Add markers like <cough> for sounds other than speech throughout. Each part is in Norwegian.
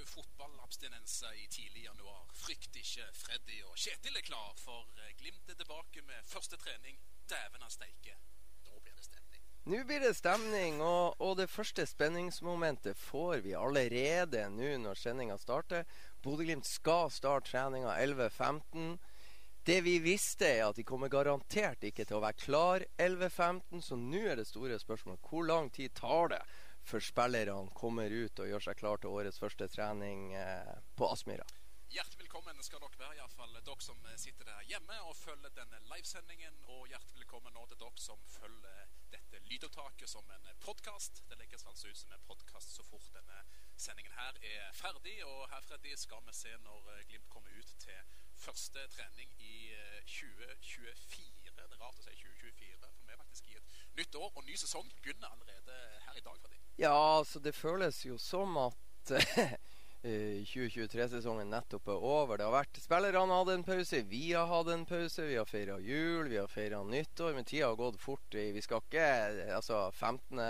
du i tidlig januar? Frykt ikke, Freddy og Kjetil er klar, for eh, Glimt er tilbake med første trening. Dæven av steike, Nå blir det stemning. Nå blir det stemning, og, og det første spenningsmomentet får vi allerede nå når sendinga starter. Bodø-Glimt skal starte treninga 11.15. Det vi visste, er at de kommer garantert ikke til å være klar 11.15, så nå er det store spørsmålet hvor lang tid tar det før spillerne kommer ut og gjør seg klar til årets første trening eh, på Aspmyra? Hjertelig velkommen skal dere være, iallfall dere som sitter der hjemme og følger denne livesendingen. Og hjertelig velkommen nå til dere som følger dette lydopptaket som en podkast. Det legges altså ut som en podkast så fort denne sendingen her er ferdig. Og her, Freddy, skal vi se når Glimt kommer ut til første trening i 2024. Det er rart å si 2024, for vi er faktisk i et nytt år, og ny sesong begynner allerede her i dag. Freddy. Ja, altså det føles jo som at <laughs> 2023-sesongen nettopp er over. Det har vært Spillerne hadde en pause, vi har hatt en pause. Vi har feira jul, vi har feira nyttår. Men tida har gått fort. Vi skal ikke Altså 15.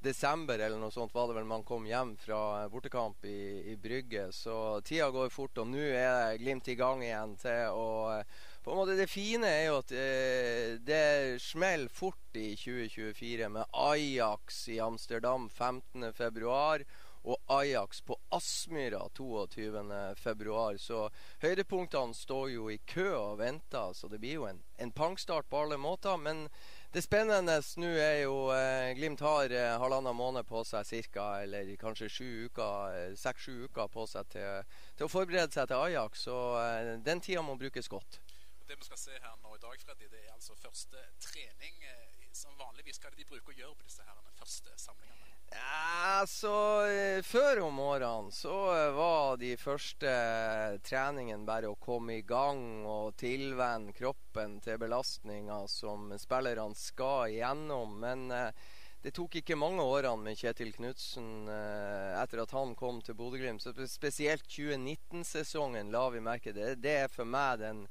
desember eller noe sånt var det vel man kom hjem fra bortekamp i, i Brygge. Så tida går fort, og nå er Glimt i gang igjen til å på en måte Det fine er jo at eh, det smeller fort i 2024 med Ajax i Amsterdam 15.2 og Ajax på Aspmyra 22.2. Så høydepunktene står jo i kø og venter, så det blir jo en, en pangstart på alle måter. Men det spennende nå er jo eh, Glimt har eh, halvannen måned på seg cirka, eller kanskje sju uker, seks-sju uker på seg til, til, å forberede seg til Ajax. Så eh, den tida må brukes godt. Det vi skal se her nå i dag, Freddy, det er altså første trening. Som vanligvis, hva er det de bruker å gjøre på disse her første samlingene? Ja, så Før om årene så var de første treningene bare å komme i gang og tilvenne kroppen til belastninga som spillerne skal igjennom. Men eh, det tok ikke mange årene med Kjetil Knutsen eh, etter at han kom til Bodø-Glimt. Spesielt 2019-sesongen la vi merke det. Det er for meg den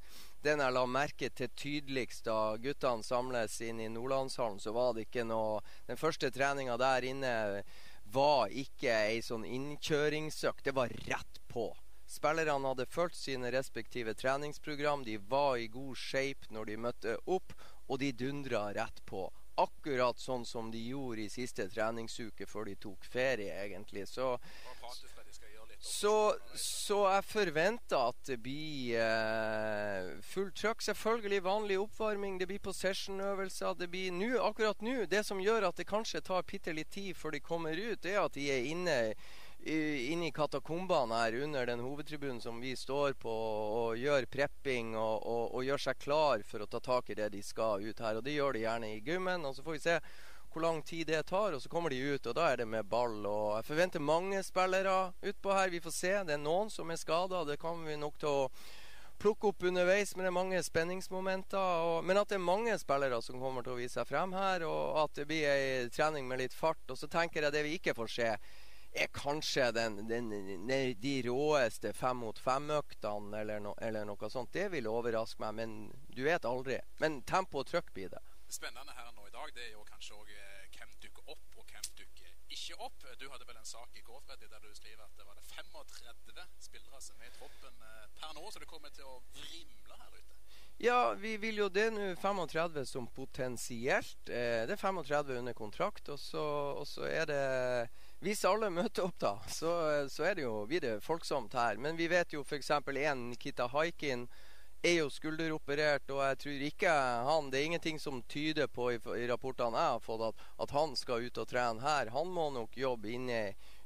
den jeg la merke til tydeligst da guttene samles inn i Nordlandshallen, så var det ikke noe Den første treninga der inne var ikke ei sånn innkjøringsøkt. Det var rett på. Spillerne hadde fulgt sine respektive treningsprogram. De var i god shape når de møtte opp, og de dundra rett på. Akkurat sånn som de gjorde i siste treningsuke før de tok ferie, egentlig. Så så, så, jeg forventer at det blir eh, fullt trøkk. Selvfølgelig vanlig oppvarming. Det blir possession-øvelser. Det blir nu, akkurat nå Det som gjør at det kanskje tar bitte litt tid før de kommer ut, er at de er inne, inne i katakombene her under den hovedtribunen som vi står på, og gjør prepping og, og, og gjør seg klar for å ta tak i det de skal ut her. Og det gjør de gjerne i gymmen. Og så får vi se hvor lang tid det tar, og så kommer de ut, og da er det med ball. Og jeg forventer mange spillere utpå her. Vi får se. Det er noen som er skada, det kommer vi nok til å plukke opp underveis, men det er mange spenningsmomenter. Og, men at det er mange spillere som kommer til å vise seg frem her, og at det blir ei trening med litt fart. Og så tenker jeg det vi ikke får se, er kanskje den, den, de råeste fem mot fem-øktene eller, no, eller, noe sånt. Det vil overraske meg, men du vet aldri. Men tempo og trøkk blir det. Spennende her nå i dag det er jo kanskje òg hvem dukker opp, og hvem dukker ikke opp. Du hadde vel en sak i går Freddy, der du skriver at det var det 35 spillere som er i troppen per nå, så det kommer til å vrimle her ute. Ja, vi vil jo det nå. 35 som potensielt. Eh, det er 35 under kontrakt. Og så, og så, er det Hvis alle møter opp, da, så, så er det jo blir det folksomt her. Men vi vet jo f.eks. en Nikita Haikin er jo skulderoperert, og jeg tror ikke han Det er ingenting som tyder på i, i rapportene jeg har fått, at, at, han skal ut og trene her. Han må nok jobbe inni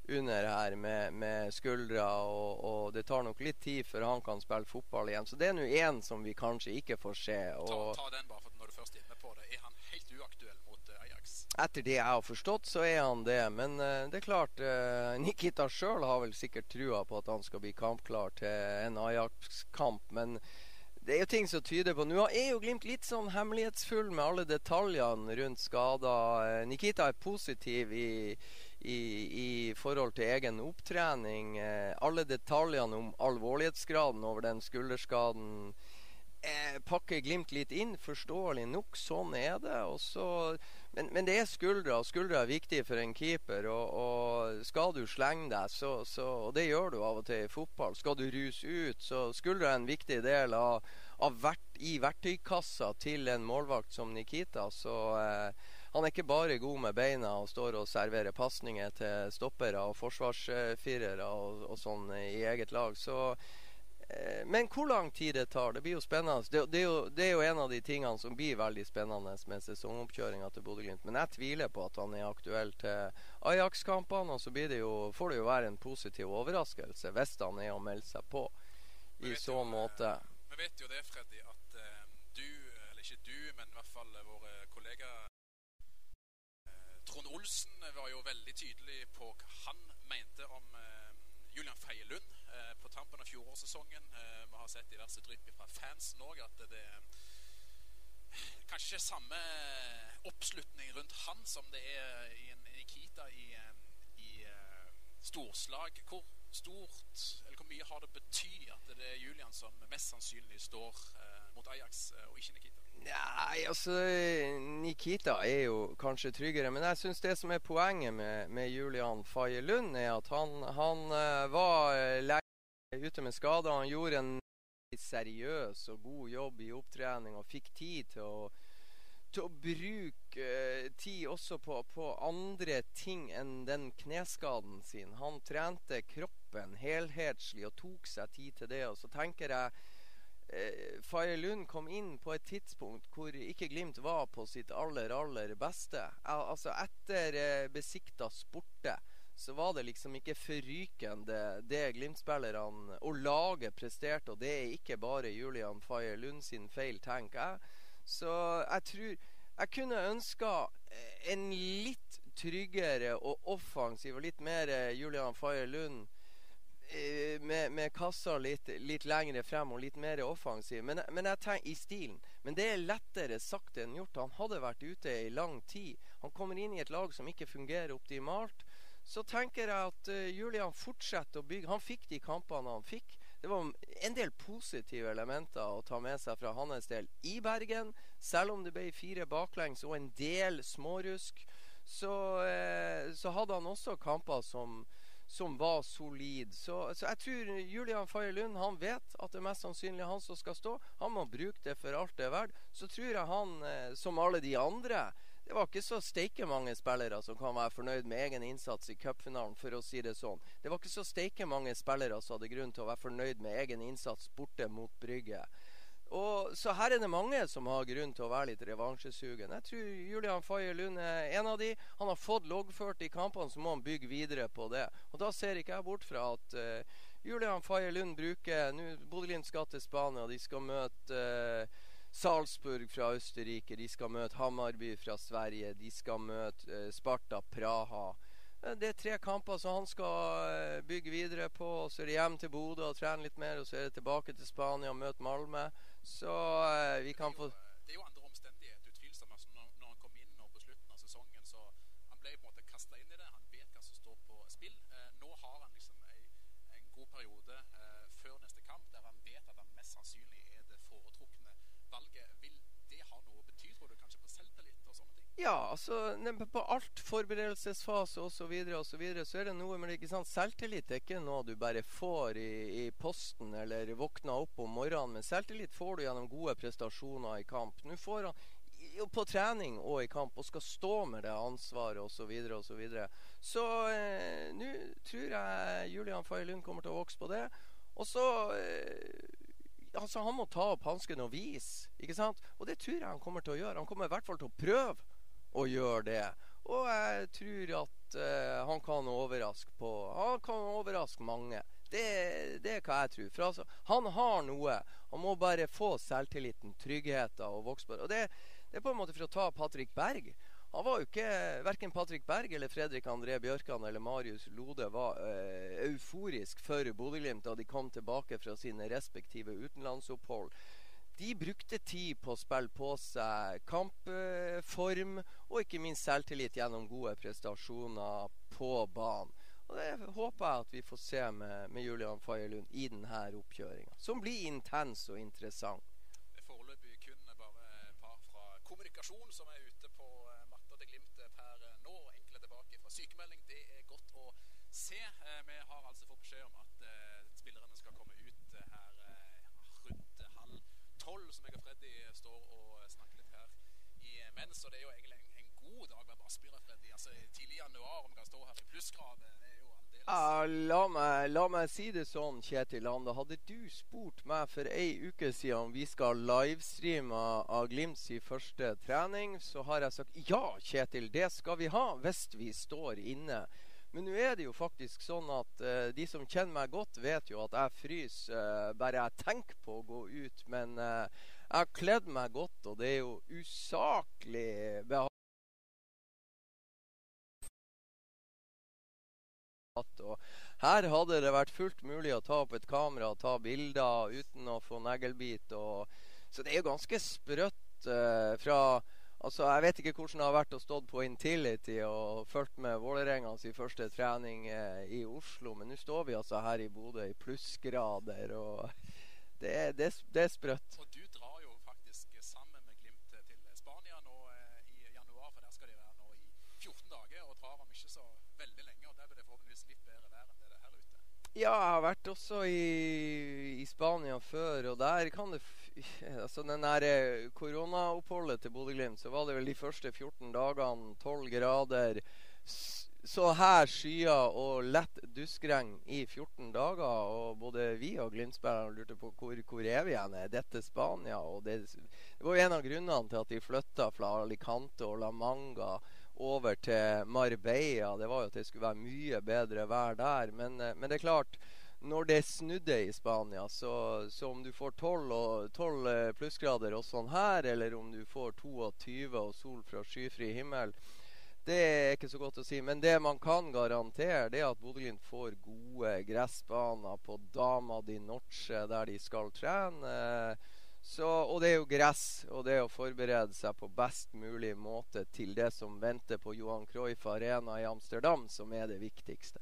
under her med, med skuldra, og, og, det tar nok litt tid før han kan spille fotball igjen. Så det er nå én som vi kanskje ikke får se. Og, ta, ta, den bare for når du først er inne på det. Er han helt uaktuell mot uh, Ajax? Etter det jeg har forstått, så er han det. Men uh, det er klart, uh, Nikita sjøl har vel sikkert trua på at han skal bli kampklar til en Ajax-kamp. men det er jo ting som tyder på Nå er jo Glimt litt sånn hemmelighetsfull med alle detaljene rundt skader. Eh, Nikita er positiv i, i, i forhold til egen opptrening. Eh, alle detaljene om alvorlighetsgraden over den skulderskaden eh, pakker Glimt litt inn, forståelig nok. Sånn er det. Og så men, men, det er skuldre, og skuldre er viktig for en keeper. Og, og skal du slenge deg, så, så, og det gjør du av og til i fotball, skal du ruse ut, så skuldre er en viktig del av, av vert, i verktøykassa til en målvakt som Nikita. Så eh, han er ikke bare god med beina og står og serverer pasninger til stoppere og forsvarsfirere og, og sånn i eget lag. Så men hvor lang tid det tar, det blir jo spennende. Det, det, er jo, det, er jo, en av de tingene som blir veldig spennende med sesongoppkjøringa til Bodø-Glimt. Men jeg tviler på at han er aktuell til Ajax-kampene. Og så det jo, får det jo være en positiv overraskelse hvis han er å melde seg på i så jo, måte. Vi vet jo det, Freddy, at uh, du, eller ikke du, men i hvert fall våre kollegaer Trond Olsen var jo veldig tydelig på hva han mente om Julian Feie Lund eh, på tampen av fjorårssesongen. Eh, vi har sett diverse drypp fra fansen òg at det er kanskje ikke samme oppslutning rundt han som det er i en Nikita i, i uh, storslag. Hvor stort, eller hvor mye har det betydd at det er Julian som mest sannsynlig står mot Ajax, og ikke Nikita? Nei, altså Nikita er jo kanskje tryggere. Men jeg syns det som er poenget med, med Julian Faye Lund, er at han, han var lenge ute med skader. Han gjorde en seriøs og god jobb i opptrening og fikk tid til å, til å bruke uh, tid også på, på, andre ting enn den kneskaden sin. Han trente kroppen helhetslig og tok seg tid til det. Og så tenker jeg eh, Faye Lund kom inn på et tidspunkt hvor ikke Glimt var på sitt aller, aller beste. Al altså Etter eh, besikta sporte så var det liksom ikke forrykende det Glimt-spillerne og laget presterte. Og det er ikke bare Julian Faye Lund sin feil, tenker jeg. Så jeg tror Jeg kunne ønska eh, en litt tryggere og offensiv og litt mer eh, Julian Faye Lund Eh, med, med, kassa litt, litt lengre frem og litt mer offensiv. Men, men, jeg tenker i stilen. Men det er lettere sagt enn gjort. Han hadde vært ute i lang tid. Han kommer inn i et lag som ikke fungerer optimalt. Så tenker jeg at uh, Julian fortsetter å bygge. Han fikk de kampene han fikk. Det var en del positive elementer å ta med seg fra hans del i Bergen. Selv om det ble fire baklengs og en del smårusk, så, uh, så hadde han også kamper som som var solid. Så, så, jeg tror Julian Faye Lund han vet at det er mest sannsynlig han som skal stå. Han må bruke det for alt det er verdt. Så tror jeg han, eh, som alle de andre Det var ikke så steike mange spillere som kan være fornøyd med egen innsats i cupfinalen, for å si det sånn. Det var ikke så steike mange spillere som hadde grunn til å være fornøyd med egen innsats borte mot Brygge. Og, så her er det mange som har grunn til å være litt revansjesugen. Jeg tror Julian Faye Lund er en av de. Han har fått loggført i kampene, så må han bygge videre på det. Og da ser ikke jeg bort fra at uh, Julian Faye Lund bruker Nå Bodø-Glimt skal til Spania, de skal møte uh, Salzburg fra Østerrike, de skal møte Hammarby fra Sverige, de skal møte uh, Sparta Praha. Det er tre kamper som han skal bygge videre på. Så er det hjem til Bodø og trene litt mer. Og så er det tilbake til Spania og møte Malmö. Så vi kan få Det er jo andre omstendigheter, utvilsomt. Altså, når, når, han kom inn og på slutten av sesongen, så han ble på en måte kasta inn i det. Han vet hva som står på spill. Uh, nå har han liksom ei, en god periode uh, før neste kamp der han vet at han mest sannsynlig er det foretrukne valget. Vil det ha noe å bety, tror du, kanskje på selvtillit og sånne ting? Ja, altså på alt forberedelsesfase osv. Så, videre, og så, videre, så er det noe med? Selvtillit er ikke noe du bare får i, i posten eller våkner opp om morgenen. Men selvtillit får du gjennom gode prestasjoner i kamp. Nå får han på trening og i kamp og skal stå med det ansvaret osv. Så, videre, og så, videre. så eh, nå tror jeg Julian Faye Lund kommer til å vokse på det. Og så eh, altså Han må ta opp hansken og vise. ikke sant? Og det tror jeg han kommer til å gjøre. Han kommer i hvert fall til å prøve å gjør det. Og jeg tror at uh, han kan overraske på Han kan overraske mange. Det, det er hva jeg tror. For altså, han har noe. Han må bare få selvtilliten, tryggheten og det. Og det, det, er på en måte for å ta Patrick Berg. Han var jo ikke Verken Patrick Berg eller Fredrik André Bjørkan eller Marius Lode var uh, euforisk for Bodø-Glimt da de kom tilbake fra sine respektive utenlandsopphold. De brukte tid på å spille på seg kampform og ikke minst selvtillit gjennom gode prestasjoner på banen. Og Det håper jeg at vi får se med, med Julian Faye i denne oppkjøringa, som blir intens og interessant. Det er foreløpig kun bare et par fra kommunikasjon som er ute på eh, matta til tilbakemelding. Det er godt å se. Eh, vi har altså fått beskjed om at eh, spillerne skal komme ut eh, her eh, rundt halv tolv, som jeg og Freddy står og snakker litt her Og det er jo egentlig en, god dag med Freddy. Altså, tidlig januar, om vi kan stå her i plussgrader, det er jo aldeles la, meg, la meg si det sånn, Kjetil Ande. Hadde du spurt meg for ei uke siden om vi skal livestreame av Glimts i første trening, så har jeg sagt ja, Kjetil, det skal vi ha hvis vi står inne. Men nå er det jo faktisk sånn at uh, de som kjenner meg godt, vet jo at jeg fryser uh, bare jeg tenker på å gå ut. Men eh, jeg har kledd meg godt, og det er jo usaklig behagelig. Her hadde det vært fullt mulig å ta opp et kamera og ta bilder uten å få neglebit. Så det er jo ganske sprøtt eh, fra Altså, Jeg vet ikke hvordan det har vært å stå på Intility og fulgt med Vålerenga første trening eh, i Oslo, men nå står vi altså her i Bodø i plussgrader, og det, det, det er sprøtt. Og du drar jo faktisk sammen med Glimt til Spania nå eh, i januar, for der skal de være nå i 14 dager, og drar om ikke så veldig lenge, og der blir det forhåpentligvis litt bedre vær enn det det er her ute. Ja, jeg har vært også i, i Spania før, og der kan det <laughs> Altså, den der eh, koronaoppholdet til Bodø-Glimt, så var det vel de første 14 dagene 12 grader. Så her skyer og lett duskregn i 14 dager. Og både vi og Glimt-spillerne lurte på hvor, hvor er vi igjen? Er dette Spania? Og det, det var jo en av grunnene til at de flytta fra Alicante og La Manga over til Marbella. Det var jo at det skulle være mye bedre vær der. Men, eh, men det er klart, når det snudde i Spania, så, så om du får 12, 12 eh, plussgrader og sånn her, eller om du får 22 og sol fra skyfri himmel, det er ikke så godt å si. Men det man kan garantere, det er at Bodø-Glimt får gode gressbaner på Dama di Noche, der de skal trene. Så, og det er jo gress, og det er å forberede seg på best mulig måte til det som venter på Johan Cruyff Arena i Amsterdam, som er det viktigste.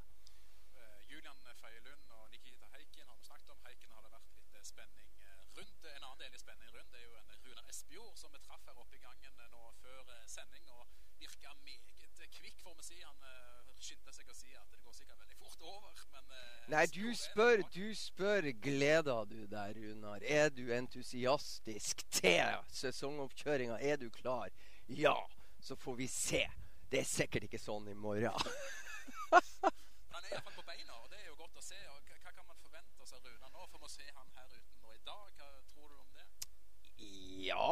Eh, Julian Feilund og Nikita Heiken har vi snakket om. Heiken har det vært litt eh, spenning eh, rundt. En annen del i spenning rundt det er jo en Runar Espejord som vi traff her oppe i gangen eh, nå før eh, sending, og virka meget eh, kvikk, får vi si. Han eh, skyndte seg å si at det går sikkert veldig fort over, men eh, Nei, du spør, du spør gleder du deg, Runar. Er du entusiastisk til sesongoppkjøringa? Er du klar? Ja, så får vi se. Det er sikkert ikke sånn i morgen. <laughs> Han er iallfall på beina, og det er jo godt å se. Og hva, kan man forvente seg av Runar nå? For vi se han her ute nå i dag. Hva tror du om det? Ja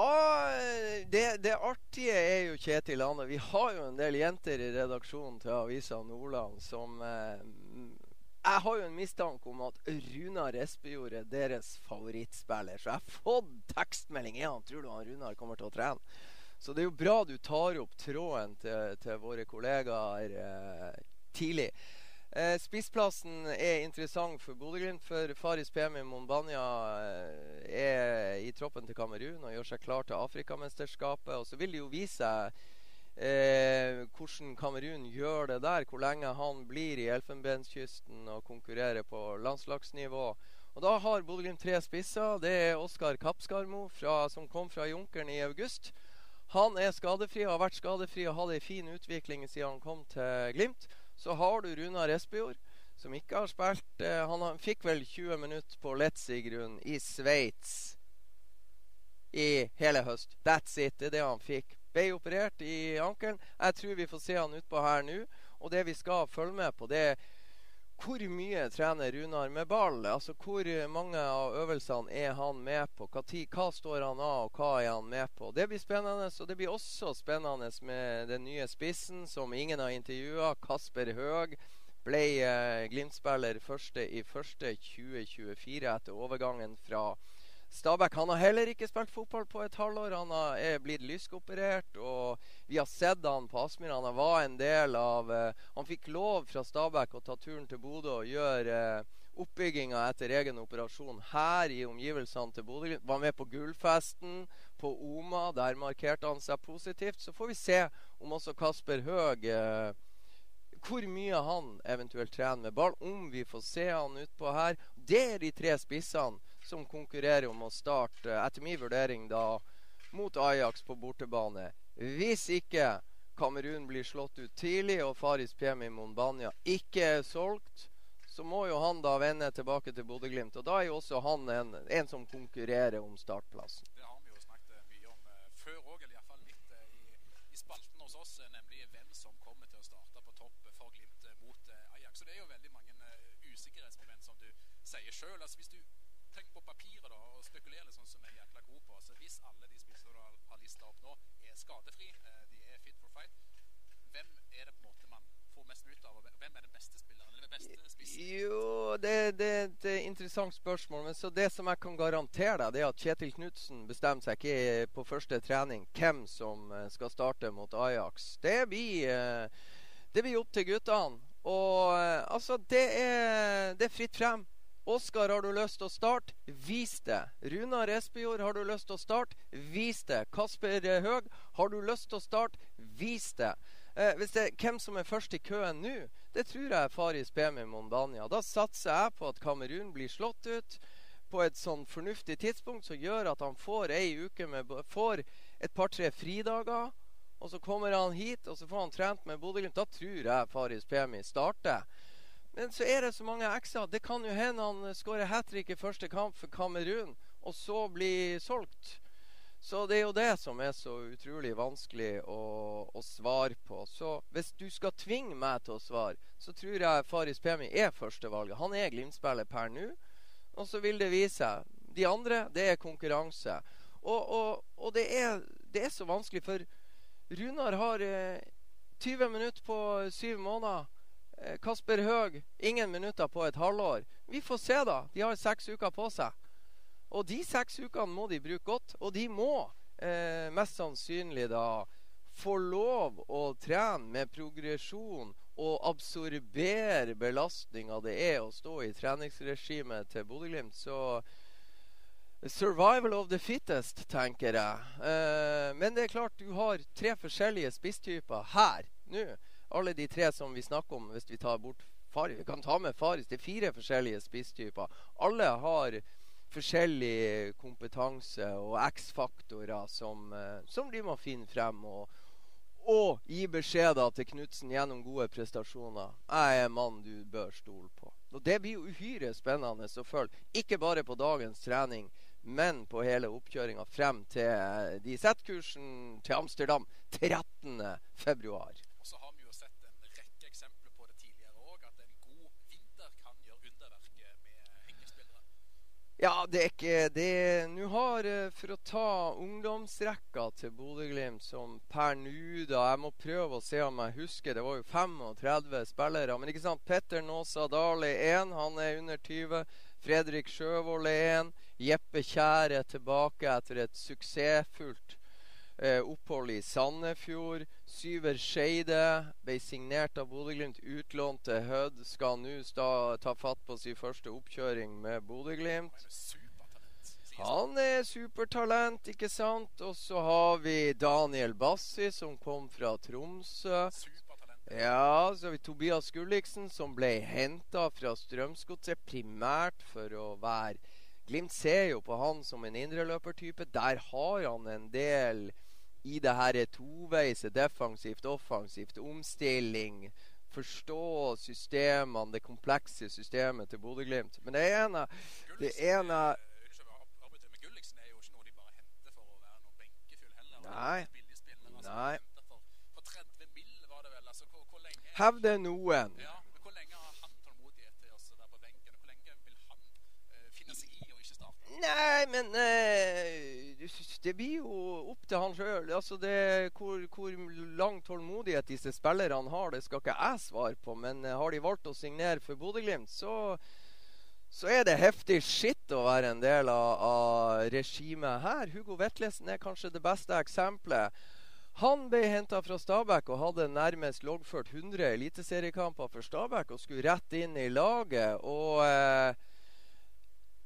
det, det artige er jo Kjetil Ane. Vi har jo en del jenter i redaksjonen til Avisa Nordland som eh, Jeg har jo en mistanke om at Runar Espejord er deres favorittspiller. Så jeg har fått tekstmelding. Ja, tror du han Runar kommer til å trene? Så det er jo bra du tar opp tråden til, til våre kollegaer eh, tidlig. Eh, spissplassen er interessant for Bodø-Glimt, for Faris Pemi Monbanya eh, er i troppen til Kamerun og gjør seg klar til Afrikamesterskapet. Og så vil det jo vise seg eh, hvordan Kamerun gjør det der, hvor lenge han blir i Elfenbenskysten og konkurrerer på landslagsnivå. Og da har Bodø-Glimt tre spisser. Det er Oskar Kappskarmo fra, som kom fra Junkeren i august. Han er skadefri og har vært skadefri og hatt ei en fin utvikling siden han kom til Glimt. Så har du Runar Espejord, som ikke har spilt eh, Han fikk vel 20 minutter på Letzigrund i Sveits i hele høst. That's it. Det er det han fikk. Ble operert i ankelen. Jeg tror vi får se han utpå her nå. Og det vi skal følge med på, det er hvor mye trener Runar med ball? Altså Hvor mange av øvelsene er han med på? Hva, tid, hva står han av, og hva er han med på? Det blir spennende. Og det blir også spennende med den nye spissen som ingen har intervjua. Kasper Høeg ble eh, Glimt-spiller første i første 2024 etter overgangen fra Stabæk han har heller ikke spilt fotball på et halvår. Han har, er blitt lyskoperert. Og vi har sett han på Aspmyr. Han var en del av eh, Han fikk lov fra Stabæk å ta turen til Bodø og gjøre eh, oppbygginga etter egen operasjon her i omgivelsene til Bodø. Var med på gullfesten på Oma. Der markerte han seg positivt. Så får vi se om også Kasper Høeg eh, hvor mye han eventuelt trener med ball. Om vi får se han utpå her. Det er de tre spissene som konkurrerer om å starte, etter min vurdering, da mot Ajax på bortebane. Hvis ikke Kamerun blir slått ut tidlig, og Faris Pemi Monbanya ikke er solgt, så må jo han da vende tilbake til Bodø-Glimt. Og da er jo også han en, en som konkurrerer om startplassen. Det har vi jo snakket eh, mye om uh, før òg, eller iallfall litt uh, i, i, spalten hos oss, nemlig hvem som kommer til å starte på topp for Glimt mot Ajax. Så det er jo veldig mange usikkerhetsmoment, som du sier sjøl. Altså, hvis du tenker på papiret da, og spekulerer litt sånn som jeg er jækla god på altså, Hvis alle de spissene du har, har lista opp nå, er skadefri, de er fit for fight, hvem er det på en måte man får mest ut av? og Hvem er den beste spilleren? eller den beste spissen? Jo, det, det, det, er et interessant spørsmål. Men så det som jeg kan garantere deg, det er at Kjetil Knutsen bestemmer seg ikke på første trening hvem som skal starte mot Ajax. Det blir, det blir opp til guttene. Og altså, det er, det er fritt frem. Oskar, har du lyst til å starte? Vis det. Runar Espejord, har du lyst til å starte? Vis det. Kasper Høeg, har du lyst til å starte? Vis det. Eh, hvis det er hvem som er først i køen nå, det tror jeg er Faris Bemi Mondania. Da satser jeg på at Kamerun blir slått ut på et sånn fornuftig tidspunkt som gjør at han får ei uke med, får et par-tre fridager. Og så kommer han hit, og så får han trent med Bodø-Glimt. Da tror jeg Faris Pemi starter. Men så er det så mange x-er. Det kan jo hende han skårer hat trick i første kamp for Kamerun, og så blir solgt. Så det er jo det som er så utrolig vanskelig å, å svare på. Så hvis du skal tvinge meg til å svare, så tror jeg Faris Pemi er førstevalget. Han er Glimt-spiller per nå, og så vil det vise seg. De andre, det er konkurranse. Og, og, og det, er, det, er, så vanskelig, for Runar har eh, 20 minutter på syv måneder. Eh, Kasper Høeg ingen minutter på et halvår. Vi får se, da. De har seks uker på seg. Og de seks ukene må de bruke godt. Og de må eh, mest sannsynlig da få lov å trene med progresjon og absorbere belastninga det er å stå i treningsregimet til Bodø-Glimt. Så survival of the fittest, tenker jeg. Eh, men det er klart du har tre forskjellige spisstyper her nå. Alle de tre som vi snakker om, hvis vi tar bort Faris Vi kan ta med Faris. Det er fire forskjellige spisstyper. Alle har forskjellig kompetanse og X-faktorer som, eh, som, de må finne frem. Og, og gi beskjeder til Knutsen gjennom gode prestasjoner. Jeg er mann du bør stole på. Og Det blir jo uhyre spennende å følge. Ikke bare på dagens trening, men på hele oppkjøringa frem til eh, de setter kursen til Amsterdam 13.2. Ja, det er ikke det Nå har, eh, for å ta ungdomsrekka til Bodø-Glimt som per nå da Jeg må prøve å se om jeg husker. Det var jo 35 spillere. Men ikke sant? Petter Nåsa er én. Han er under 20. Fredrik Sjøvold er én. Jeppe Kjær er tilbake etter et suksessfullt eh, opphold i Sandefjord. Syver Skeide ble signert av Bodø-Glimt, utlånt til Hødd. Skal nå ta fatt på sin første oppkjøring med Bodø-Glimt. Han er supertalent, ikke sant? Og så har vi Daniel Bassi, som kom fra Tromsø. Ja, så har vi Tobias Gulliksen, som ble henta fra Strømsgodset primært for å være Glimt ser jo på han som en indreløpertype. Der har han en del i det her toveise, defensivt, offensivt, omstilling, forstå systemene, det komplekse systemet til Bodø-Glimt. Men det ene Det ene Nei. Nei. Hevder noen. Ja, men Hvor lenge har han tålmodighet til å være på benken? Hvor lenge vil han uh, finne seg i å ikke starte? Nei, men uh, det blir jo opp til han sjøl. Altså hvor, hvor, lang tålmodighet disse spillerne har, det skal ikke jeg svare på. Men uh, har de valgt å signere for Bodø-Glimt, så, så, er det heftig skitt å være en del av, av regimet her. Hugo Vetlesen er kanskje det beste eksempelet. Han ble henta fra Stabæk og hadde nærmest loggført 100 eliteseriekamper for Stabæk og skulle rett inn i laget. og... Uh,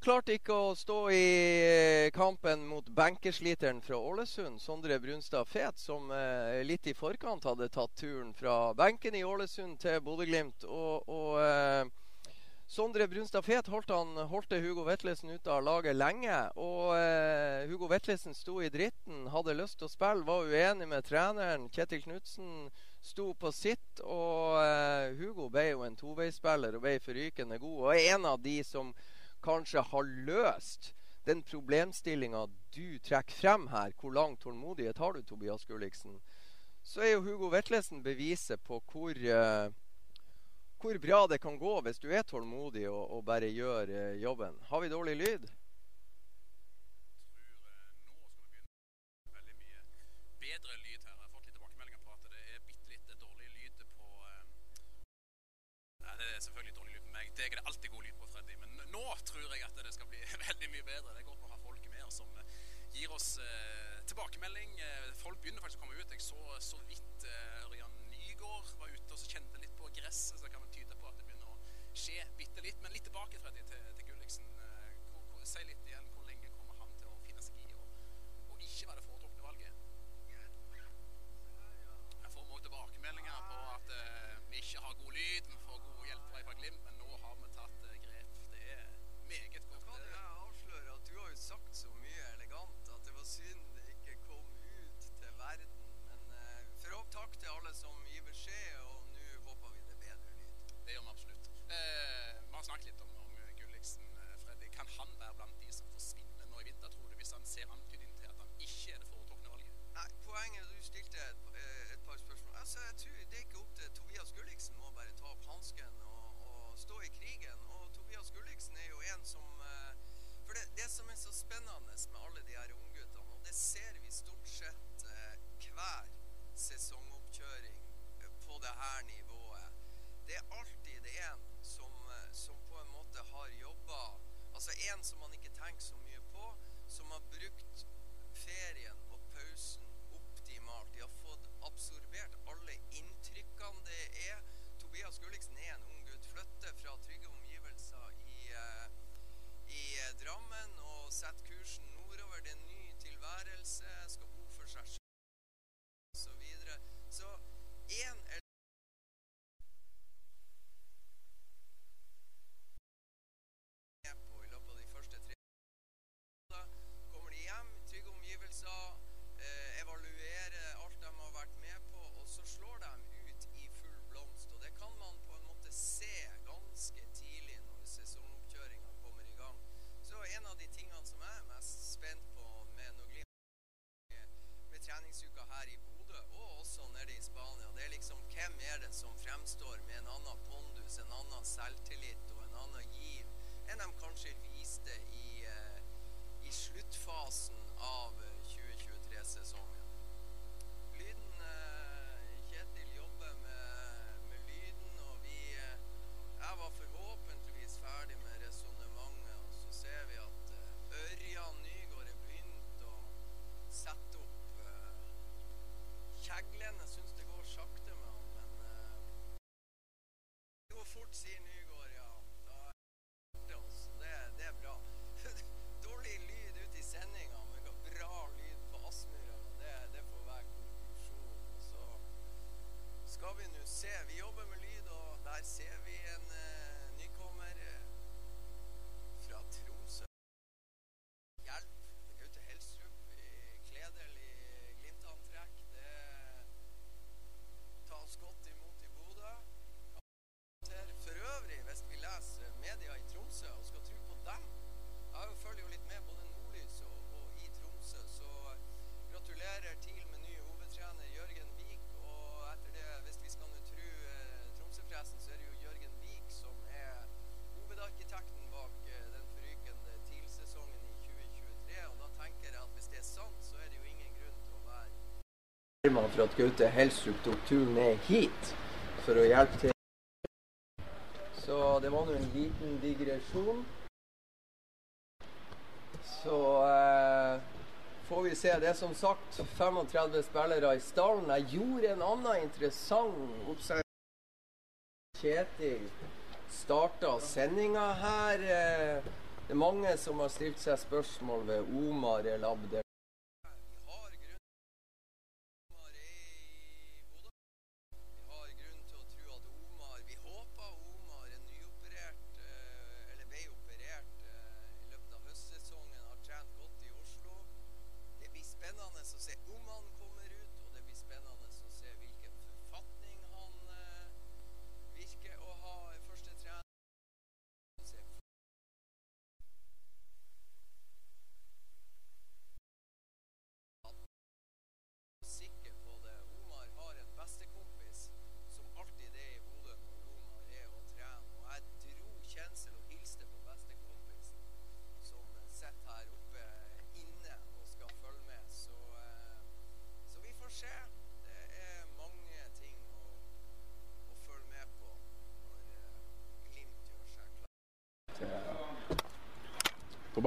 Klarte ikke å stå i eh, kampen mot benkesliteren fra Ålesund, Sondre Brunstad Fet, som eh, litt i forkant hadde tatt turen fra benken i Ålesund til Bodø-Glimt. Og, og eh, Sondre Brunstad Fet holdt, holdt Hugo Vetlesen ute av laget lenge. Og eh, Hugo Vetlesen sto i dritten, hadde lyst til å spille, var uenig med treneren. Kjetil Knutsen sto på sitt. Og eh, Hugo ble jo en toveisspiller og ble forrykende god. Og er en av de som kanskje har løst den problemstillinga du trekker frem her. Hvor lang tålmodighet har du, Tobias Gulliksen? Så er jo Hugo Vetlesen beviset på hvor uh, hvor bra det kan gå hvis du er tålmodig og, og bare gjør uh, jobben. Har vi dårlig lyd? jeg tror nå skal vi begynne veldig mye bedre har for at Gaute Helstrup tok turen ned hit for å hjelpe til. Så det var nå en liten digresjon. Så eh, får vi se. Det er som sagt 35 spillere i stallen. Jeg gjorde en annen interessant observasjon. Kjetil starta sendinga her. Eh, det er mange som har stilt seg spørsmål ved Omar El Abdel.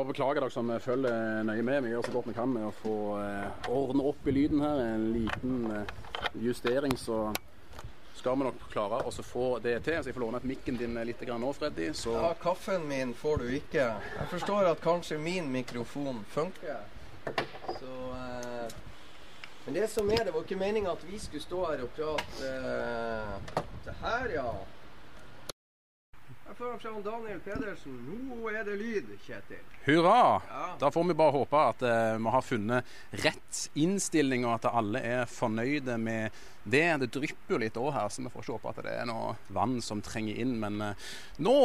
Bare beklage dere som følger nøye med. Vi gjør så godt vi kan med å få eh, ordne opp i lyden her. En liten eh, justering, så skal vi nok klare å få det til. Så jeg får låne et mikken din litt nå, Freddy. Så... Ja, kaffen min får du ikke. Jeg forstår at kanskje min mikrofon funker. Så eh, Men det som er, det var ikke meninga at vi skulle stå her og prate eh, Det her, ja. Fra Daniel Pedersen. Nå er det lyd, Kjetil. Hurra! Ja. Da får vi bare håpe at uh, vi har funnet rett innstilling, og at alle er fornøyde med det. Det drypper litt òg her, så vi får ikke håpe at det er noe vann som trenger inn. Men uh, nå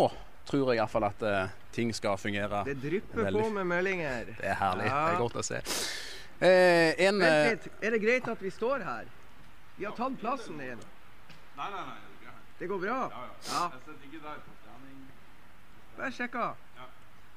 tror jeg iallfall at uh, ting skal fungere. Det drypper veldig. på med meldinger. Det er herlig. Ja. Det er godt å se. En, Vent litt. Er det greit at vi står her? Vi har tatt plassen din. Nei, nei, nei. Det går bra? Ja, ja. ja. Jeg sitter ikke der. Bare sjekka.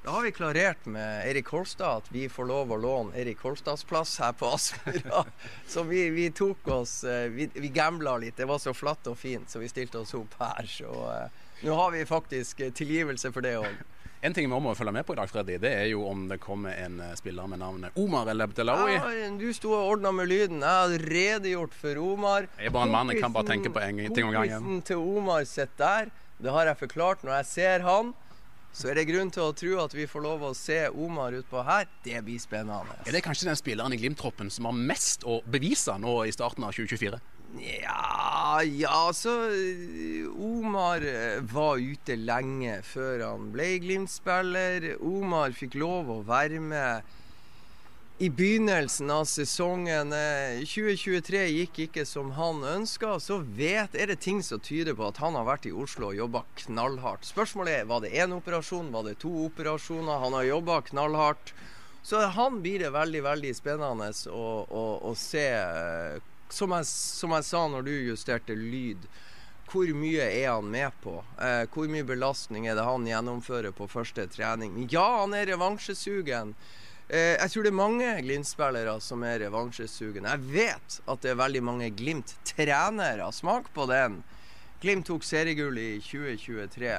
Da har vi klarert med Erik Holstad at vi får lov å låne Erik Holstads plass her på Aspmyra. <laughs> så vi, vi, tok oss eh, Vi, vi gambla litt. Det var så flatt og fint, så vi stilte oss opp her. Så uh, nå har vi faktisk eh, tilgivelse for det òg. En ting vi må følge med på i dag, Freddy, det er jo om det kommer en spiller med navnet Omar El Abdelawi. Ja, du sto og ordna med lyden. Jeg har redegjort for Omar. Jeg er bare en mann, jeg kan bare tenke på en ting om gangen. Kompisen til Omar sitter der. Det har jeg forklart når jeg ser han. Så er det grunn til å tro at vi får lov å se Omar utpå her. Det blir spennende. Er det kanskje den spilleren i Glimt-troppen som har mest å bevise nå i starten av 2024? Ja, ja altså Omar eh, var ute lenge før han ble Glimt-spiller. Omar fikk lov å være med i begynnelsen av sesongen 2023 eh, gikk ikke som han ønska, så vet, er det ting som tyder på at han har vært i Oslo og jobba knallhardt. Spørsmålet er var det én operasjon, var det to operasjoner? Han har jobba knallhardt. Så han blir det veldig veldig spennende å, å, å se. Som jeg, som jeg, sa når du justerte lyd, hvor mye er han med på? Eh, hvor mye belastning er det han gjennomfører på første trening? Ja, han er revansjesugen. Eh, jeg tror det er mange Glimt-spillere som er revansjesugne. Jeg vet at det er veldig mange Glimt-trenere. Smak på den. Glimt tok seriegull i 2023.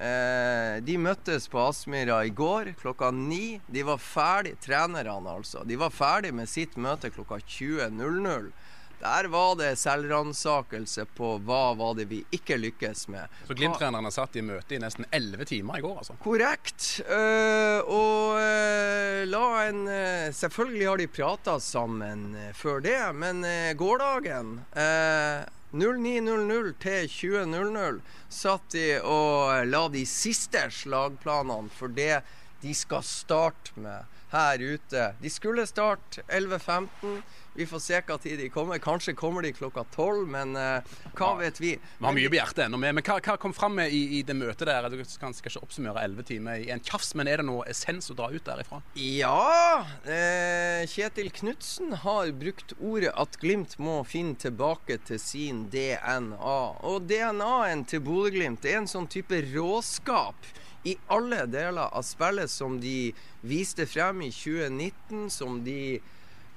Eh, de møttes på Aspmyra i går klokka ni. De var ferdig, trenerne altså. De var ferdig med sitt møte klokka 20.00. Der var det selvransakelse på hva var det vi ikke lykkes med. Så Glimt-trenerne satt i møte i nesten elleve timer i går, altså? Korrekt. Uh, og uh, la en uh, Selvfølgelig har de prata sammen før det, men gårsdagen 09.00 til 20.00 satt de og la de siste slagplanene for det de skal starte med her ute. De skulle starte 11.15. Vi får se hva tid de kommer. Kanskje kommer de klokka tolv, men uh, hva ja, vet vi? Vi har mye på hjertet ennå. Men hva, hva, kom fram med i, i, det møtet der? Du kan sikkert ikke oppsummere elleve timer i en tjafs, men er det noe essens å dra ut derifra? Ja. Eh, Kjetil Knutsen har brukt ordet at Glimt må finne tilbake til sin DNA. Og DNA-en til Bodø-Glimt er en sånn type råskap i alle deler av spillet som de viste frem i 2019, som de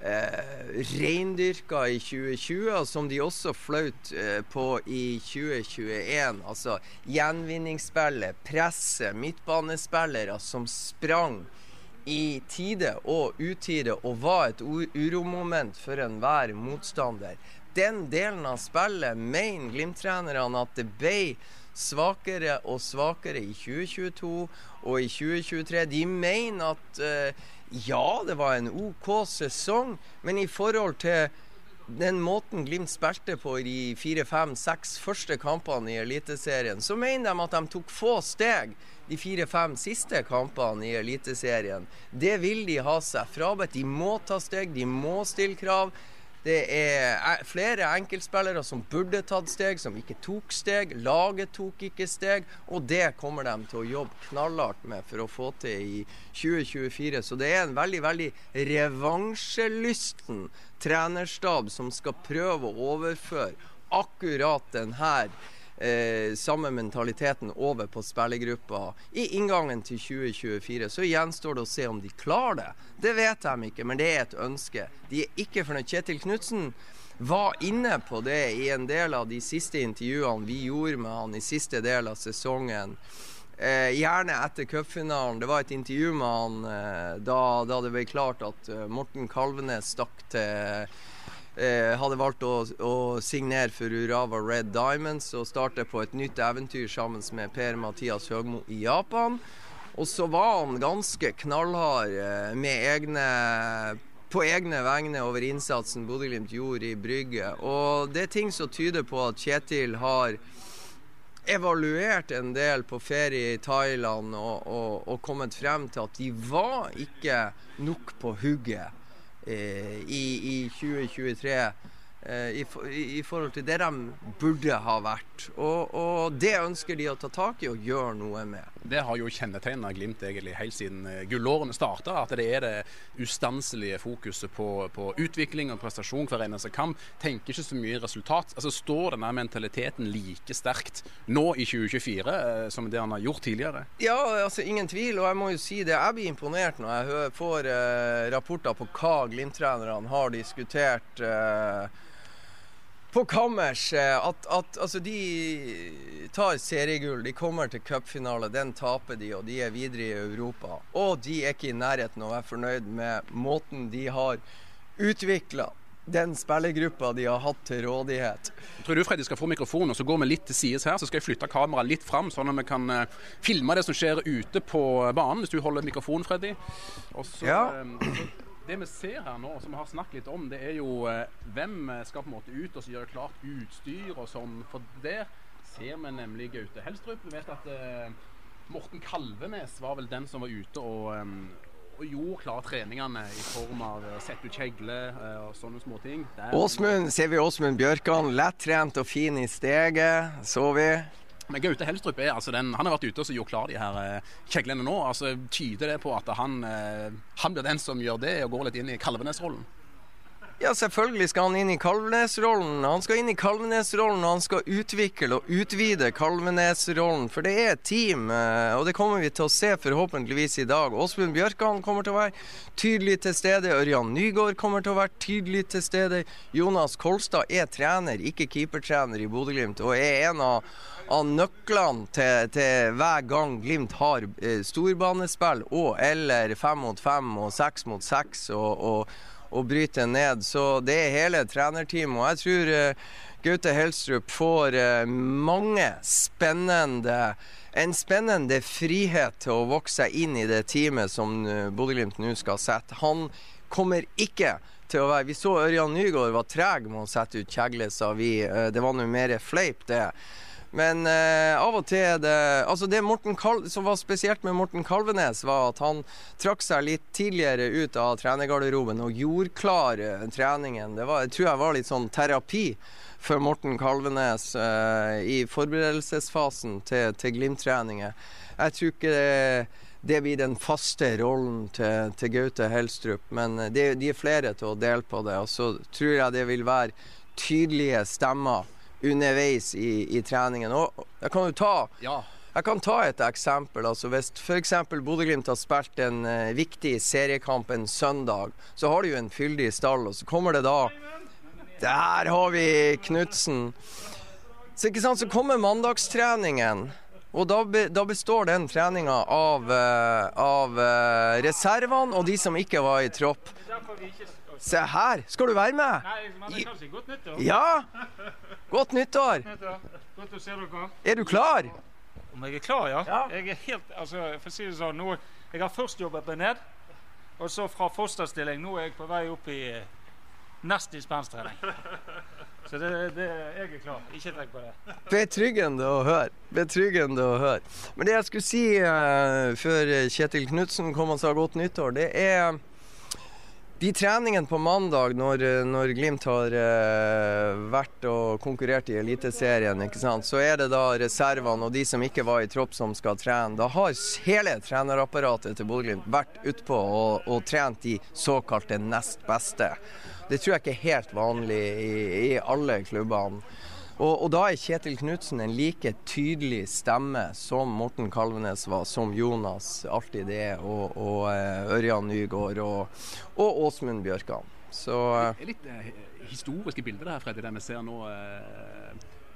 eh, reindyrka i 2020, og som de også flaut eh, på i 2021. Altså gjenvinningsspillet, presset, midtbanespillere som sprang i tide og utide og var et uromoment for enhver motstander. Den delen av spillet mener Glimt-trenerne at det ble svakere og svakere i 2022 og i 2023. De mener at uh, ja, det var en OK sesong, men i forhold til den måten Glimt spilte på i de fire, fem, seks første kampene i Eliteserien, så mener de at de tok få steg de fire-fem siste kampene i Eliteserien. Det vil de ha seg frabedt. De må ta steg, de må stille krav. Det er flere enkeltspillere som burde tatt steg, som ikke tok steg. Laget tok ikke steg, og det kommer de til å jobbe knallhardt med for å få til i 2024. Så det er en veldig, veldig revansjelysten trenerstab som skal prøve å overføre akkurat denne eh, samme mentaliteten over på spillergruppa i inngangen til 2024. Så gjenstår det å se om de klarer det. Det vet de ikke, men det er et ønske. De er ikke fornøyd. Kjetil Knutsen var inne på det i en del av de siste intervjuene vi gjorde med han i siste del av sesongen. Eh, gjerne etter cupfinalen. Det var et intervju med han eh, da, da, det ble klart at uh, Morten Kalvenes stakk til eh, Hadde valgt å, å, signere for Urava Red Diamonds og starte på et nytt eventyr sammen med Per-Mathias Høgmo i Japan. Og så var han ganske knallhard eh, med egne på egne vegne over innsatsen Bodø-Glimt gjorde i Brygge. Og det er ting som tyder på at Kjetil har evaluert en del på ferie i Thailand og, og, og kommet frem til at de var ikke nok på hugget i, i 2023 Eh, i, i, forhold til det de burde ha vært. Og, og, det ønsker de å ta tak i og gjøre noe med. Det har jo kjennetegna Glimt egentlig helt siden eh, gullårene starta. At det er det ustanselige fokuset på, på, utvikling og prestasjon hver eneste kamp. Tenker ikke så mye resultat. Altså Står denne mentaliteten like sterkt nå i 2024 eh, som det han har gjort tidligere? Ja, altså ingen tvil. Og jeg må jo si det. Jeg blir imponert når jeg får eh, rapporter på hva Glimt-trenerne har diskutert. Eh, på Kammers eh, at, at altså de tar seriegull, de kommer til cupfinale, den taper de, og de er videre i Europa. Og de er ikke i nærheten av å være fornøyd med måten de har utvikla den spillergruppa de har hatt til rådighet. Tror du Freddy skal få mikrofonen, og så går vi litt til sides her. Så skal jeg flytte kameraet litt fram, sånn at vi kan uh, filme det som skjer ute på banen. Hvis du holder mikrofonen, Freddy. Og så, ja. um, så det vi ser her nå, som vi har snakket litt om, det er jo eh, hvem skal på en måte ut og gjøre klart utstyr og sånn. For der ser vi nemlig Gaute Helstrup. Vi vet at eh, Morten Kalvenes var vel den som var ute og, um, og gjorde klare treningene i form av å sette ut kjegle eh, og sånne småting. Åsmund, ser vi Åsmund Bjørkan. Lettrent og fin i steget, så vi. Men Gaute Helstrup er altså den, han har vært ute og gjort klar de her eh, kjeglene nå. altså Tyder det på at han, eh, han blir den som gjør det, og går litt inn i Kalvenes-rollen? Ja, selvfølgelig skal han inn i Kalvenes-rollen. Han skal inn i Kalvenes-rollen, og han skal utvikle og utvide Kalvenes-rollen. For det er et team, eh, og det kommer vi til å se forhåpentligvis i dag. Åsmund Bjørkan kommer til å være tydelig til stede. Ørjan Nygaard kommer til å være tydelig til stede. Jonas Kolstad er trener, ikke keepertrener i Bodø-Glimt, og er en av av nøklene til, til, hver gang Glimt har eh, storbanespill og eller fem mot fem og seks mot seks og, og, og bryter ned. Så det er hele trenerteamet. Og jeg tror uh, Gaute Helstrup får uh, mange spennende en spennende frihet til å vokse inn i det teamet som uh, Bodø-Glimt nå skal sette. Han kommer ikke til å være Vi så Ørjan Nygaard var treg med å sette ut kjegle, sa vi. Det var nå mer fleip, det. Men eh, av og til det Altså, det som var spesielt med Morten Kalvenes, var at han trakk seg litt tidligere ut av trenergarderoben og gjorde klar eh, treningen. Det var, jeg tror jeg var litt sånn terapi for Morten Kalvenes eh, i forberedelsesfasen til, til Glimt-treninger. Jeg tror ikke det, det blir den faste rollen til, til Gaute Helstrup, men det, de er flere til å dele på det. Og så tror jeg det vil være tydelige stemmer underveis i, i treningen. Og jeg kan jo ta ja. Jeg kan ta et eksempel. altså Hvis f.eks. Bodø-Glimt har spilt en uh, viktig seriekamp en søndag, så har de jo en fyldig stall, og så kommer det da Der har vi Knutsen. Så, ikke sant, så kommer mandagstreningen. Og da, be, da består den treninga av, uh, av uh, reservene og de som ikke var i tropp. Se her, skal du være med? Nei, men det er kanskje godt nyttår? Ja! Godt nyttår. Godt å se dere. Er du klar? Om jeg er klar, ja? ja. Jeg er helt, altså, for å si det sånn, nå, Jeg har først jobbet meg ned, og så fra fosterstilling. Nå er jeg på vei opp i nest nesten i spenstrening. Så det, det, jeg er klar. Ikke tenk på det. Betryggende å høre. Betryggende å høre. Men det jeg skulle si uh, før Kjetil Knutsen kom og sa godt nyttår, det er de treningene på mandag, når, når Glimt har uh, vært og konkurrert i Eliteserien, så er det da reservene og de som ikke var i tropp, som skal trene. Da har hele trenerapparatet til Bodø-Glimt vært utpå og, og trent de såkalte nest beste. Det tror jeg ikke er helt vanlig i, i alle klubbene. Og, og, da er Kjetil Knutsen en like tydelig stemme som Morten Kalvenes var, som Jonas alltid er, og, og uh, Ørjan Nygaard og, og Åsmund Bjørkan. Så uh, Det er litt uh, historiske bilder det her, Freddy, det vi ser nå.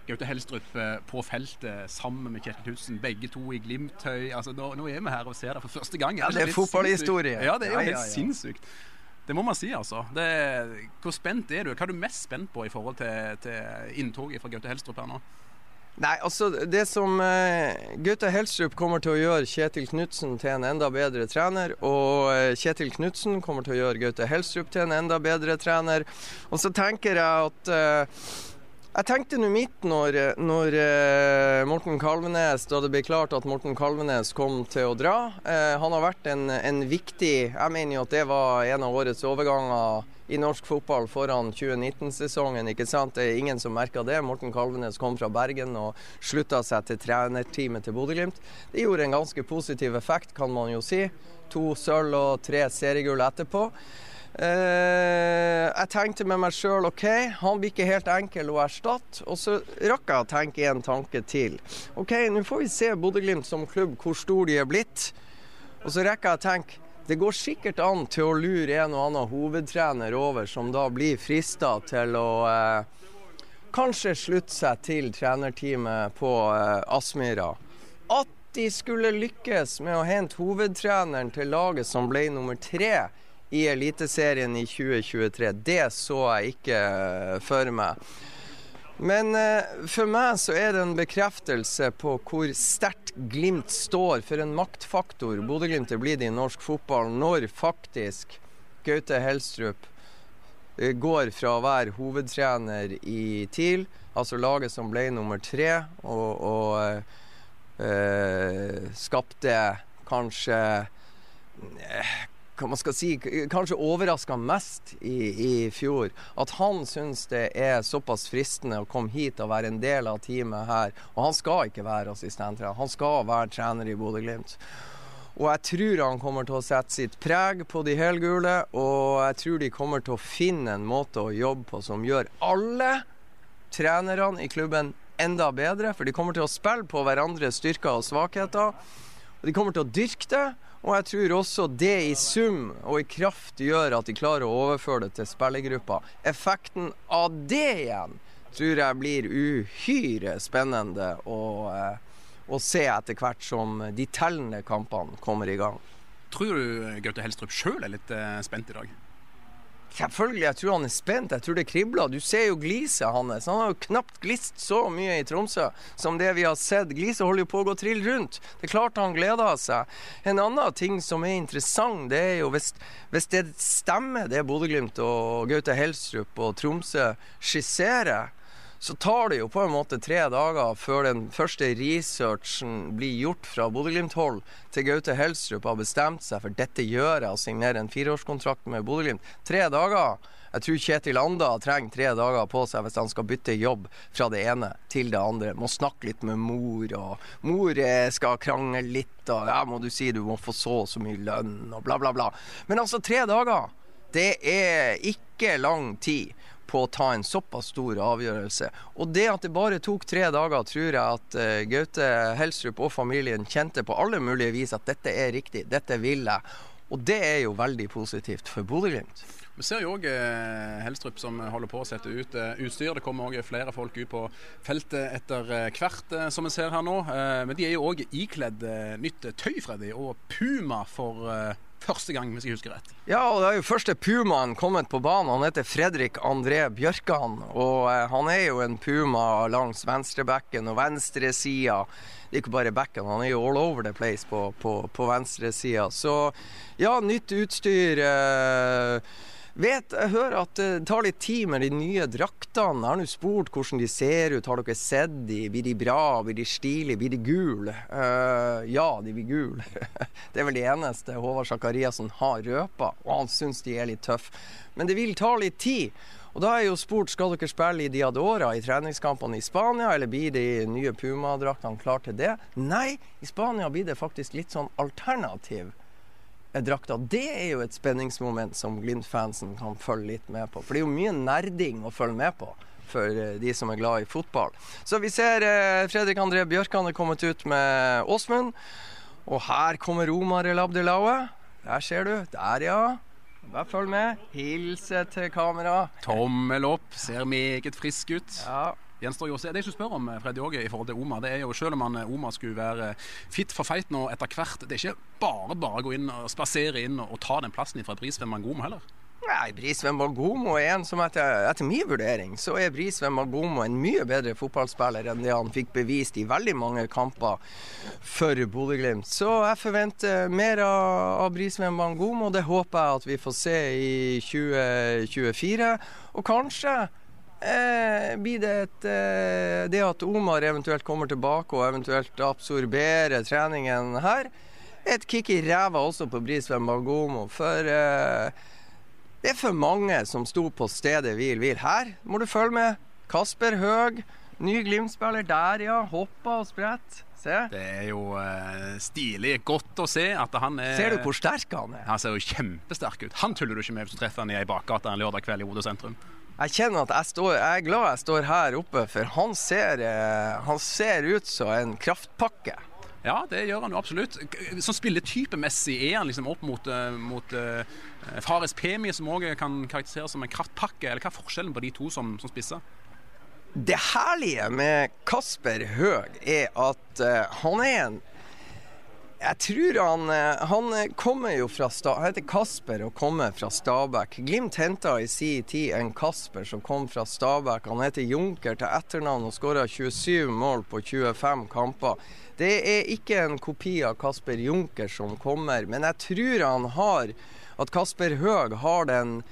Gaute Helstrup på feltet sammen med Kjetil Knutsen, begge to i Glimtøy. Altså, nå, nå, er vi her og ser det for første gang. Ja, det er fotballhistorie. Ja, det er jo helt ja, ja, sinnssykt. Det må man si, altså. Det, hvor spent er du? Hva er du mest spent på i forhold til, til inntoget fra Gaute Helstrup her nå? Nei, altså Det som uh, Gaute Helstrup kommer til å gjøre Kjetil Knutsen til en enda bedre trener, og uh, Kjetil Knutsen kommer til å gjøre Gaute Helstrup til en enda bedre trener. Og så tenker jeg at uh, jeg tenkte nå midt når, når uh, Morten Kalvenes, da det ble klart at Morten Kalvenes kom til å dra. Uh, han har vært en, en, viktig Jeg mener jo at det var en av årets overganger i norsk fotball foran 2019-sesongen. ikke sant? Det er ingen som merka det. Morten Kalvenes kom fra Bergen og slutta seg til trenerteamet til Bodø-Glimt. Det gjorde en ganske positiv effekt, kan man jo si. To sølv og tre seriegull etterpå. Uh, jeg tenkte med meg sjøl OK, han blir ikke helt enkel å erstatte. Og så rakk jeg å tenke en tanke til. OK, nå får vi se Bodø-Glimt som klubb, hvor stor de er blitt. Og så rekker jeg å tenke det går sikkert an til å lure en og annen hovedtrener over, som da blir frista til å eh, kanskje slutte seg til trenerteamet på eh, Aspmyra. At de skulle lykkes med å hente hovedtreneren til laget som ble nummer tre i Eliteserien i 2023. Det så jeg ikke eh, for meg. Men eh, for meg så er det en bekreftelse på hvor sterkt Glimt står for en maktfaktor Bodø-Glimt er blitt i norsk fotball når faktisk Gaute Helstrup eh, går fra å være hovedtrener i TIL, altså laget som ble nummer tre, og, og øh, skapte kanskje hva man skal si, kanskje overraska mest i, i, fjor. At han syns det er såpass fristende å komme hit og være en del av teamet her. Og han skal ikke være assistenttrener, han skal være trener i Bodø-Glimt. Og jeg tror han kommer til å sette sitt preg på de helgule, og jeg tror de kommer til å finne en måte å jobbe på som gjør alle trenerne i klubben enda bedre. For de kommer til å spille på hverandres styrker og svakheter. Og de kommer til å dyrke det. Og jeg tror også det i sum og i kraft gjør at de klarer å overføre det til spillergruppa. Effekten av det igjen tror jeg blir uhyre spennende å, eh, å se etter hvert som de tellende kampene kommer i gang. Tror du Gaute Helstrup sjøl er litt eh, spent i dag? Selvfølgelig, jeg tror han er spent. Jeg tror det kribler. Du ser jo gliset hans. Han har jo knapt glist så mye i Tromsø som det vi har sett. Gliset holder jo på å gå trill rundt. Det er klart han gleder seg. En annen ting som er interessant, det er jo hvis, hvis det stemmer det Bodø-Glimt og Gaute Helstrup og Tromsø skisserer, så tar det jo på en måte tre dager før den første researchen blir gjort fra Bodø-Glimt-hold til Gaute Helstrup har bestemt seg for dette gjør jeg, og signerer en fireårskontrakt med Bodø-Glimt. Tre dager. Jeg tror Kjetil Anda trenger tre dager på seg hvis han skal bytte jobb fra det ene til det andre. Må snakke litt med mor, og mor eh, skal krangle litt, og ja, må du si du må få så og så mye lønn, og bla, bla, bla. Men altså, tre dager, det er ikke lang tid på å ta en såpass stor avgjørelse. Og det at det bare tok tre dager, tror jeg at uh, Gaute Helstrup og familien kjente på alle mulige vis at dette er riktig, dette vil jeg. Og det er jo veldig positivt for Bodø-Glimt. Vi ser jo òg eh, Helstrup som holder på å sette ut eh, utstyr. Det kommer òg flere folk ut på feltet etter eh, hvert, eh, som vi ser her nå. Eh, men de er jo òg ikledd eh, nytt tøy, Freddy, og Puma for første gang, hvis jeg husker rett. Ja, og det er jo første pumaen kommet på banen. Han heter Fredrik André Bjørkan. Og eh, han er jo en puma langs venstrebekken og venstresida. Ikke bare bekken, han er jo all over the place på, på, på venstresida. Så ja, nytt utstyr. Eh, Vet, jeg hører at det tar litt tid med de nye draktene. Jeg har nå spurt hvordan de ser ut. Har dere sett de? Blir de bra? Blir de stilige? Blir de gule? Uh, ja, de blir gule. <laughs> det er vel det eneste Håvard Sakariassen har røpa, og han syns de er litt tøffe. Men det vil ta litt tid. Og da er jo spurt skal dere spille i Diadora i treningskampene i Spania, eller blir de nye Puma-draktene klar til det? Nei, i Spania blir det faktisk litt sånn alternativ drakta. Det er jo et spenningsmoment som Glimt-fansen kan følge litt med på. For det er jo mye nerding å følge med på for eh, de som er glad i fotball. Så vi ser eh, Fredrik André Bjørkan er kommet ut med Åsmund. Og her kommer Omar El Abdelaue. Der ser du. Der, ja. Bare følg med. Hilse til kamera. Tommel opp. Ser meget frisk ut. Ja. Gjenstår jo å se. Det jeg skulle spørre om, Freddy Åge, i forhold til Omar, det er jo selv om han, Omar skulle være fit for fight nå etter hvert, det er ikke bare bare å gå inn og spasere inn og, ta den plassen fra Brisveen Mangomo heller? Nei, Brisveen Mangomo er en som etter, etter min vurdering så er Brisveen Mangomo en mye bedre fotballspiller enn det han fikk bevist i veldig mange kamper for Bodø-Glimt. Så jeg forventer mer av, av Brisveen Balgomo. Det håper jeg at vi får se i 2024. Og kanskje eh, blir det et, eh, det at Omar eventuelt kommer tilbake og eventuelt absorberer treningen her, et kick i ræva også på Brisveen Bagomo. For eh, det er for mange som sto på stedet hvil, hvil. Her må du følge med. Kasper Høeg, ny Glimt-spiller. Der, ja. Hoppa og sprett. Se. Det er jo eh, stilig. Godt å se at han er Ser du hvor sterk han er? Han ser jo kjempesterk ut. Han tuller du ikke med hvis du treffer han i ei bakgate en lørdag kveld i Bodø sentrum. Jeg kjenner at jeg, står, jeg er glad jeg står her oppe, for han ser, uh, han ser ut som en kraftpakke. Ja, det gjør han jo absolutt. Sånn spilletypemessig er han liksom opp mot, uh, mot uh, Fares Pemi, som òg kan karakteriseres som en kraftpakke. Eller hva er forskjellen på de to som, som spisser? Det herlige med Kasper Høeg er at uh, han er en jeg tror han Han kommer jo fra Han heter Kasper og kommer fra Stabæk. Glimt henta i sin tid en Kasper som kom fra Stabæk. Han heter Junker til etternavn og skåra 27 mål på 25 kamper. Det er ikke en kopi av Kasper Junker som kommer, men jeg tror han har At Kasper Høeg har den,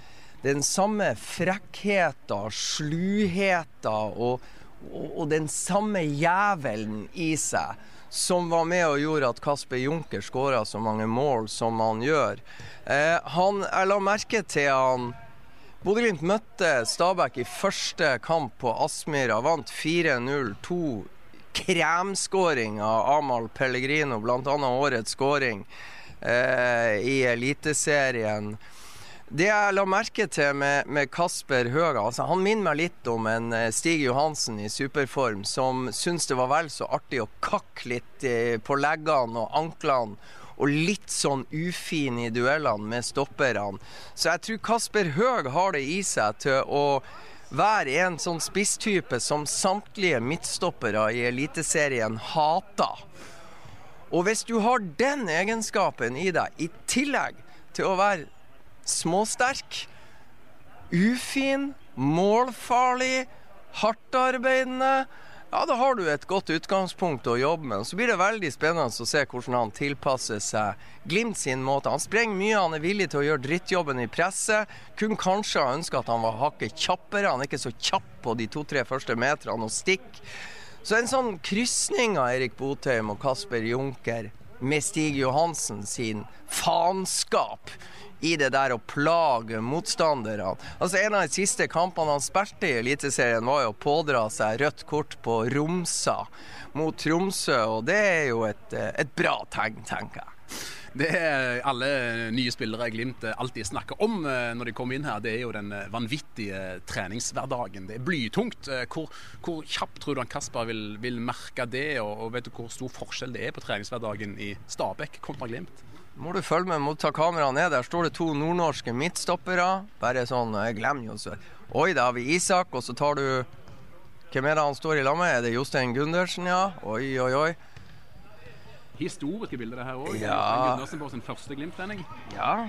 den samme frekkheten, sluheten og, og, og den samme jævelen i seg som var med og gjorde at Kasper Junker skåra så mange mål som han gjør. Eh, han, jeg la merke til han Bodø-Glimt møtte Stabæk i første kamp på Aspmyra. Vant 4-0. To kremskåring av Amahl Pellegrino, bl.a. årets skåring eh, i Eliteserien. Det jeg la merke til med, med Kasper Høga altså Han minner meg litt om en eh, Stig Johansen i superform, som syns det var vel så artig å kakke litt eh, på leggene og anklene. Og litt sånn ufin i duellene med stopperne. Så jeg tror Kasper Høeg har det i seg til å være en sånn spisstype som samtlige midtstoppere i Eliteserien hater. Og hvis du har den egenskapen i deg, i tillegg til å være småsterk, ufin, målfarlig, hardtarbeidende ja, da har du et godt utgangspunkt å jobbe med. Så blir det veldig spennende å se hvordan han tilpasser seg Glimt sin måte. Han sprenger mye, han er villig til å gjøre drittjobben i presset. Kunne kanskje ha ønska at han var hakket kjappere. Han er ikke så kjapp på de to-tre første meterne og stikker. Så en sånn krysning av Erik Botheim og Kasper Junker med Stig Johansen sin faenskap i det der å plage motstanderne. Altså En av de siste kampene han spilte i Eliteserien, var jo å pådra seg rødt kort på Romsa mot Tromsø, og det er jo et, et bra tegn, tenker jeg. Det er alle nye spillere Glimt alltid snakker om eh, når de kommer inn her, det er jo den eh, vanvittige treningshverdagen. Det er blytungt. Eh, hvor, hvor kjapt tror du han Kasper vil, vil merke det, og, og, vet du hvor stor forskjell det er på treningshverdagen i Stabæk kontra Glimt? Må du følge med, må ta kameraet ned. Der står det to nordnorske midtstoppere. Bare sånn, jeg glemmer jo så Oi, da har vi Isak, og så tar du Hvem er det han står i lag med? Er det Jostein Gundersen, ja? Oi, oi, oi. Historiske bilder, det her òg. Ja. Gundersen på sin første Glimt-trening. Ja.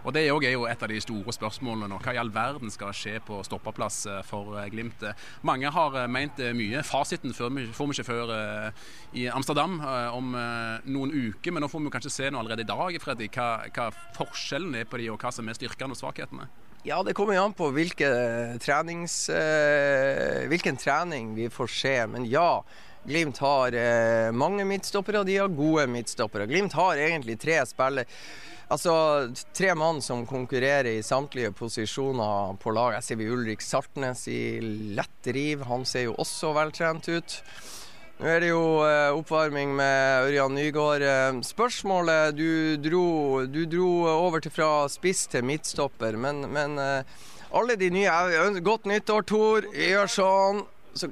Og Det er jo et av de store spørsmålene. Hva i all verden skal skje på stoppeplass eh, for eh, Glimt? Mange har eh, ment mye. Fasiten får vi ikke før i Amsterdam om noen uker, men nå får vi kanskje se noe allerede i dag Freddy, hva, hva forskjellen er på de, og hva som er styrkene og svakhetene? Ja, det kommer jo an på hvilke hvilken trening vi får se. Men ja, Glimt har mange midtstoppere, og de har gode midtstoppere. Glimt har egentlig tre spillere Altså, tre mann som konkurrerer i samtlige posisjoner på lag. Jeg ser vi Ulrik Saltnes i lett riv. Han ser jo også veltrent ut. Nå er det jo eh, oppvarming med Ørjan Nygaard. Eh, spørsmålet du dro, du dro over til fra spiss til midtstopper, men, men eh, alle de nye Godt nyttår, Tor. Gjør sånn. Så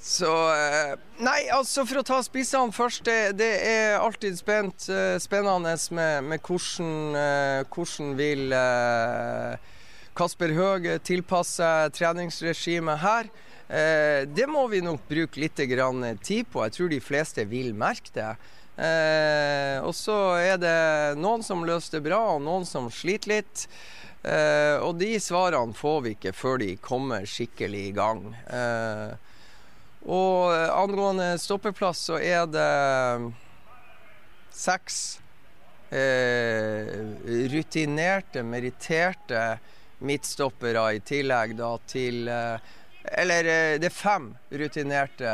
så eh, Nei, altså for å ta spissene først. Det, det er alltid spent, eh, spennende med, med hvordan, eh, hvordan vil Kasper Høeg tilpasse treningsregimet her. Det må vi nok bruke litt tid på. Jeg tror de fleste vil merke det. Og så er det noen som løser det bra, og noen som sliter litt. Og de svarene får vi ikke før de kommer skikkelig i gang. Eh, og angående stoppeplass så er det seks eh, rutinerte, meritterte midtstoppere i tillegg da til eh, Eller eh, det er fem rutinerte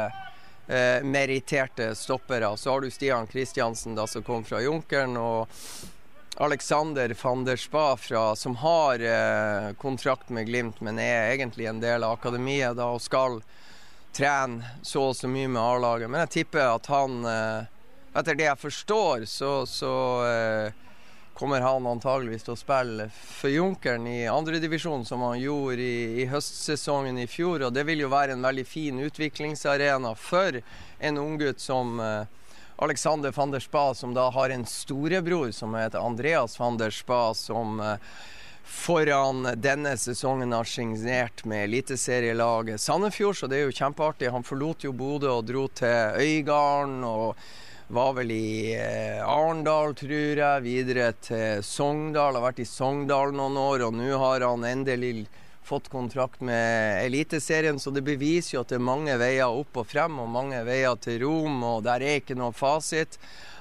eh, meritterte stoppere. Så har du Stian Kristiansen da som kom fra Junkeren. og Alexander van der Spa fra, som har eh, kontrakt med Glimt, men er egentlig en del av akademiet da, og skal trene så og så mye med A-laget. Men jeg tipper at han eh, Etter det jeg forstår, så, så eh, kommer han antageligvis til å spille for Junkeren i andredivisjon, som han gjorde i, i, høstsesongen i fjor. Og det vil jo være en veldig fin utviklingsarena for en unggutt som eh, Alexander van der Spa, som da har en storebror som heter Andreas van der Spa, som foran denne sesongen har signert med eliteserielaget Sandefjord, så det er jo kjempeartig. Han forlot jo Bodø og dro til Øygarden og var vel i eh, Arendal, tror jeg, videre til Sogndal. Har vært i Sogndal noen år, og nå har han endelig fått kontrakt med Eliteserien, så det beviser jo at det er mange veier opp og frem og mange veier til Rom, og der er ikke noe fasit.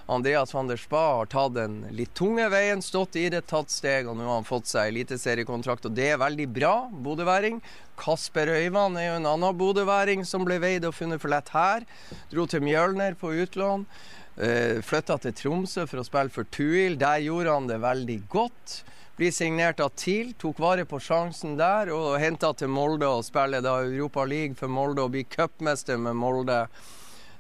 Andreas van der Spa har tatt den litt tunge veien, stått i det, tatt steg, og nå har han fått seg eliteseriekontrakt, og det er veldig bra, bodøværing. Kasper Øyvand er jo en annen bodøværing som ble veid og funnet for lett her. Dro til Mjølner på utlån. Uh, Flytta til Tromsø for å spille for Tuil. Der gjorde han det veldig godt. Blir signert av TIL, tok vare på sjansen der og henta til Molde og spiller da Europa League for Molde og blir cupmester med Molde.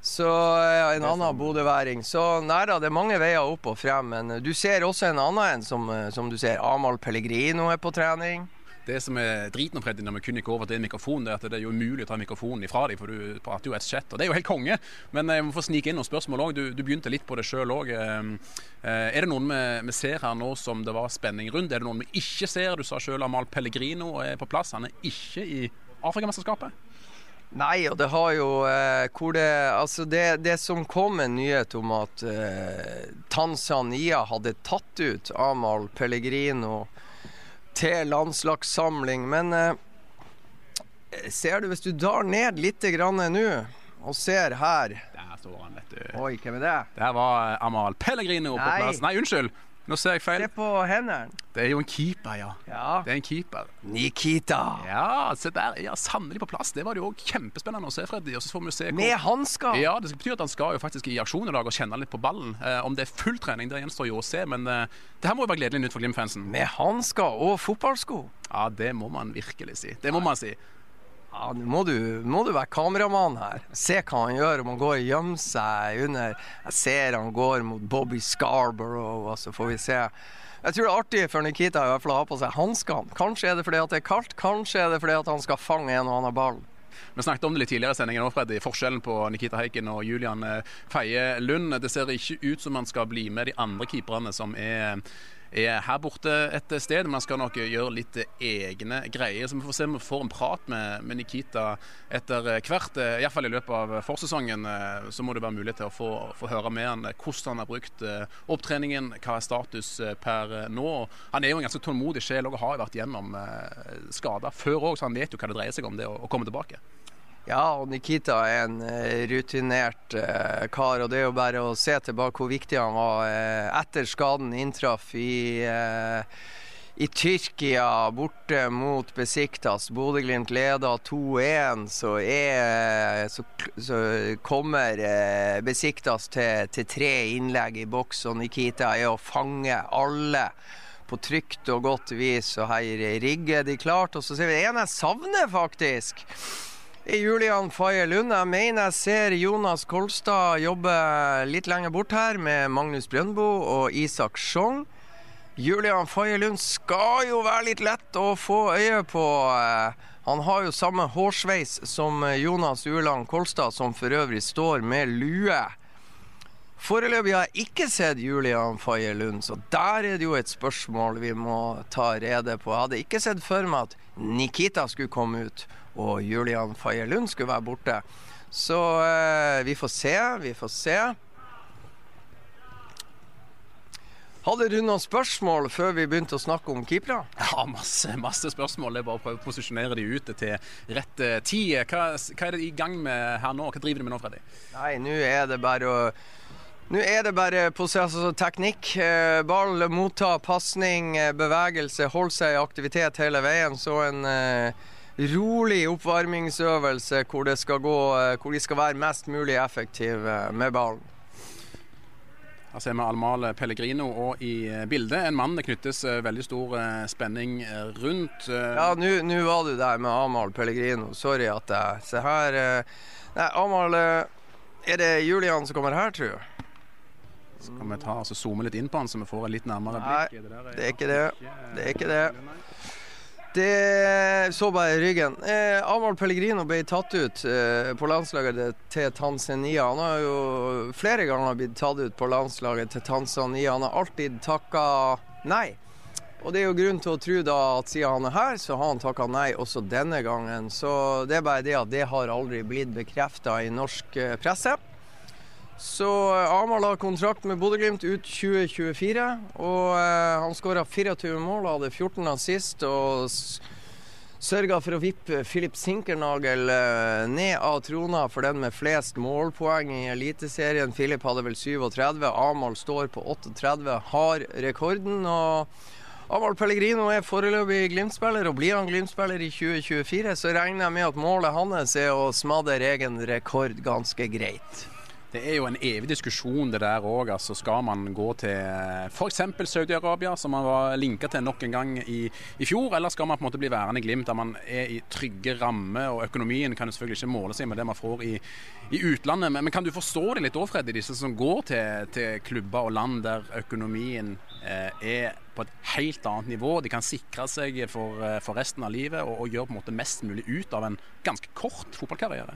Så ja, en annen bodøværing. Så nei da, det er mange veier opp og frem. Men du ser også en annen en, som, som du ser. Amal Pellegrino er på trening. Det som er driten om når vi kun gikk over til en mikrofon, det er at det er jo umulig å ta mikrofonen ifra dem, for du prater jo et chat. Og det er jo helt konge. Men jeg må få snike inn noen spørsmål òg. Du, du, begynte litt på det sjøl òg. Eh, er det noen vi, vi, ser her nå som det var spenning rundt? Er det noen vi ikke ser? Du sa sjøl Amal Pellegrino er på plass. Han er ikke i Afrikamesterskapet? Nei, og det har jo eh, hvor det Altså, det, det, som kom en nyhet om at eh, Tanzania hadde tatt ut Amal Pellegrino til landslagssamling. Men eh, ser du, hvis du drar ned litt nå og ser her Der står han, vet du. Oi, hvem er det? Der var Amal Pellegrino på plass. Nei, unnskyld. Nå ser jeg feil. Se på hendene. Det er jo en keeper, ja. ja. Det er en keeper. Nikita. Ja, se der. Ja, Sannelig på plass. Det var det jo kjempespennende å se, Freddy. Og så får vi se Med hansker. Ja, det betyr at han skal jo faktisk i aksjon i dag og kjenne litt på ballen. Eh, om det er full trening, det gjenstår jo å se. Men eh, det her må jo være gledelig nytt for Glimt-fansen. Med hansker og fotballsko. Ja, det må man virkelig si. Det må man si. Ja, Nå må, må, du være kameramann her. Se hva han gjør. Om han går og gjemmer seg under Jeg ser han går mot Bobby Scarborough, og så får vi se. Jeg tror det er artig for Nikita i hvert fall å ha på seg hanskene. Kanskje er det fordi det er kaldt, kanskje er det fordi han skal fange en og annen ball. Vi snakket om det litt tidligere i sendingen, Freddy. Forskjellen på Nikita Heiken og Julian eh, Feie Lund. Det ser ikke ut som han skal bli med de andre keeperne som er er her borte et sted. Man skal nok gjøre litt egne greier. Så vi får se om vi får en prat med, Nikita etter hvert. Iallfall i løpet av forsesongen så må det være mulig til å få, få høre med han hvordan han har brukt eh, opptreningen, hva er status eh, per nå. Han er jo en ganske tålmodig sjel og har vært gjennom eh, skader før òg, så han vet jo hva det dreier seg om, det å komme tilbake. Ja, og Nikita er en uh, rutinert eh, kar. Og det er jo bare å se tilbake hvor viktig han var eh, etter skaden inntraff i, i Tyrkia, borte mot Besiktas. Bodø-Glimt leder 2-1. Så, så, så, kommer Besiktas til, til, tre innlegg i boks, og Nikita er å fange alle på trygt og godt vis. Og her rigger de klart. Og så ser vi en jeg savner, faktisk Julian Faye Lund. Jeg mener jeg ser Jonas Kolstad jobbe litt lenger bort her med Magnus Brøndbo og Isak Sjong. Julian Faye Lund skal jo være litt lett å få øye på. Eh, han har jo samme hårsveis som Jonas Ueland Kolstad, som for øvrig står med lue. Foreløpig har jeg ikke sett Julian Faye Lund, så der er det jo et spørsmål vi må ta rede på. Jeg hadde ikke sett for meg at Nikita skulle komme ut og Julian Faye Lund skulle være borte. Så eh, vi får se, vi får se. Hadde du noen spørsmål før vi begynte å snakke om keepere? Ja, masse, masse spørsmål. Det er bare å prøve å posisjonere de ute til rett eh, tid. Hva, hva, er det i gang med her nå? Hva driver du med nå, Freddy? Nei, nå er det bare å nå er det bare prosess og teknikk. Eh, ball, motta, pasning, bevegelse. Holde seg i aktivitet hele veien. Så en eh, rolig oppvarmingsøvelse hvor, det skal gå, hvor de skal være mest mulig effektive med ballen. Her ser vi Almal Pellegrino og i eh, bildet en mann det knyttes eh, veldig stor eh, spenning rundt. Ja, nå var du der med Amal Pellegrino. Sorry at jeg Se her Nei, Amal Er det Julian som kommer her, tror jeg? kan vi ta altså zoome litt inn på han, så vi får et litt nærmere blikk? Nei, det er ikke det. Det er ikke det. Det så bare i ryggen. Eh, Amahl Pellegrino ble tatt ut eh, på landslaget til Tanzania. Han har jo flere ganger blitt tatt ut på landslaget til Tanzania. Han har alltid takka nei. Og det er jo grunn til å tro da at siden han er her, så har han takka nei også denne gangen. Så det er bare det at det har aldri blitt bekrefta i norsk eh, presse. Så eh, Amahl har kontrakt med Bodø-Glimt ut 2024. Og eh, han skåra 24 mål, hadde 14 assist og sørga for å vippe Filip Sinkernagel eh, ned av trona for den med flest målpoeng i Eliteserien. Filip hadde vel 37. Amahl står på 38, har rekorden. og Amahl Pellegrino er foreløpig Glimt-spiller, og blir han Glimt-spiller i 2024, så regner jeg med at målet hans er å smadre egen rekord ganske greit. Det er jo en evig diskusjon det der òg. Altså, skal man gå til f.eks. Saudi-Arabia, som man var linka til nok en gang i, i, fjor, eller skal man på en måte bli værende i Glimt, der man er i trygge rammer, og økonomien kan jo selvfølgelig ikke måle seg med det man får i, i utlandet. Men, men, kan du forstå det litt òg, Freddy, disse som går til, til, klubber og land der økonomien eh, er på et helt annet nivå. De kan sikre seg for, eh, for resten av livet og, og gjøre på en måte mest mulig ut av en ganske kort fotballkarriere.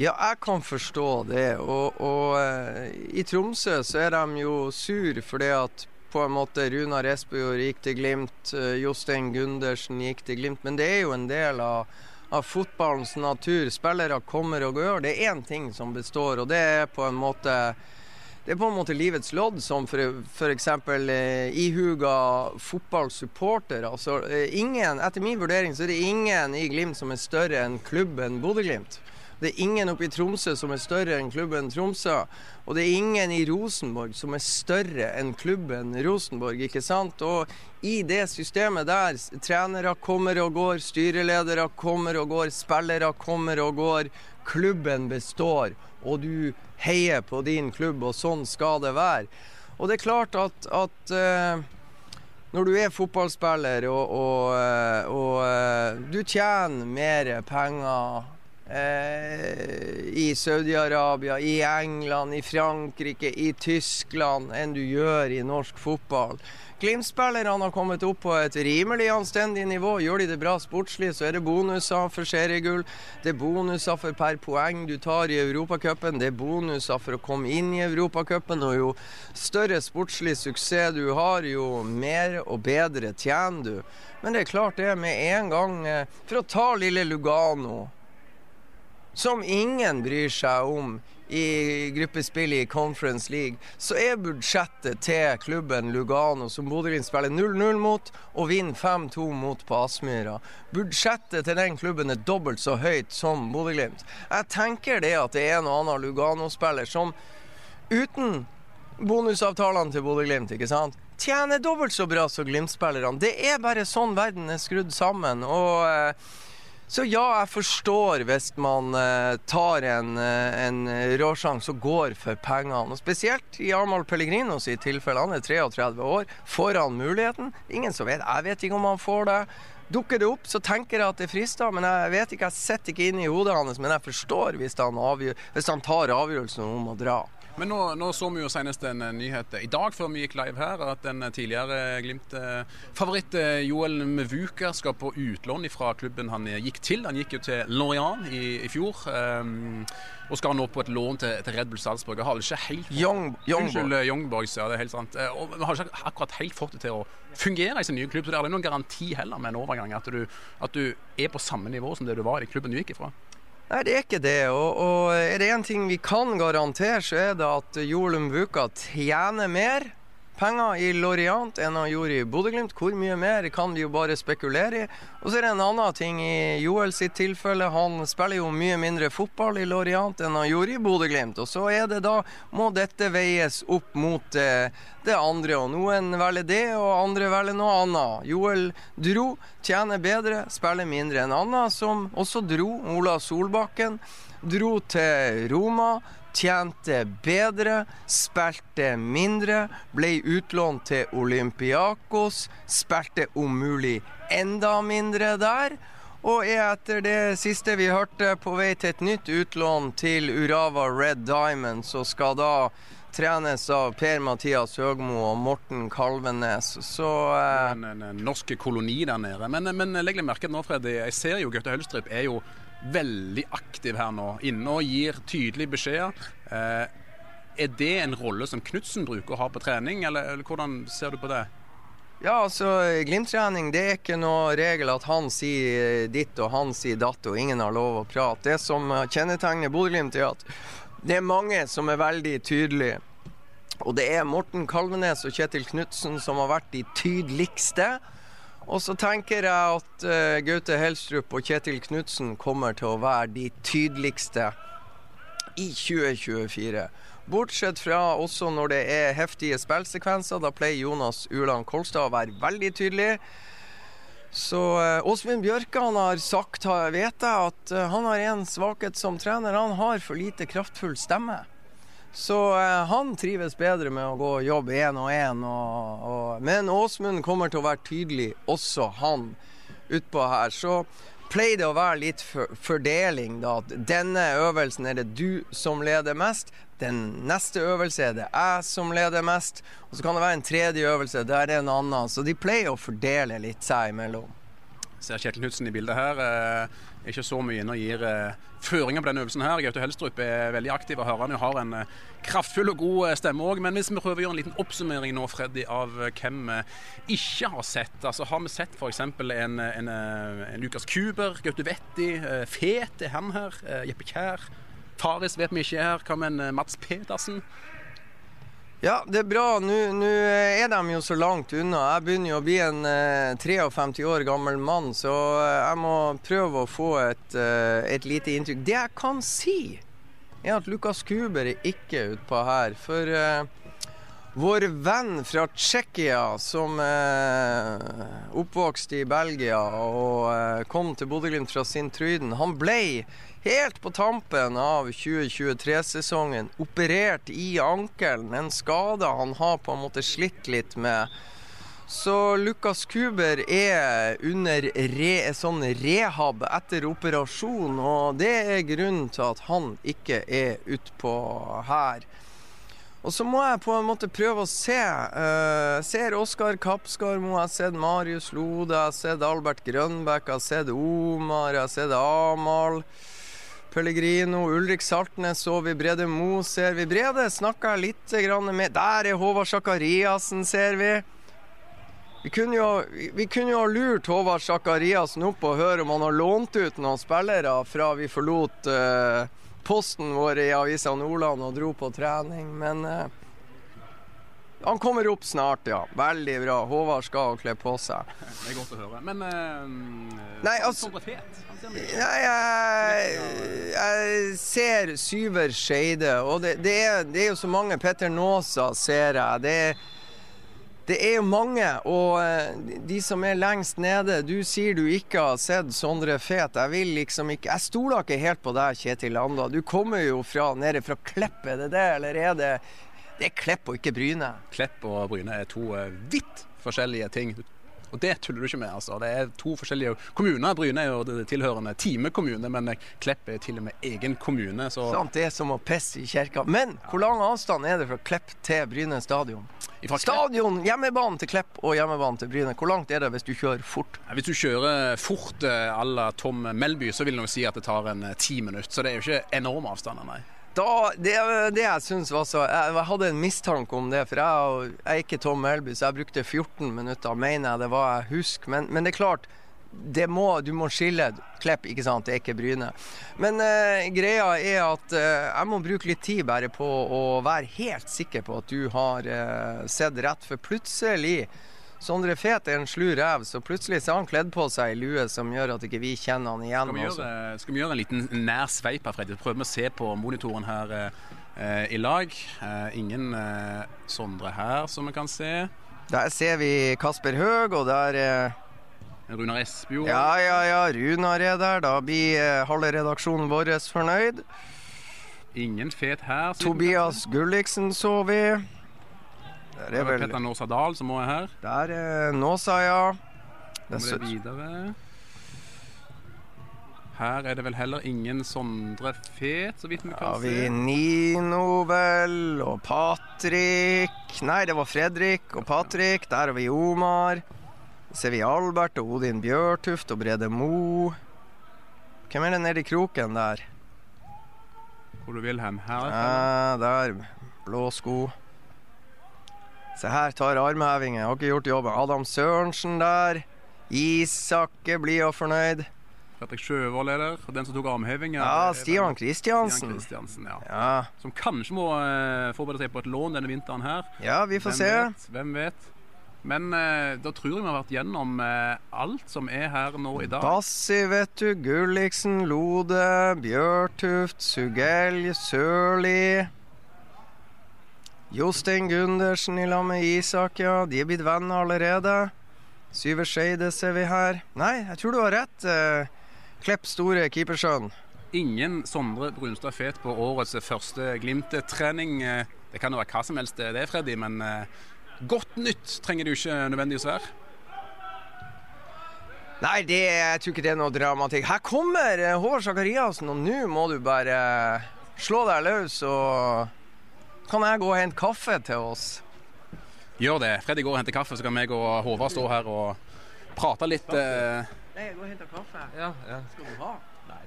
Ja, jeg kan forstå det. Og, og uh, i Tromsø så er de jo sur fordi at på en måte Runar Espejord gikk til Glimt, uh, Jostein Gundersen gikk til Glimt. Men det er jo en del av, av fotballens natur. Spillere kommer og går. Det er én ting som består, og det er på en måte det er på en måte livets lodd, som f.eks. Eh, ihuga fotballsupporter. Altså, eh, ingen, etter min vurdering så er det ingen i Glimt som er større enn klubben Bodø-Glimt. Det er ingen oppe i Tromsø som er større enn klubben Tromsø. Og det er ingen i Rosenborg som er større enn klubben Rosenborg, ikke sant? Og i det systemet der, trenere kommer og går, styreledere kommer og går, spillere kommer og går, klubben består. Og du heier på din klubb, og sånn skal det være. Og det er klart at, at uh, når du er fotballspiller og, og, eh, og, uh, du tjener mer penger i Saudi-Arabia, i England, i Frankrike, i Tyskland enn du gjør i norsk fotball. Glimt-spillerne har kommet opp på et rimelig anstendig nivå. Gjør de det bra sportslig, så er det bonuser for seriegull. Det er bonuser for per poeng du tar i Europacupen. Det er bonuser for å komme inn i Europacupen. Og jo større sportslig suksess du har, jo mer og bedre tjener du. Men det er klart det med en gang eh, For å ta lille Lugano som ingen bryr seg om i gruppespillet i Conference League, så er budsjettet til klubben Lugano, som Bodø-Glimt spiller 0-0 mot, og vinner 5-2 mot på Aspmyra. Budsjettet til den klubben er dobbelt så høyt som Bodø-Glimt. Jeg tenker det at det er en og annen Lugano-spiller som uten bonusavtalene til Bodø-Glimt, ikke sant, tjener dobbelt så bra som Glimt-spillerne. Det er bare sånn verden er skrudd sammen. og... Eh, så ja, jeg forstår hvis man uh, tar en, uh, en råsjanse og går for pengene. Og Spesielt i Amahl Pellegrino sitt tilfelle. Han er 33 år. Får han muligheten? Ingen som vet. Jeg vet ikke om han får det. Dukker det opp, så tenker jeg at det frister. Men jeg vet ikke, jeg sitter ikke inn i hodet hans. Men jeg forstår hvis han, avgjør, hvis han tar avgjørelsen om å dra. Men nå, nå, så vi jo senest en nyhet i dag før vi gikk live her, at den tidligere Glimt-favoritt Joel Mvuka skal på utlån fra klubben han gikk til. Han gikk jo til Lorient i, i fjor. Um, og skal nå på et lån til, til Red Bull Salzburg. Har ikke helt Young, Young Unnskyld, Young Ja, det er helt sant. Og vi har ikke akkurat helt fått det til å fungere i sin nye klubb. Så det er aldri noen garanti heller med en overgang at du, at du er på samme nivå som det du var i klubben du gikk ifra. Nei, det er ikke det. Og, og er det én ting vi kan garantere, så er det at Joel Mvuka tjener mer penger i Lorient enn han gjorde i Bodø-Glimt. Hvor mye mer kan vi jo bare spekulere i. Og så er det en annen ting i Joel sitt tilfelle. Han spiller jo mye mindre fotball i Lorient enn han gjorde i Bodø-Glimt. Og så er det da må dette veies opp mot eh, det andre. Og noen velger det, og andre velger noe annet. Joel dro, tjener bedre, spiller mindre enn Anna, som også dro. Ola Solbakken dro til Roma tjente bedre, spilte mindre, ble utlånt til Olympiakos, spilte om mulig enda mindre der. Og er etter det siste vi hørte, på vei til et nytt utlån til Urava Red Diamond, så skal da trenes av Per-Mathias Høgmo og Morten Kalvenes. Så eh... en, en, en, norsk koloni der nede. Men, men legg merke til nå, Freddy. Jeg ser jo Gaute Hølstrup er jo veldig aktiv her nå. Inne og gir tydelige beskjeder. Eh, er det en rolle som Knutsen bruker å ha på trening, eller, eller hvordan ser du på det? Ja, altså Glimt-trening det er ikke noe regel at han sier ditt og han sier datt og ingen har lov å prate. Det som kjennetegner Bodø-Glimt er at det er mange som er veldig tydelige. Og det er Morten Kalvenes og Kjetil Knutsen som har vært de tydeligste. Og så tenker jeg at uh, Gaute Helstrup og Kjetil Knutsen kommer til å være de tydeligste i 2024. Bortsett fra også når det er heftige spillsekvenser. Da pleier Jonas Uland Kolstad å være veldig tydelig. Så uh, Åsmund Bjørkan har sagt, vet jeg, at uh, han har en svakhet som trener. Han har for lite kraftfull stemme. Så eh, han trives bedre med å gå og jobbe én og én. Men Åsmund kommer til å være tydelig, også han, utpå her. Så pleier det å være litt for fordeling, da. At denne øvelsen er det du som leder mest. Den neste øvelse er det jeg som leder mest. Og så kan det være en tredje øvelse der det er en annen. Så de pleier å fordele litt seg imellom. Ser Kjetil Knutsen i bildet her. Eh ikke så mye inne og gir uh, føringer på denne øvelsen. her. Gaute Helstrup er veldig aktiv og hører han har en uh, kraftfull og god uh, stemme òg. Men hvis vi prøver å gjøre en liten oppsummering nå, Freddy, av hvem vi ikke har sett. Altså Har vi sett f.eks. En, en, en Lukas Kuber, Gaute Vetti, Fet er han her, Jeppe Kjær. Faris vet vi ikke er her. Hva med en Mats Pedersen? Ja, det er bra. Nå er de jo så langt unna. Jeg begynner jo å bli en eh, 53 år gammel mann, så eh, jeg må prøve å få et, eh, et, lite inntrykk. Det jeg kan si, er at Lukas Kuber er ikke utpå her. For eh, vår venn fra Tsjekkia, som oppvokste eh, oppvokst i Belgia og eh, kom til Bodø-Glimt fra Sint-Tryden, han ble helt på tampen av 2023-sesongen operert i ankelen. En skade han har på en måte slitt litt med. Så Lukas Kuber er under re, sånn rehab etter operasjon, og det er grunnen til at han ikke er utpå her. Og så må jeg på en måte prøve å se. Uh, ser Oskar Kappskarmo, jeg har sett Marius Lode, jeg har sett Albert Grønbæk, jeg har sett Omar, jeg har sett Amahl. Pellegrino, Ulrik Saltnes så vi. Brede Mo ser vi. Brede snakka litt med Der er Håvard Sakariassen, ser vi. Vi kunne, jo, vi kunne jo ha lurt Håvard Sakariassen opp og høre om han har lånt ut noen spillere fra vi forlot uh, posten vår i Avisa Nordland og dro på trening, men uh, han kommer opp snart, ja. Veldig bra. Håvard skal kle på seg. Det er godt å høre. Men uh, Nei, altså, Nei, jeg, jeg ser Syver Skeide, og det, det, er, det, er, jo så mange. Petter Nåsa ser jeg. Det er, det er jo mange, og eh, de som er lengst nede Du sier du ikke har sett Sondre Fet. Jeg vil liksom ikke Jeg stoler ikke helt på deg, Kjetil Anda. Du kommer jo fra, nede fra Kleppe, er det det, eller er det Det er Klepp og ikke Bryne? Klepp og Bryne er to eh, vidt forskjellige ting. Og det tuller du ikke med. altså. Det er to forskjellige kommuner. Bryne er jo det tilhørende Time kommune, men Klepp er til og med egen kommune. så... Sant, det er som å pisse i kirka. Men hvor lang avstand er det fra Klepp til Bryne stadion? Stadion, hjemmebanen til Klepp og hjemmebanen til Bryne. Hvor langt er det hvis du kjører fort? Hvis du kjører fort à la Tom Melby, så vil jeg si at det tar en ti minutter. Så det er jo ikke enorme avstander, nei. Da, det, det jeg syns var så jeg, hadde en mistanke om det, for jeg, jeg er ikke Tom Melby, så jeg brukte 14 minutter, mener jeg det var jeg husker. Men, men det er klart, det må, du må skille Klepp, ikke sant, det er ikke Bryne. Men eh, greia er at eh, jeg må bruke litt tid bare på å være helt sikker på at du har eh, sett rett, for plutselig Sondre Fet er en slu rev, så plutselig så har han kledd på seg ei lue som gjør at ikke vi kjenner han igjen. Skal vi gjøre, skal vi gjøre en liten nær sveip her, Fredrik? Prøve å se på monitoren her eh, i lag. Eh, ingen eh, Sondre her, som vi kan se. Der ser vi Kasper Høeg, og der eh, Runar Espejord. Ja, ja, ja. Runar er der. Da blir eh, halve redaksjonen vår fornøyd. Ingen fet her. Tobias Gulliksen så vi. Der er vel Petter Nåsa Dahl som også er her. Der er Nåsa, ja. Det er videre. Her er det vel heller ingen Sondre Fet, så vidt vi kan ja, se. Har vi Nino, vel, og Patrick Nei, det var Fredrik og Patrick. Der har vi Omar. Så ser vi Albert og Odin Bjørtuft og Brede Mo. Hvem er det nedi kroken der? Hvor du vil hen? Her? Ja, der. Blå sko. Se her, tar armhevinger. Har ikke gjort jobben. Adam Sørensen der. Isakke blid og fornøyd. Fredrik Sjøvold er der. Den som tok armheving Ja, Stian Kristiansen. Ja. ja. Som kanskje må eh, forberede seg på et lån denne vinteren her. Ja, vi får Hvem se. Vet? Hvem vet. Men eh, da tror jeg vi har vært gjennom eh, alt som er her nå i dag. Bassi, vet du. Gulliksen, Lode, Bjørtuft, Sugell, Sørli. Jostein Gundersen i lag med Isak, ja. De er blitt venner allerede. Syver Skeide ser vi her. Nei, jeg tror du har rett. Eh, Klepp store keepersønn. Ingen Sondre Brunstad Fet på årets første Glimt-trening. Eh, det kan jo være hva som helst det, er, Freddy, men eh, godt nytt trenger det jo ikke nødvendigvis være. Nei, det, jeg tror ikke det er noe dramatikk. Her kommer Håvard Sakariassen, og nå må du bare slå deg løs og kan jeg gå og hente kaffe til oss? Gjør det. Freddy går og henter kaffe, så kan jeg og Håvard stå her og prate litt. Eh... Nei, jeg går og henter kaffe. Ja, ja. Skal du ha? Nei.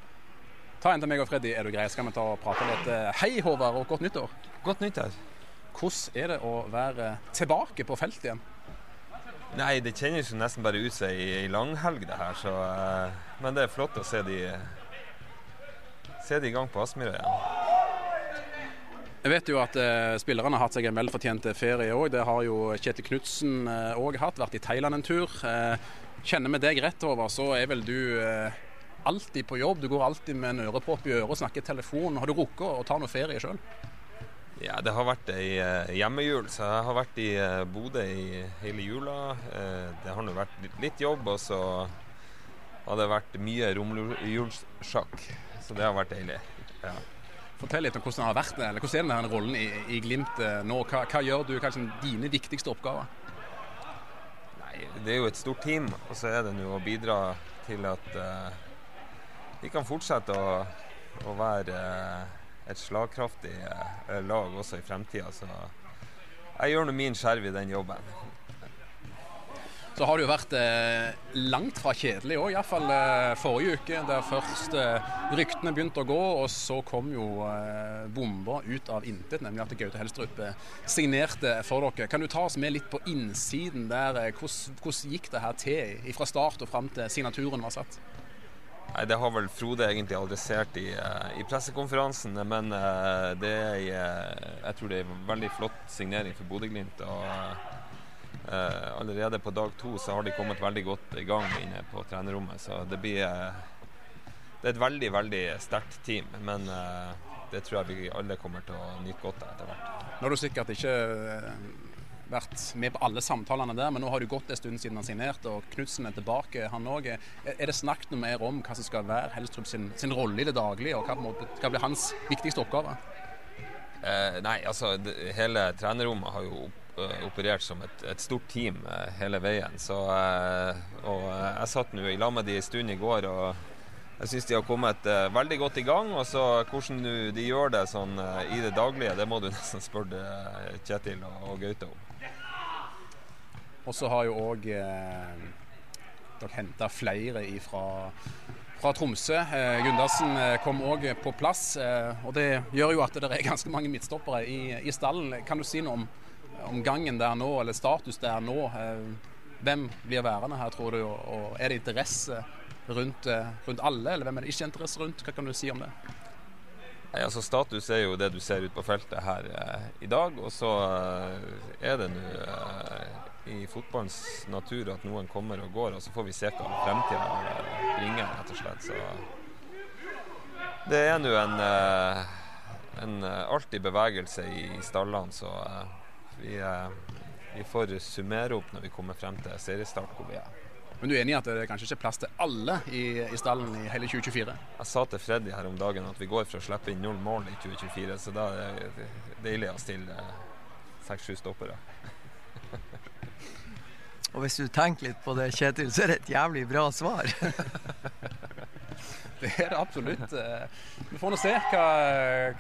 Ta en til meg og Freddy, er du grei? Skal vi ta og prate litt? Eh, hei, Håvard, og godt nyttår. Godt nyttår. Hvordan er det å være tilbake på feltet igjen? Nei, det kjennes jo nesten bare ut som ei langhelg, det her. Så, uh, men det er flott å se de, se de i gang på Aspmyra igjen. Jeg vet jo at eh, spillerne har hatt seg en velfortjent ferie òg. Det har jo Kjetil Knutsen òg eh, hatt. Vært i Thailand en tur. Eh, kjenner vi deg rett over, så er vel du eh, alltid på jobb. Du går alltid med en ørepropp i øret og snakker telefon. Har du rukket å ta noe ferie sjøl? Ja, det har vært ei uh, hjemmejul, så jeg har vært i Bodø i hele jula. Det har nå vært litt, jobb, og så har det vært mye romjulssjakk. Så det har vært deilig. Ja. Fortell litt om hvordan det har vært eller hvordan er denne rollen i, i Glimt eh, nå? Hva, hva, gjør du? Hva er liksom dine viktigste oppgaver? Nei, Det er jo et stort team, og så er det nå å bidra til at uh, vi kan fortsette å, å være uh, et slagkraftig uh, lag også i fremtida. Så jeg gjør nå min skjerv i den jobben. Så har det jo vært eh, langt fra kjedelig òg, iallfall eh, forrige uke. Der først eh, ryktene begynte å gå, og så kom jo eh, bomba ut av intet. Nemlig at Gaute Helstrup eh, signerte for dere. Kan du ta oss med litt på innsiden der? Eh, hvordan, hvordan gikk det her til fra start og fram til signaturen var satt? Nei, Det har vel Frode egentlig adressert i, uh, i pressekonferansen, men det er, jeg tror det er en veldig flott signering for Bodø-Glimt. Uh, allerede på dag to så har de kommet veldig godt i gang inne på trenerrommet. Så det blir uh, Det er et veldig, veldig sterkt team. Men uh, det tror jeg vi alle kommer til å nyte godt av etter hvert. Nå har du sikkert ikke vært med på alle samtalene der, men nå har det gått en stund siden han signerte, og Knutsen er tilbake, han òg. Er det snakket noe mer om hva som skal være Helstrup sin, sin rolle i det daglige, og hva, hva blir hans viktigste oppgave? nei, altså det, hele trenerrommet har jo operert som et, et stort team hele veien. Så, og jeg satt nå i lag med de en stund i går. og jeg syns de har kommet veldig godt i gang. og så Hvordan de gjør det sånn i det daglige, det må du <laughs> nesten spørre Kjetil og, og Gaute om. Og så har jo òg eh, dere henta flere ifra, fra Tromsø. Eh, Gundersen kom òg på plass. og Det gjør jo at det er ganske mange midtstoppere i, i stallen. Kan du si noe om, om, gangen der nå, eller status der nå? hvem blir værende her, tror du? Og, er det interesse rundt, eh, rundt, alle, eller hvem er det ikke interesse rundt? Hva kan du si om det? Nei, altså Status er jo det du ser ute på feltet her eh, i dag. Og så eh, er det nå eh, i fotballens natur at noen kommer og går, og så får vi se hva fremtida bringer, rett og slett. Så det er nå en, eh, en eh, alltid bevegelse i stallene, så vi, vi får summere opp når vi kommer frem til seriestart hvor vi er. Men du er enig i at det er kanskje ikke er plass til alle i, i stallen i hele 2024? Jeg sa til Freddy her om dagen at vi går for å slippe inn null mål i 2024, så da er det deilig å stille seks-sju stoppere. Og hvis du tenker litt på det, Kjetil, så er det et jævlig bra svar. <laughs> Det er det absolutt. Eh, vi får nå se hva,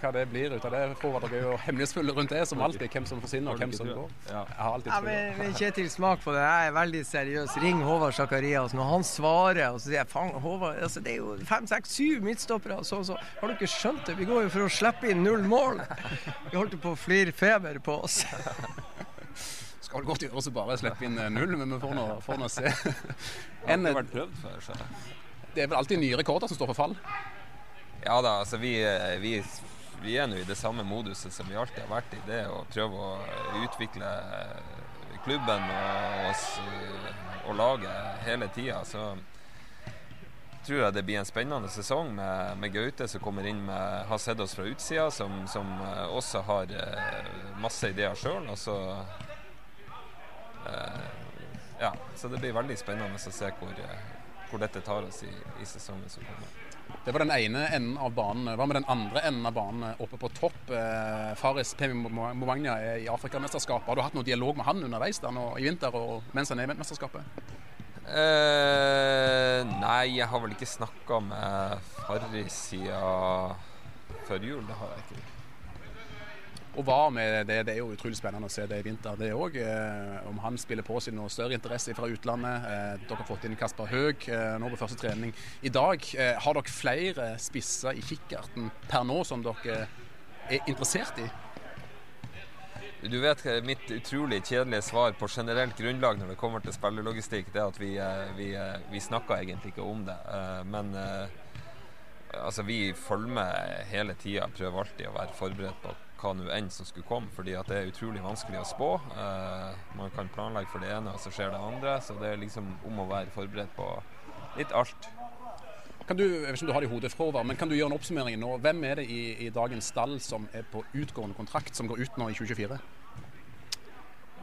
hva, det blir ut av det. Forward er jo hemmelighetsfulle rundt det, som alltid. Hvem som forsvinner og hvem som går. Ja. Jeg har alltid ja, men, men Kjetil, smak på det. Jeg er veldig seriøs. Ring Håvard Sakarias. Når han svarer, og så sier jeg fang, Håvard, altså, det er jo fem, seks, syv midtstoppere. Så, så. Har du ikke skjønt det? Vi går jo for å slippe inn null mål. Vi holdt på å flire feber på oss. <laughs> skal godt gjøres å bare slippe inn null, men vi får nå, får nå se. <laughs> Det har vært prøvd før, så det er vel alltid nye rekorder som står for fall? Ja da, altså vi, vi, vi er nå i det samme moduset som vi alltid har vært i. Det å prøve å utvikle klubben og, og, og laget hele tida. Så tror jeg det blir en spennende sesong med, med Gaute som kommer inn med har sett oss fra utsida, som, som også har eh, masse ideer sjøl. Eh, Ja, så det blir veldig spennende å se hvor, hvor dette tar oss i, i, sesongen som kommer. Det var den ene enden av banen. Hva med den andre enden av banen oppe på topp? Eh, Faris Pemi Momagna er i Afrikamesterskapet. Har du hatt noe dialog med han underveis der nå i vinter og mens han er i mesterskapet? Eh, nei, jeg har vel ikke snakka med Farris siden før jul. Det har jeg ikke. Og hva med det? Det er jo utrolig spennende å se det i vinter, det òg. Eh, om han spiller på seg noe større interesse fra utlandet. Eh, dere har fått inn Kasper Høeg eh, nå på første trening i dag. Har dere flere spisser i kikkerten per nå som dere er interessert i? Du vet mitt utrolig kjedelige svar på generelt grunnlag når det kommer til spillerlogistikk, det er at vi, vi, vi snakker egentlig ikke om det. Men altså, vi følger med hele tida, prøver alltid å være forberedt på hva nå enn som skulle komme, fordi at det er utrolig vanskelig å spå. Eh, man kan planlegge for det ene, og så skjer det andre. Så det er liksom om å være forberedt på litt alt. Kan du, jeg vet ikke om du har det i hodet Frover, men kan du gjøre en oppsummering nå? Hvem er det i, i, dagens stall som er på utgående kontrakt, som går ut nå i 2024?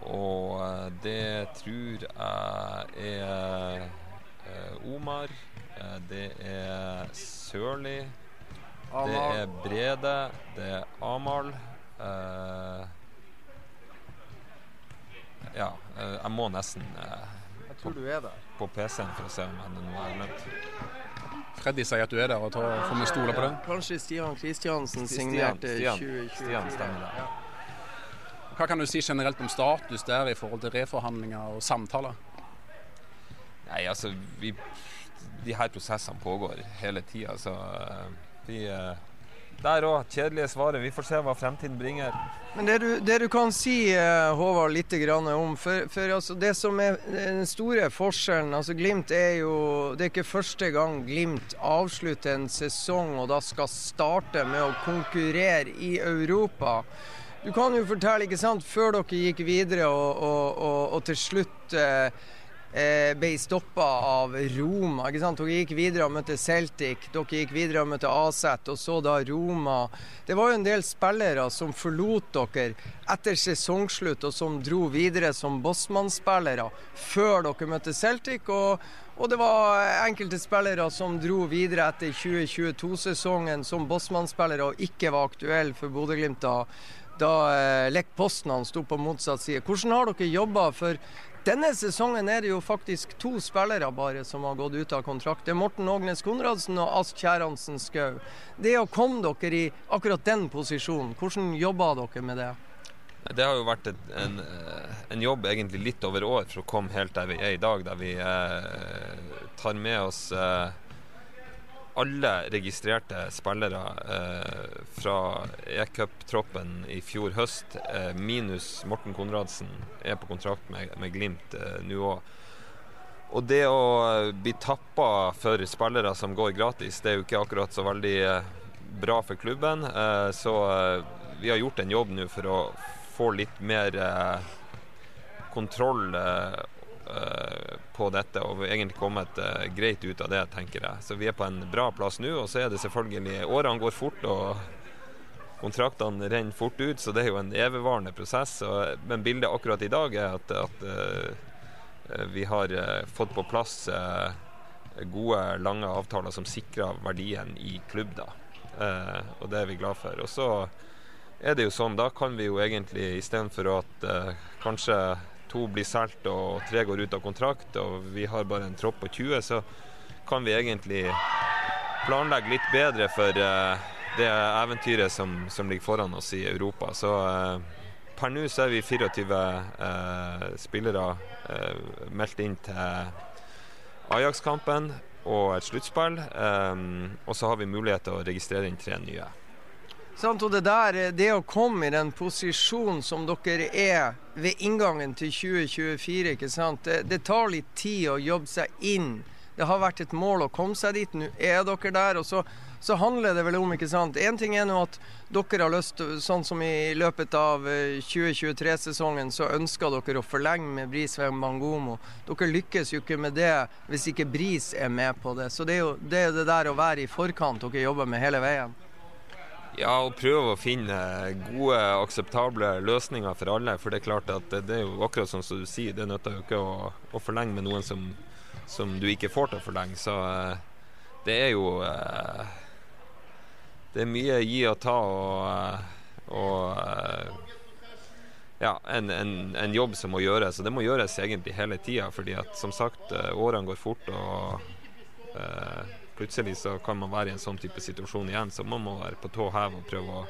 Og eh, det tror jeg er eh, Omar. Eh, det er Sørli. Det er Brede. Det er Amahl. Uh, ja, uh, jeg må nesten uh, Jeg tror du er der. på PC-en for å se om jeg noe har glemt. Freddy sier at du er der, og tar, får vi stole på det? Kanskje Stian Kristiansen signerte Stian, 2024. Stian stemmer det. Ja. Hva kan du si generelt om status der i forhold til reforhandlinger og samtaler? Nei, altså vi, De her prosessene pågår hele tida, så vi der òg. Kjedelige svaret. Vi får se hva fremtiden bringer. Men det du, det du kan si, eh, Håvard, litt om For, for altså, det som er den store forskjellen altså Glimt er jo Det er ikke første gang Glimt avslutter en sesong og da skal starte med å konkurrere i Europa. Du kan jo fortelle, ikke sant, før dere gikk videre og, og, og, og til slutt eh, eh, ble stoppa av Roma. ikke sant? Dere gikk videre og møtte Celtic, dere gikk videre og møtte Aset, og så da Roma. Det var jo en del spillere som forlot dere etter sesongslutt, og som dro videre som Bossmann-spillere før dere møtte Celtic. og og det var enkelte spillere som dro videre etter 2022-sesongen som Bossmann-spillere og ikke var aktuelle for Bodø-Glimt da da eh, Lech Poznan sto på motsatt side. Hvordan har dere jobba? For denne sesongen er det jo faktisk to spillere bare som har gått ut av kontrakt. Det er Morten Ågnes Konradsen og Ask Kjæransen Skau. Det å komme dere i akkurat den posisjonen, hvordan jobber dere med det? Det har jo vært en, en, eh, en, jobb egentlig litt over år for å komme helt der vi er i dag, der vi eh, tar med oss eh, alle registrerte spillere eh, fra e-cup-troppen i fjor høst, eh, minus Morten Konradsen, er på kontrakt med, med Glimt eh, nå òg. Og det å bli tappa for spillere som går gratis, det er jo ikke akkurat så veldig bra for klubben. så vi har gjort en jobb nå for å få litt mer eh, kontroll eh, eh, på dette og egentlig kommet eh, greit ut av det, tenker jeg. Så vi er på en bra plass nå. Og så er det selvfølgelig Årene går fort, og kontraktene renner fort ut, så det er jo en evigvarende prosess. Men bildet akkurat i dag er at, at uh, vi har fått på plass gode, lange avtaler som sikrer verdien i klubb, da. og det er vi glad for. Og så er det jo sånn, da kan vi jo egentlig istedenfor at eh, kanskje to blir solgt og tre går ut av kontrakt, og vi har bare en tropp på 20, så kan vi egentlig planlegge litt bedre for eh, det eventyret som, som, ligger foran oss i Europa. Så eh, per nå så er vi 24 eh, spillere eh, meldt inn til Ajax-kampen og et sluttspill. Eh, og så har vi mulighet til å registrere inn tre nye. Sant, og det der, det å komme i den posisjonen som dere er ved inngangen til 2024, ikke sant? Det, det, tar litt tid å jobbe seg inn. Det har vært et mål å komme seg dit. Nå er dere der. og så, så handler det vel om, ikke sant. Én ting er nå at dere har lyst sånn som i løpet av 2023-sesongen, eh, så ønsker dere å forlenge med Bris Bangomo. Dere lykkes jo ikke med det hvis ikke Bris er med på det. Så det er jo det, er det der å være i forkant dere jobber med hele veien. Ja, og prøve å finne gode, akseptable løsninger for alle. For det er klart at det, er jo akkurat sånn som du sier, det nytter jo ikke å, å, forlenge med noen som, som, du ikke får til å forlenge. Så uh, det er jo uh, Det er mye gi og ta og, uh, og ja, en, en, en, jobb som må gjøres. Og det må gjøres egentlig hele tida, fordi at som sagt, årene går fort. og plutselig så kan man være i en sånn type situasjon igjen, så man må være på tå hev og prøve å,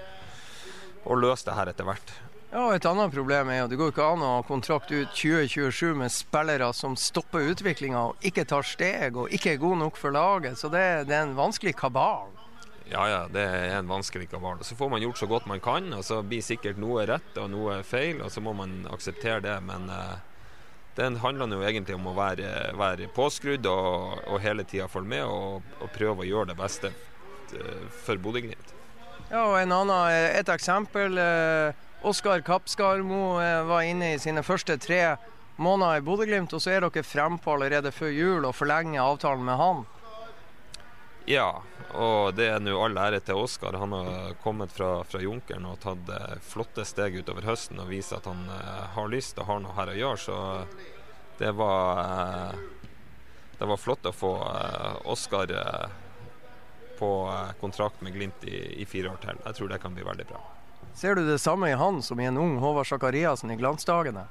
å løse det her etter hvert. Ja, og Et annet problem er jo det går ikke an å ha kontrakt ut 2027 med spillere som stopper utviklinga og ikke tar steg og ikke er gode nok for laget. Så det, det er en vanskelig kabal. Ja, ja, det er en vanskelig kabal. Så får man gjort så godt man kan, og så blir sikkert noe rett og noe feil, og så må man akseptere det. Men uh, den handler jo egentlig om å være, være påskrudd og, og hele tida følge med og, og, prøve å gjøre det beste eh, for Bodø-Glimt. Ja, og en annen, eh, Et eksempel. Eh, Oskar Kappskarmo var inne i sine første tre måneder i Bodø-Glimt, og så er dere frempå allerede før jul og forlenger avtalen med han. Ja, og det er nå all ære til Oskar. Han har kommet fra, fra Junkeren og tatt eh, flotte steg utover høsten og viser at han eh, har lyst og har noe her å gjøre. Så det var, eh, det var flott å få eh, Oskar eh, på eh, kontrakt med Glimt i, i, fire år til. Jeg tror det kan bli veldig bra. Ser du det samme i han som i en ung Håvard Sakariassen i glansdagene?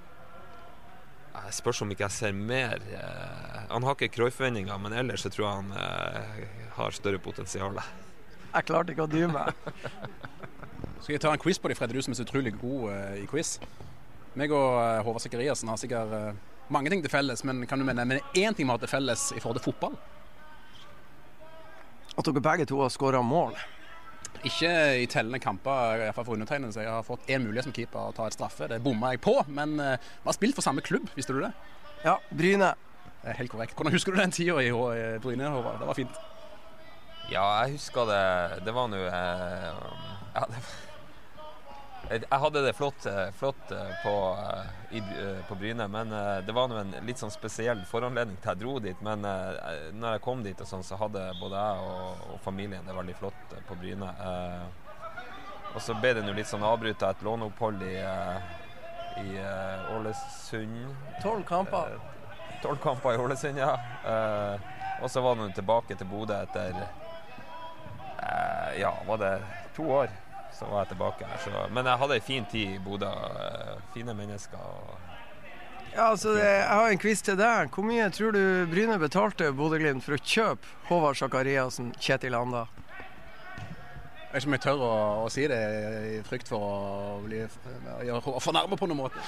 Jeg spørs om ikke jeg ser mer. Han har ikke Cruyff-vendinger, men ellers så tror jeg han har større potensial. Jeg klarte ikke å dy meg. <laughs> Skal jeg ta en quiz på deg, Fred? du som er så utrolig god uh, i quiz. Meg og uh, Håvard Sekeriassen har sikkert uh, mange ting til felles, men kan du mene men én ting vi har til felles i forhold til fotball? At dere begge to har skåra mål? Ikke i tellende kamper, iallfall for undertegnede. Jeg har fått én mulighet som keeper å ta et straffe. Det bomma jeg på, men vi har spilt for samme klubb, visste du det? Ja, Bryne. Helt korrekt. Hvordan husker du den tida i Bryne, Håvard? Det var fint. Ja, jeg husker det. Det var nå eh, ja, Jeg hadde det flott, eh, flott eh, på, i, på, Bryne, men det var nå en litt sånn spesiell foranledning til jeg dro dit. Men når jeg kom dit, og sånn, så hadde både jeg og, og familien det veldig flott på Bryne. og så ble det nå litt sånn avbrutt av et låneopphold i, i Ålesund. Tolv kamper. Tolv kamper i Ålesund, ja. og så var det tilbake til Bodø etter ja, var det to år. så var jeg tilbake her. Så, men jeg hadde ei fin tid i Bodø. eh, Fine mennesker. Og Ja, altså det, Jeg har en quiz til deg. Hvor mye tror du Bryne betalte Bodø-Glimt for å kjøpe Håvard Sakariassen, Kjetil Anda? Jeg vet ikke om jeg tør å, å si det i frykt for å bli å fornærme på noen måte.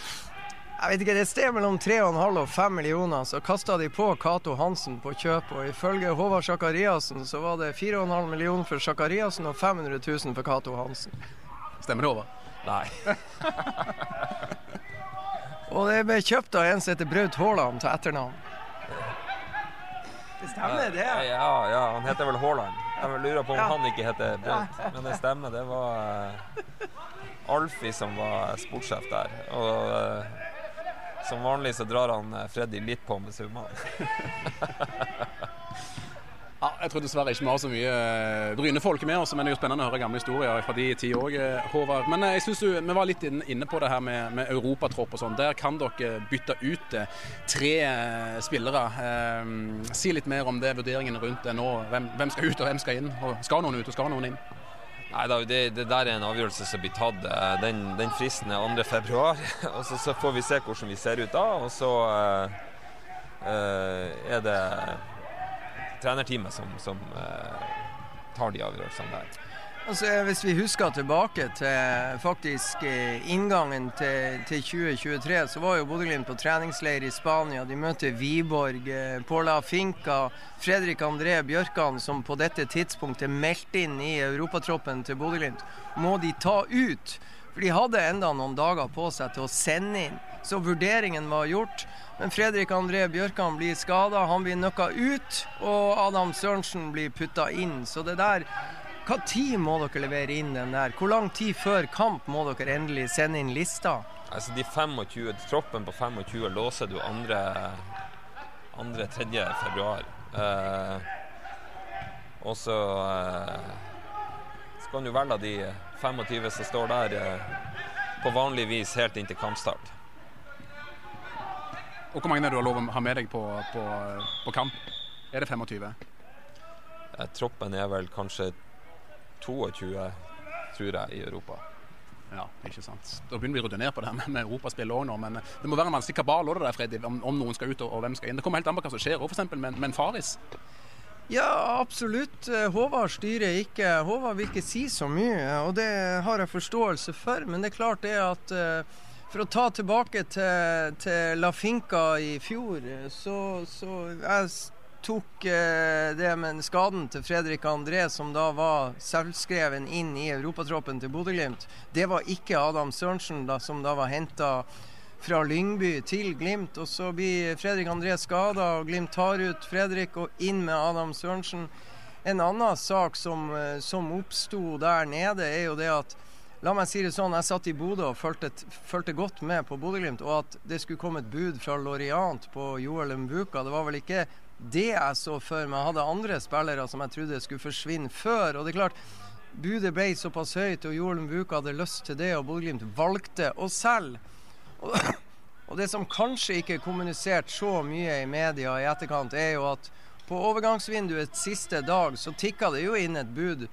Jeg vet ikke, Det er et sted mellom 3,5 og 5 millioner. Så kasta de på Cato Hansen på kjøp. og Ifølge Håvard Sakariassen så var det 4,5 millioner for Sakariassen og 500 000 for Cato Hansen. Stemmer det Håvard? nei. <laughs> Og det ble kjøpt av en som heter Braut Haaland til etternavn. Det stemmer, det. Ja, ja, han heter vel Haaland. Jeg lurer på om Ja. han ikke heter Braut. <laughs> Men det stemmer. Det var eh, Alfie som var sportssjef der. Og eh, som vanlig så drar han eh, Freddy litt på med summene. <laughs> Ja, jeg tror dessverre ikke vi har så mye eh, Bryne-folk med oss, men det er jo spennende å høre gamle historier fra de ti òg, Håvard. Men eh, jeg synes du, vi var litt inne på det her med, med europatropp og sånn. Der kan dere bytte ut eh, tre eh, spillere. Eh, si litt mer om det, vurderingen rundt det nå. Hvem, hvem skal ut og hvem skal inn? Skal noen ut og skal noen inn? Nei det, det der er en avgjørelse som blir tatt. eh, Den, den fristen er 2. februar. <laughs> og så, så får vi se hvordan vi ser ut da. Og så uh, er det trenerteamet som, som uh, tar de avgjørelsene der. Altså, Hvis vi husker tilbake til faktisk eh, inngangen til, til 2023, så var jo Bodø-Glimt på treningsleir i Spania. De møter Wiborg, eh, Paula Finca, Fredrik André Bjørkan, som på dette tidspunktet meldte inn i europatroppen til Bodø-Glimt. Må de ta ut? For de hadde enda noen dager på seg til å sende inn. Så vurderingen var gjort. Men Fredrik André Bjørkan blir skada, han blir nøkka ut. Og Adam Sørensen blir putta inn. Så det der hva tid må dere levere inn den der? Hvor lang tid før kamp må dere endelig sende inn lista? Altså de 25, Troppen på 25 låser du 2. 2.-3. februar. Eh, og så eh, så kan du velge de 25 som står der eh, på vanlig vis helt inntil kampstart. Og hvor mange er det du har lov å ha med deg på, på, på kamp? Er det 25? Eh, troppen er vel kanskje 22, tror jeg, i Europa. Ja, ikke sant. Da begynner vi å rydde ned på det her med, med europaspill òg nå. Men eh, det må være en vanskelig kabal også det der, Freddy, om, om noen skal ut og, og hvem skal inn. Det kommer helt an på hva som skjer, òg, f.eks. med, med en Faris. Ja, absolutt. Eh, Håvard styrer ikke. Håvard vil ikke si så mye, og det har jeg forståelse for. Men det er klart det at eh, for å ta tilbake til, til La Finca i fjor, eh, så, så jeg tok eh, det med skaden til Fredrik André, som da var selvskreven inn i europatroppen til Bodø-Glimt. Det var ikke Adam Sørensen, da, som da var henta fra Lyngby til Glimt. Og så blir Fredrik André skada, og Glimt tar ut Fredrik og inn med Adam Sørensen. En annen sak som, eh, som oppsto der nede, er jo det at La meg si det sånn, jeg satt i Bodø og fulgte, godt med på Bodø-Glimt, og at det skulle komme et bud fra Loriant på Joel Mbuka, det var vel ikke det jeg så for meg. Jeg hadde andre spillere som jeg trodde skulle forsvinne før. Og det er klart, budet ble såpass høyt, og Jorlen Buka hadde lyst til det, og Bodø-Glimt valgte å selge. Og, og det som kanskje ikke er kommunisert så mye i media i etterkant, er jo at på overgangsvinduets siste dag så tikka det jo inn et bud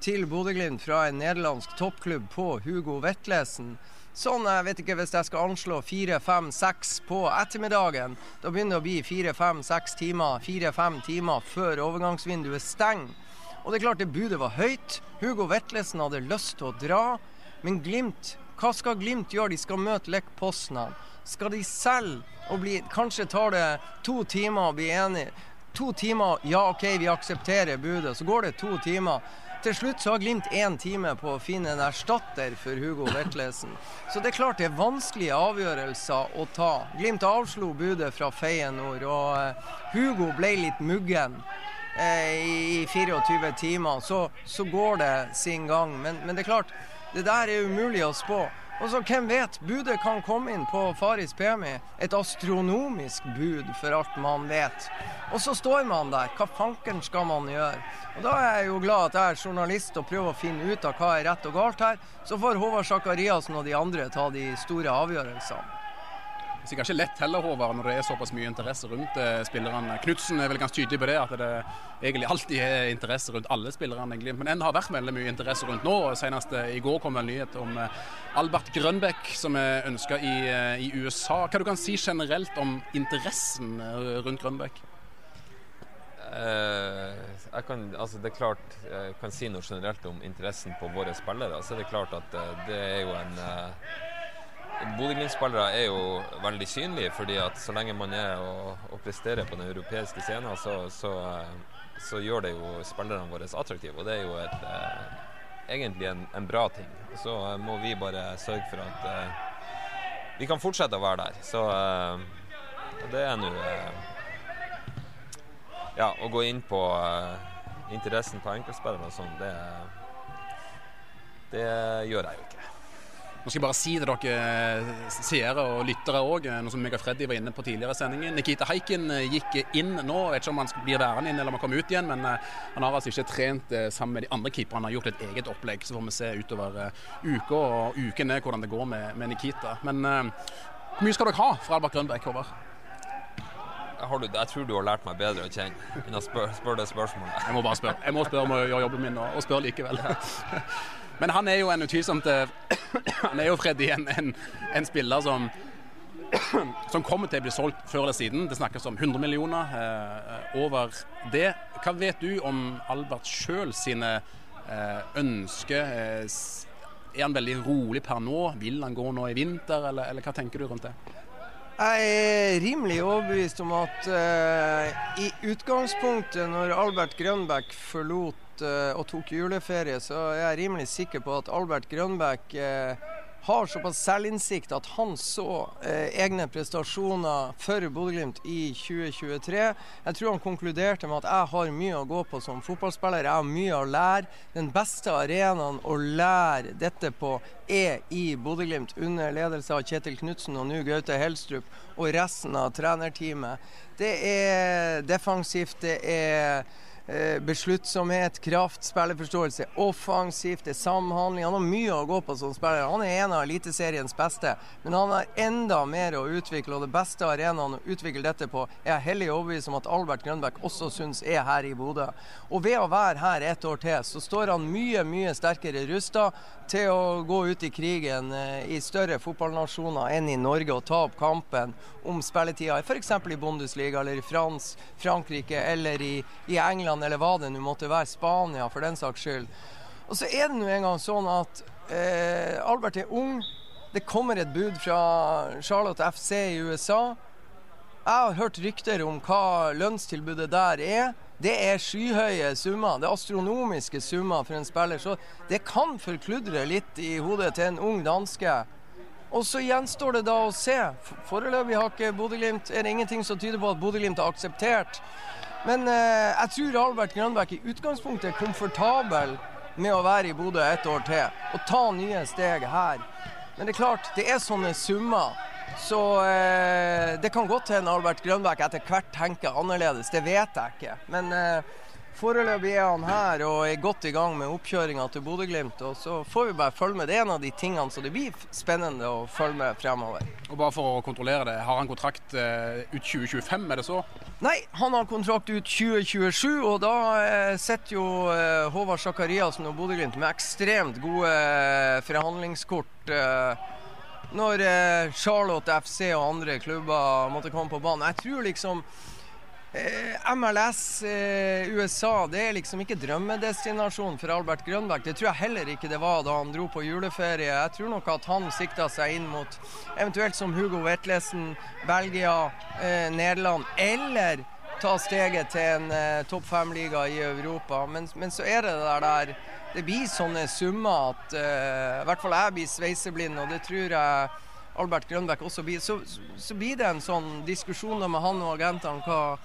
til Bodø-Glimt fra en nederlandsk toppklubb på Hugo Vetlesen. Sånn, jeg vet ikke hvis jeg skal anslå fire, fem, seks på ettermiddagen. Da begynner det å bli fire, fem, seks timer, fire-fem timer før overgangsvinduet stenger. Og det er klart det budet var høyt. Hugo Vetlesen hadde lyst til å dra. Men Glimt, hva skal Glimt gjøre? De skal møte Lech Poznan. Skal de selge og bli Kanskje tar det to timer å bli enige. To timer, ja OK, vi aksepterer budet. Så går det to timer. Til slutt så har Glimt én time på å finne en erstatter for Hugo Vetlesen. Så det er klart det er vanskelige avgjørelser å ta. Glimt avslo budet fra Feyenoord, og eh, Hugo ble litt muggen eh, i 24 timer. Så, så går det sin gang. Men, men det er klart, det der er umulig å spå. Og så hvem vet, budet kan komme inn på Faris Pemi. Et astronomisk bud, for alt man vet. Og så står man der. Hva fanken skal man gjøre? Og Da er jeg jo glad at jeg er journalist og prøver å finne ut av hva er rett og galt her. Så får Håvard Sakariassen og de andre ta de store avgjørelsene. Sikkert ikke lett heller, Håvard, når det er såpass mye interesse rundt eh, spillerne. Knutsen er vel ganske tydelig på det, at det egentlig alltid er interesse rundt alle spillerne. Men en har vært veldig mye interesse rundt nå. Senest eh, i går kom en nyhet om eh, Albert Grønbæk, som er ønska i, eh, i, USA. Hva du kan si generelt om interessen eh, rundt Grønbæk? jeg kan, altså det er klart, jeg kan si noe generelt om interessen på våre spillere. Så er det klart at det er jo en Bodø-Glimt-spillere er jo veldig synlige, fordi at så lenge man er og, og presterer på den europeiske scenen, så, så, så, gjør det jo spillerne våre attraktive. Og det er jo et, eh, egentlig en, en, bra ting. Så eh, må vi bare sørge for at eh, vi kan fortsette å være der. Så eh, det er nå eh, Ja, å gå inn på eh, interessen på enkeltspillere og sånn, det, det gjør jeg jo ikke. Nå skal jeg bare si til dere eh, seere og lyttere òg, eh, noe som meg og Freddy var inne på tidligere i sendingen. Nikita Haikin eh, gikk inn nå. Jeg vet ikke om han blir værende inn eller om han kommer ut igjen, men han har altså ikke trent sammen med de andre keeperne. Han har gjort et eget opplegg. Så får vi se utover uka og ukene hvordan det går med, med Nikita. Men hvor mye skal dere ha fra Albert Grønbæk, Håvard? Du, jeg tror du har lært meg bedre å kjenne enn å spørre spør det spørsmålet. Jeg må bare spørre. Jeg må spørre om å gjøre jobben min, og, og spørre likevel. <laughs> Men han er jo en utvilsomt eh, <coughs> Han er jo Freddy en, en, en spiller som <coughs> som kommer til å bli solgt før eller siden. Det snakkes om 100 millioner eh, over det. Hva vet du om Albert sjøl sine eh, ønsker? Eh, er han veldig rolig per nå? Vil han gå nå i vinter, eller, eller hva tenker du rundt det? Jeg er rimelig overbevist om at uh, i utgangspunktet, når Albert Grønbæk forlot uh, og tok juleferie, så er jeg rimelig sikker på at Albert Grønbæk uh, har såpass selvinnsikt at han så eh, egne prestasjoner for Bodø-Glimt i 2023. Jeg tror han konkluderte med at jeg har mye å gå på som fotballspiller. Jeg har mye å lære. Den beste arenaen å lære dette på er i Bodø-Glimt, under ledelse av Kjetil Knutsen og nå Gaute Helstrup og resten av trenerteamet. Det er defensivt, det er besluttsomhet, kraft, spillerforståelse, offensivt, det er samhandling. Han har mye å gå på som spiller. Han er en av Eliteseriens beste, men han har enda mer å utvikle. Og det beste arenaen å utvikle dette på er jeg hellig overbevist om at Albert Grønbæk også syns er her i Bodø. Og ved å være her et år til, så står han mye, mye sterkere rusta til å gå ut i krigen eh, i større fotballnasjoner enn i Norge og ta opp kampen om spilletida f.eks. i Bundesliga eller i Frans, Frankrike eller i, i England eller hva det nå måtte være. Spania for den saks skyld. Og så er det nå engang sånn at eh, Albert er ung. Det kommer et bud fra Charlotte FC i USA. Jeg har hørt rykter om hva lønnstilbudet der er. Det er skyhøye summer. Det er astronomiske summer for en spiller. Så det kan forkludre litt i hodet til en ung danske. Og så gjenstår det da å se. Foreløpig har ikke Bodø-Glimt Er det ingenting som tyder på at Bodø-Glimt har akseptert. Men eh, jeg tror Albert Grønbæk i utgangspunktet er komfortabel med å være i Bodø et år til og ta nye steg her. Men det er klart, det er sånne summer så eh, det kan godt hende Albert Grønbæk etter hvert tenker annerledes, det vet jeg ikke. Men eh, foreløpig er han her og er godt i gang med oppkjøringa til Bodø-Glimt. Og så får vi bare følge med. Det er en av de tingene så det blir spennende å følge med fremover. Og bare for å kontrollere det, har han kontrakt eh, ut 2025, er det så? Nei, han har kontrakt ut 2027, og da eh, sitter jo eh, Håvard Sakariassen og Bodø-Glimt med ekstremt gode eh, forhandlingskort. Når Charlotte FC og andre klubber måtte komme på banen. Jeg tror liksom MLS eh, USA det er liksom ikke drømmedestinasjon for Albert Grønberg. Det tror jeg heller ikke det var da han dro på juleferie. Jeg tror nok at han sikta seg inn mot eventuelt som Hugo Vetlesen, Belgia, eh, Nederland eller ta steget til en eh, topp fem-liga i Europa. Men, men, så er det der, der Det blir sånne summer at eh, i hvert fall jeg blir sveiseblind, og det tror jeg Albert Grønbæk også blir. Så, så blir det en sånn diskusjon med han og agentene hva,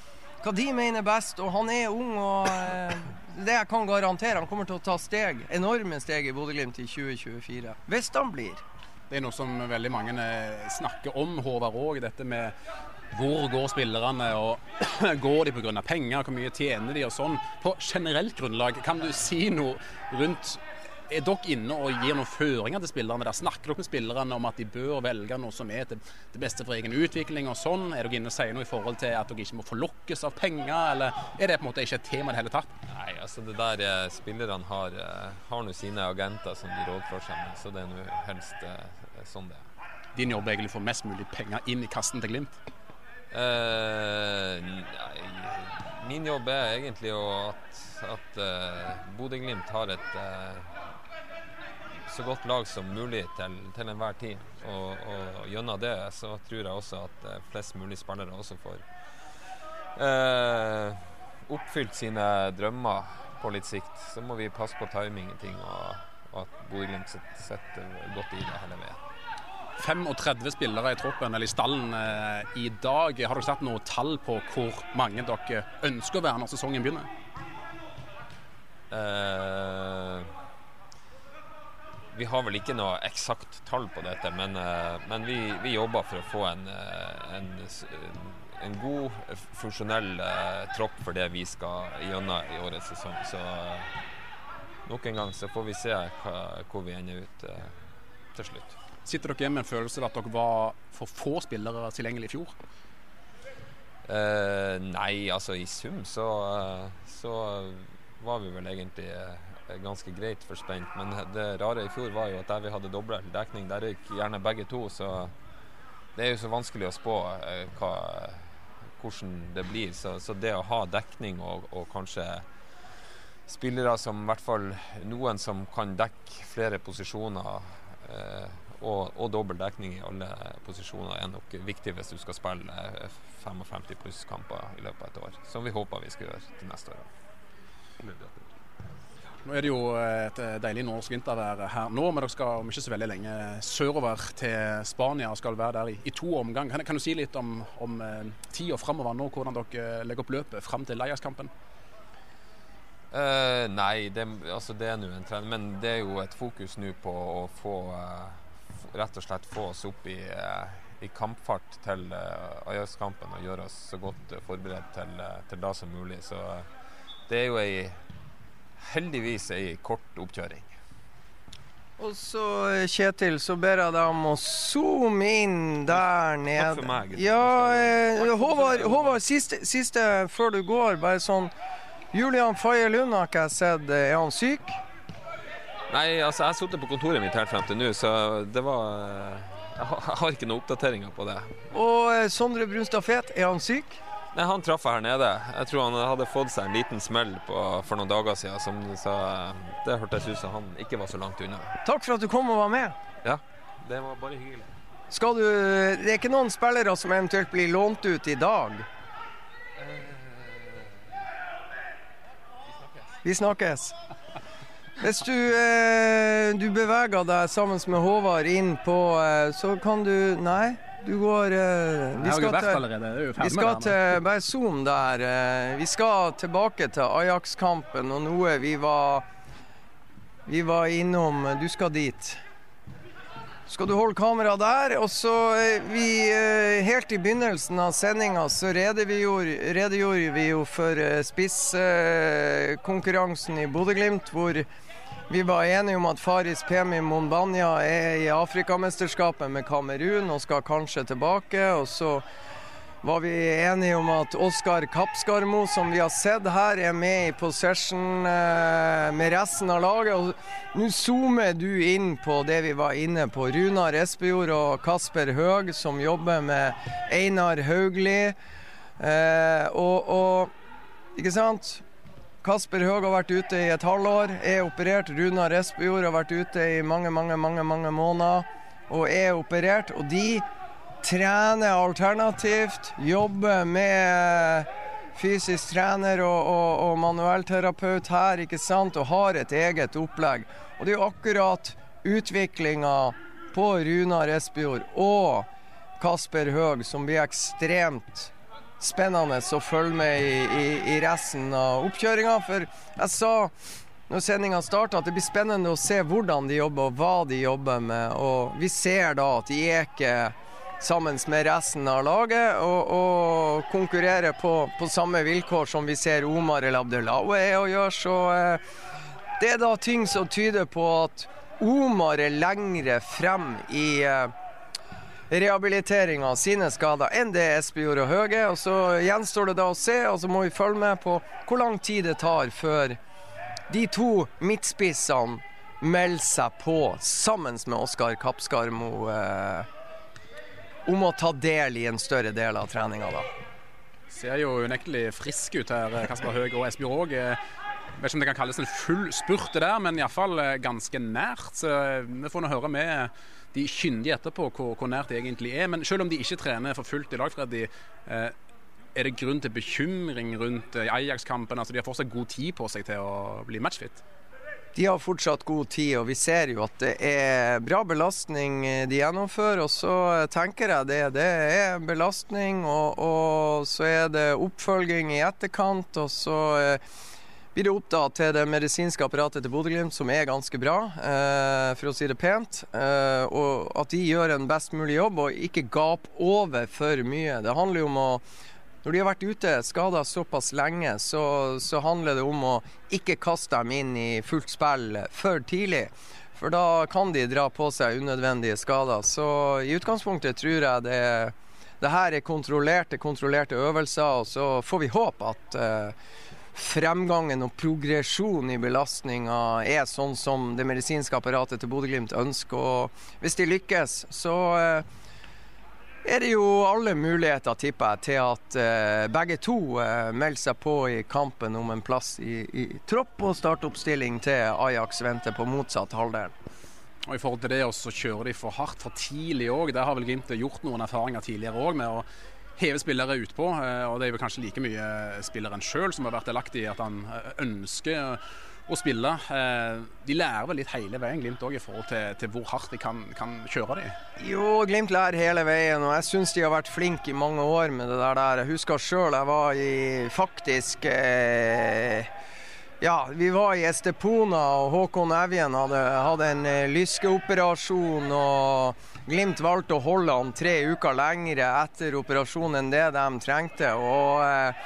hva, de mener best. Og han er ung, og eh, det jeg kan garantere, han kommer til å ta steg, enorme steg i Bodø-Glimt i 2024. Hvis han blir. Det er noe som veldig mange eh, snakker om, Håvard òg. Dette med hvor går spillerne, og <clears throat> går de pga. penger, hvor mye tjener de og sånn. På generelt grunnlag, kan du si noe rundt er dere inne og gir noen føringer til spillerne? Der snakker dere med spillerne om at de bør velge noe som er til det beste for egen utvikling og sånn? Er dere inne og sier noe i forhold til at dere ikke må forlokkes av penger, eller er det på en måte ikke et tema i det hele tatt? Nei, altså det der eh, Spillerne har, eh, har nå sine agenter som de rådfører seg med, så det er nå helst eh, sånn det er. Din jobb er egentlig å få mest mulig penger inn i kassen til Glimt? Eh, nei, min jobb er egentlig at, at uh, Bodø-Glimt har et uh, så godt lag som mulig til, til enhver tid. Og, og, gjennom det så tror jeg også at uh, flest mulig spillere også får eh, oppfylt sine drømmer på litt sikt. Så må vi passe på timing i ting, og, og at Bodø-Glimt sitter godt i det hele veien. 35 spillere i troppen, eller i stallen, eh, i dag. Har dere satt noe tall på hvor mange dere ønsker å være når sesongen begynner? Eh, vi har vel ikke noe eksakt tall på dette, men, eh, men vi, vi, jobber for å få en, eh, en, en god, funksjonell eh, tropp for det vi skal gjennom i årets sesong. Så nok en gang så får vi se hva, hvor vi ender ut til slutt. Sitter dere igjen med en følelse av at dere var for få spillere tilgjengelig i fjor? Eh, nei, altså i sum så, så, var vi vel egentlig ganske greit for spent. Men det rare i fjor var jo at der vi hadde dobbel dekning, der røyk gjerne begge to. Så det er jo så vanskelig å spå eh, hva, hvordan det blir. Så, så, det å ha dekning og, og kanskje spillere som i hvert fall noen som kan dekke flere posisjoner eh, og, og dobbel dekning i alle posisjoner er nok viktig hvis du skal spille 55 eh, pluss kamper i løpet av et år. Som vi håper vi skal gjøre til neste år. Nå er det jo et deilig norsk vintervær her nå, men dere skal om ikke så veldig lenge sørover til Spania skal være der i, i to omgang. Kan, kan, du si litt om, om eh, tida framover nå, hvordan dere legger opp løpet fram til Leias-kampen? Uh, nei, det, altså det er nå en trend, men det er jo et fokus nå på å få uh, rett og slett få oss opp i, uh, i kampfart til uh, Ajax-kampen og gjøre oss så godt forberedt til, til da som mulig. Så det er jo ei, heldigvis ei kort oppkjøring. Og så, Kjetil, så ber jeg deg om å zoome inn der nede. Takk for meg. Ja, Håvard, Håvard siste, siste, før du går, bare sånn Julian Faye Lund har ikke jeg sett. Er han syk? Nei, altså jeg har sittet på kontoret mitt helt frem til nå, så det var Jeg har ikke noen oppdateringer på det. Og eh, Sondre Brunstad Fet, er han syk? Nei, Han traff jeg her nede. Jeg tror han hadde fått seg en liten smell på, for noen dager siden. Som, så det hørtes ut som han ikke var så langt unna. Takk for at du kom og var med. Ja, det var bare hyggelig. Skal du, det er ikke noen spillere som eventuelt blir lånt ut i dag? Vi snakkes. Hvis du, eh, du, beveger deg sammen med Håvard inn på eh, Så kan du Nei, du går uh, Vi skal, til, vi skal til Bare zoom der. Uh, vi skal tilbake til Ajax-kampen og noe vi var Vi var innom Du skal dit. Skal du holde kameraet der? Og så uh, vi Helt i begynnelsen av sendinga så redegjorde, redegjorde vi jo for spisskonkurransen i Bodø-Glimt, hvor vi var enige om at Faris Pemi Monbanya er i Afrikamesterskapet med Kamerun og skal kanskje tilbake. Og så var vi enige om at Oskar Kapskarmo, som vi har sett her, er med i possession eh, med resten av laget. Og nå zoomer du inn på det vi var inne på. Runar Espejord og Kasper Høeg, som jobber med Einar Haugli. Eh, og, og ikke sant? Kasper Høeg har vært ute i et halvår, er operert. Runar Espejord har vært ute i mange, mange, mange, mange måneder og er operert. Og de trener alternativt, jobber med fysisk trener og, og, og manuellterapeut her, ikke sant, og har et eget opplegg. Og det er jo akkurat utviklinga på Runar Espejord og Kasper Høeg som blir ekstremt spennende å følge med i, i, i resten av oppkjøringa. For jeg sa når sendinga starta at det blir spennende å se hvordan de jobber og hva de jobber med. Og vi ser da at de er ikke sammen med resten av laget og, og konkurrerer på, på, samme vilkår som vi ser Omar El Abdelawi er og gjør. Så eh, Det er da ting som tyder på at Omar er lengre frem i uh, rehabilitering av sine skader enn det Espejord og Høge. Og så gjenstår det da å se, og så må vi følge med på hvor lang tid det tar før de to midtspissene melder seg på sammen med Oskar Kappskarmo eh, om å ta del i en større del av treninga, da. Ser jo unektelig frisk ut her, Kasper Høeg og Espejord òg. Vet ikke om det kan kalles en full spurt det der, men iallfall eh, ganske nært. Så eh, vi får nå høre med de kyndige etterpå hvor, hvor, nært det egentlig er. Men selv om de ikke trener for fullt i lag, Freddy, eh, er det grunn til bekymring rundt Ajax-kampen? Altså, de har fortsatt god tid på seg til å bli matchfit? De har fortsatt god tid, og vi ser jo at det er bra belastning de gjennomfører. Og så tenker jeg det. Det er belastning, og, og så er det oppfølging i etterkant. Og så blir det opptatt til det medisinske apparatet til Bodø-Glimt, som er ganske bra, eh, for å si det pent. Eh, og at de gjør en best mulig jobb og ikke gap over for mye. Det handler jo om å når de har vært ute skada såpass lenge, så, så, handler det om å ikke kaste dem inn i fullt spill for tidlig. For da kan de dra på seg unødvendige skader. Så i utgangspunktet tror jeg det, det her er kontrollerte, kontrollerte øvelser. Og så får vi håpe at uh, fremgangen og progresjon i belastninga er sånn som det medisinske apparatet til Bodø-Glimt ønsker. Og hvis de lykkes, så uh, er det jo alle muligheter, tipper jeg, til at uh, begge to uh, melder seg på i kampen om en plass i, i tropp og startoppstilling til Ajax venter på motsatt halvdel. Og I forhold til det å kjøre de for hardt for tidlig òg, der har vel Glimt gjort noen erfaringer tidligere òg med å heve spillere utpå. Uh, og det er vel kanskje like mye spilleren sjøl som har vært delaktig i at han ønsker å spille. Eh, de lærer vel litt hele veien, Glimt òg, i forhold til, til, hvor hardt de kan, kan kjøre de? Jo, Glimt lærer hele veien, og jeg syns de har vært flinke i mange år med det der. Jeg husker sjøl jeg var i faktisk eh, ja, vi var i Estepona, og Håkon Evjen hadde, hadde en eh, lyskeoperasjon. og Glimt valgte å holde han tre uker lengre etter operasjonen enn det de trengte. og eh,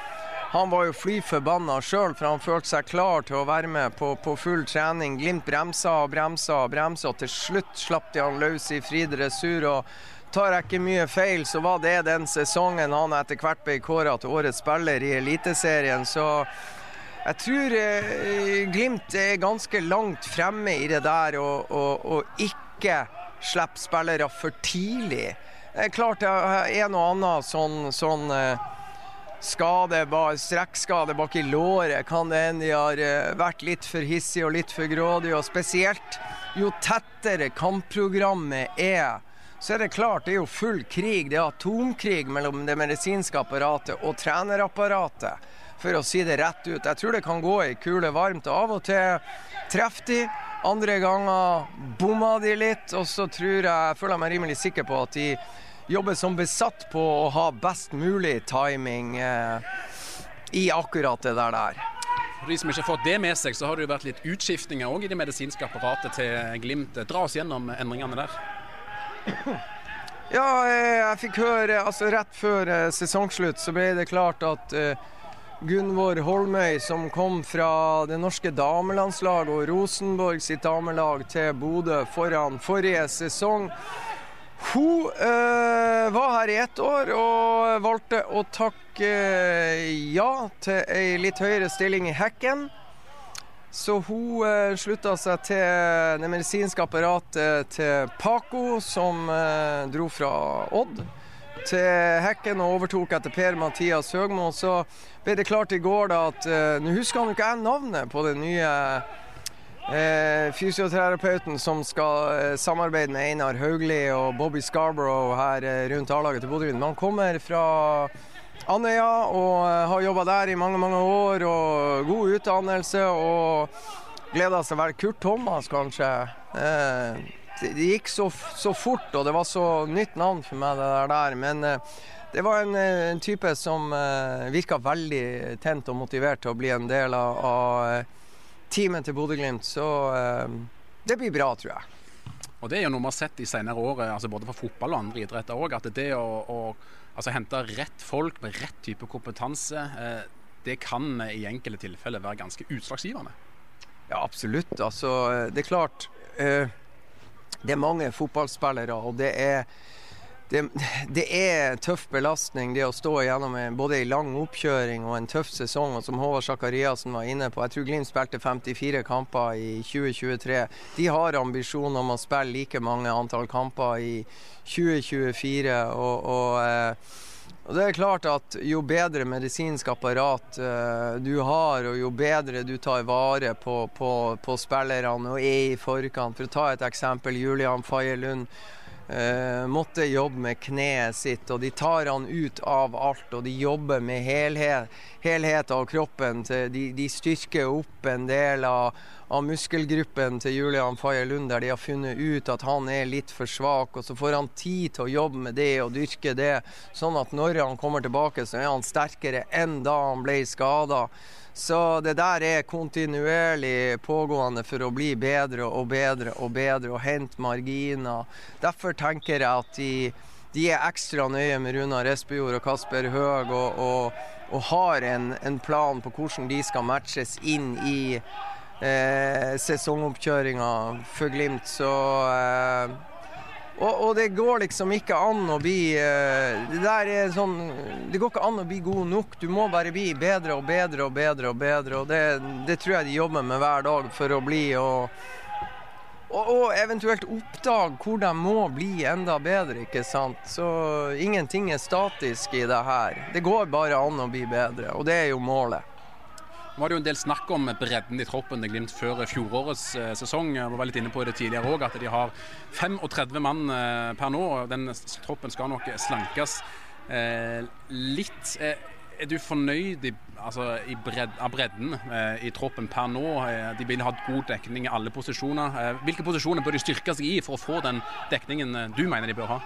han var jo fly forbanna sjøl, for han følte seg klar til å være med på, på full trening. Glimt bremsa og bremsa og bremsa, og til slutt slapp de han løs i fri dressur. og Tar jeg ikke mye feil, så var det den sesongen han etter hvert ble kåra til årets spiller i Eliteserien. Så jeg tror eh, Glimt er ganske langt fremme i det der å ikke slippe spillere for tidlig. Er klart det er en og annen sånn, sånn eh, skade, strekkskade bak i låret. Kan det hende de har eh, vært litt for hissige og litt for grådige. Og spesielt jo tettere kampprogrammet er, så er det klart det er jo full krig. Det er atomkrig mellom det medisinske apparatet og trenerapparatet, for å si det rett ut. Jeg tror det kan gå i kule varmt. Av og til treffer de. Andre ganger bomma de litt, og så tror jeg, føler jeg meg rimelig sikker på at de jobber som besatt på å ha best mulig timing eh, i akkurat det der. der. For de som ikke har fått det med seg, så har det jo vært litt utskiftninger òg i det medisinske apparatet til Glimt. Dra oss gjennom endringene der. Ja, eh, jeg fikk høre altså Rett før eh, sesongslutt så ble det klart at uh, Gunvor Holmøy, som kom fra det norske damelandslaget og Rosenborg sitt damelag til Bodø foran forrige sesong, hun øh, var her i ett år og valgte å takke ja til ei litt høyere stilling i hekken. Så hun øh, slutta seg til det medisinske apparatet til Paco, som øh, dro fra Odd til hekken og overtok etter Per-Mathias Høgmo. Så ble det klart i går da at Nå husker han ikke jeg navnet på den nye Eh, fysioterapeuten som skal eh, samarbeide med Einar Haugli og Bobby Scarborough her eh, rundt A-laget til Bodø. Han kommer fra Andøya og eh, har jobba der i mange mange år. og God utdannelse og gleder seg vel. Kurt Thomas, kanskje. Eh, det, gikk så, så, fort, og det var så nytt navn for meg, det der. Men eh, det var en, en type som eh, virka veldig tent og motivert til å bli en del av, av teamet til Bodø-Glimt. Så eh, det blir bra, tror jeg. Og Det er jo noe vi har sett i senere år, eh, altså både for fotball og andre idretter òg. At det å, å altså hente rett folk med rett type kompetanse, eh, det kan i enkelte tilfeller være ganske utslagsgivende. Ja, absolutt. Altså, det er klart eh, Det er mange fotballspillere, og det er det, det, er tøff belastning det å stå igjennom både en lang oppkjøring og en tøff sesong. og Som Håvard Sakariassen var inne på, jeg tror Glimt spilte 54 kamper i 2023. De har ambisjon om å spille like mange antall kamper i 2024. og, og eh, og det er klart at Jo bedre medisinsk apparat uh, du har, og jo bedre du tar vare på, på, på spillerne og er i forkant For å ta et eksempel, Julian Faye Lund Uh, måtte jobbe med kneet sitt, og de tar han ut av alt. Og de jobber med helhet, helhet av kroppen. Til, de, de, styrker opp en del av, av muskelgruppen til Julian Faye Lund, der de har funnet ut at han er litt for svak. Og så får han tid til å jobbe med det og dyrke det, sånn at når han kommer tilbake, så er han sterkere enn da han ble skada. Så det der er kontinuerlig pågående for å bli bedre og bedre og bedre og hente marginer. Derfor tenker jeg at de, de er ekstra nøye med Runar Espejord og Kasper Høeg og, og, og, har en, en, plan på hvordan de skal matches inn i eh, sesongoppkjøringa for Glimt. Så eh, og, og, det går liksom ikke an å bli uh, Det der er sånn Det går ikke an å bli god nok. Du må bare bli bedre og bedre og bedre og bedre. Og det, det tror jeg de jobber med hver dag for å bli. Og, og, og, eventuelt oppdage hvor de må bli enda bedre, ikke sant. Så ingenting er statisk i det her. Det går bare an å bli bedre, og det er jo målet. Nå var det jo en del snakk om bredden i troppen til Glimt før fjorårets eh, sesong. Jeg var litt inne på det tidligere òg, at de har 35 mann eh, per nå. Den troppen skal nok slankes eh, litt. Er du fornøyd i, altså, i bred, av bredden eh, i troppen per nå? De vil ha god dekning i alle posisjoner. Eh, hvilke posisjoner bør de styrke seg i for å få den dekningen du mener de bør ha?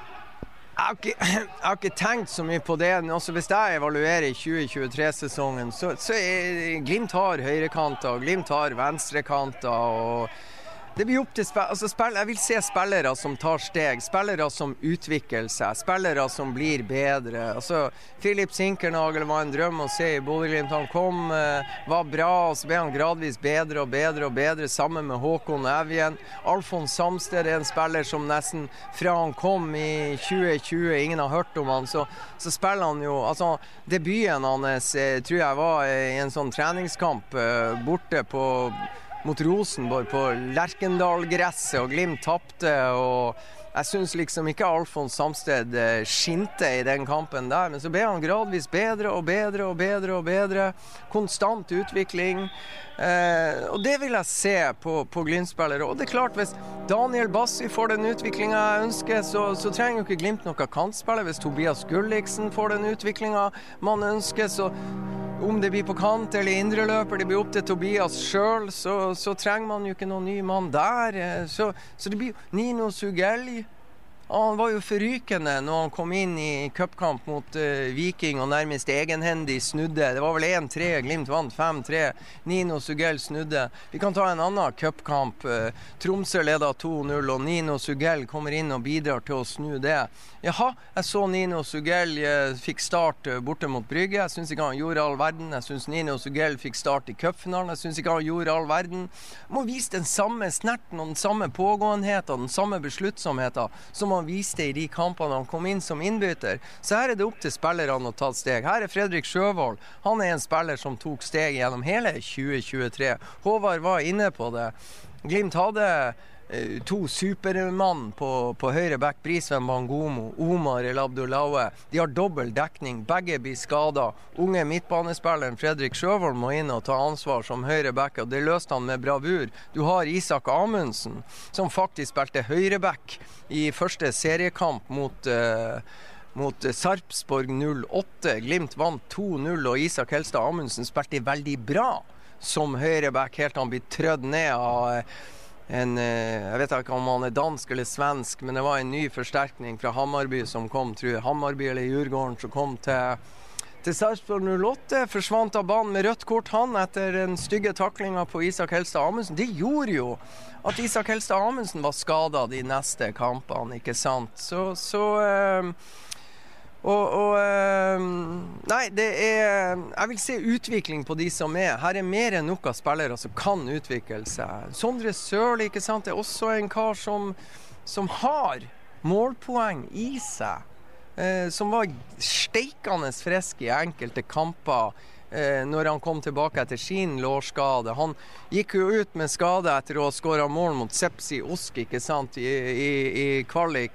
<clears throat> Jeg har, ikke, tenkt så mye på det. Også hvis jeg evaluerer 2023-sesongen, så, så er Glimt har høyrekanter, Glimt har venstrekanter. og det blir opp til altså, Jeg vil se spillere som tar steg, spillere som utvikler seg, spillere som blir bedre. Altså, Filip Sinkernagel var en drøm å se i Bodø-Glimt. Han kom, eh, var bra, og så ble han gradvis bedre og bedre og bedre sammen med Håkon Evjen. Alfons Samsted er en spiller som nesten fra han kom i 2020, ingen har hørt om han, så, så spiller han jo altså, Debuten hans eh, tror jeg var i en sånn treningskamp eh, borte på mot Rosenborg på Lerkendal-gresset, og Glimt tapte. Jeg syns liksom ikke Alfons Samsted eh, skinte i den kampen der, men så ble han gradvis bedre og bedre og bedre og bedre. Konstant utvikling. Eh, og det vil jeg se på, på Glimt-spillere. Og det er klart, hvis Daniel Bassi får den utviklinga jeg ønsker, så, så, trenger jo ikke Glimt noe kantspiller. Hvis Tobias Gulliksen får den utviklinga man ønsker, så om det blir på kant eller indreløper, det blir opp til Tobias sjøl, så, så, trenger man jo ikke noen ny mann der. Eh, så, så det blir Nino Sugelj han var jo forrykende når han kom inn i cupkamp mot uh, Viking og nærmest egenhendig snudde. Det var vel 1-3, Glimt vant 5-3. Nino Sugell snudde. Vi kan ta en annen cupkamp. Uh, Tromsø leda 2-0, og Nino Sugell kommer inn og bidrar til å snu det. Jaha, jeg så Nino Sugell uh, fikk start borte mot Brygge. Jeg syns ikke han gjorde all verden. Jeg syns Nino Sugell fikk start i cupfinalen. Jeg syns ikke han gjorde all verden. Må vise den samme snerten og den samme pågåenheten, den samme besluttsomheten som han han viste i de kampene han kom inn som innbytter. Så her er det opp til spillerne å ta steg. Her er Fredrik Sjøvold. Han er en spiller som tok steg gjennom hele 2023. Håvard var inne på det. Glimt hadde eh, to supermann på, på høyre back, Brisveen Bangomo, Omar El Abdullaue. De har dobbel dekning, begge blir skada. Unge midtbanespilleren Fredrik Sjøvold må inn og ta ansvar som høyre back, og det løste han med bravur. Du har Isak Amundsen, som faktisk spilte høyreback i første seriekamp mot uh, mot Sarpsborg 08. Glimt vant 2-0, og Isak Helstad Amundsen spilte veldig bra som høyreback helt til han blir trødd ned av eh, en eh, Jeg vet ikke om han er dansk eller svensk, men det var en ny forsterkning fra Hammarby som kom, tror jeg. Hammarby eller Djurgården som kom til til Sarpsborg 08 forsvant av banen med rødt kort, han, etter den stygge taklinga på Isak Helstad Amundsen. Det gjorde jo at Isak Helstad Amundsen var skada de neste kampene, ikke sant. Så, så øh, og, og øh, nei, det er Jeg vil se utvikling på de som er. Her er mer enn nok av spillere som kan utvikle seg. Sondre Sørli ikke sant, er også en kar som, som har målpoeng i seg. Eh, som var steikende frisk i enkelte kamper eh, når han kom tilbake etter sin lårskade. Han gikk jo ut med skade etter å ha skåra mål mot Sepsi Osk ikke sant, i, i, i kvalik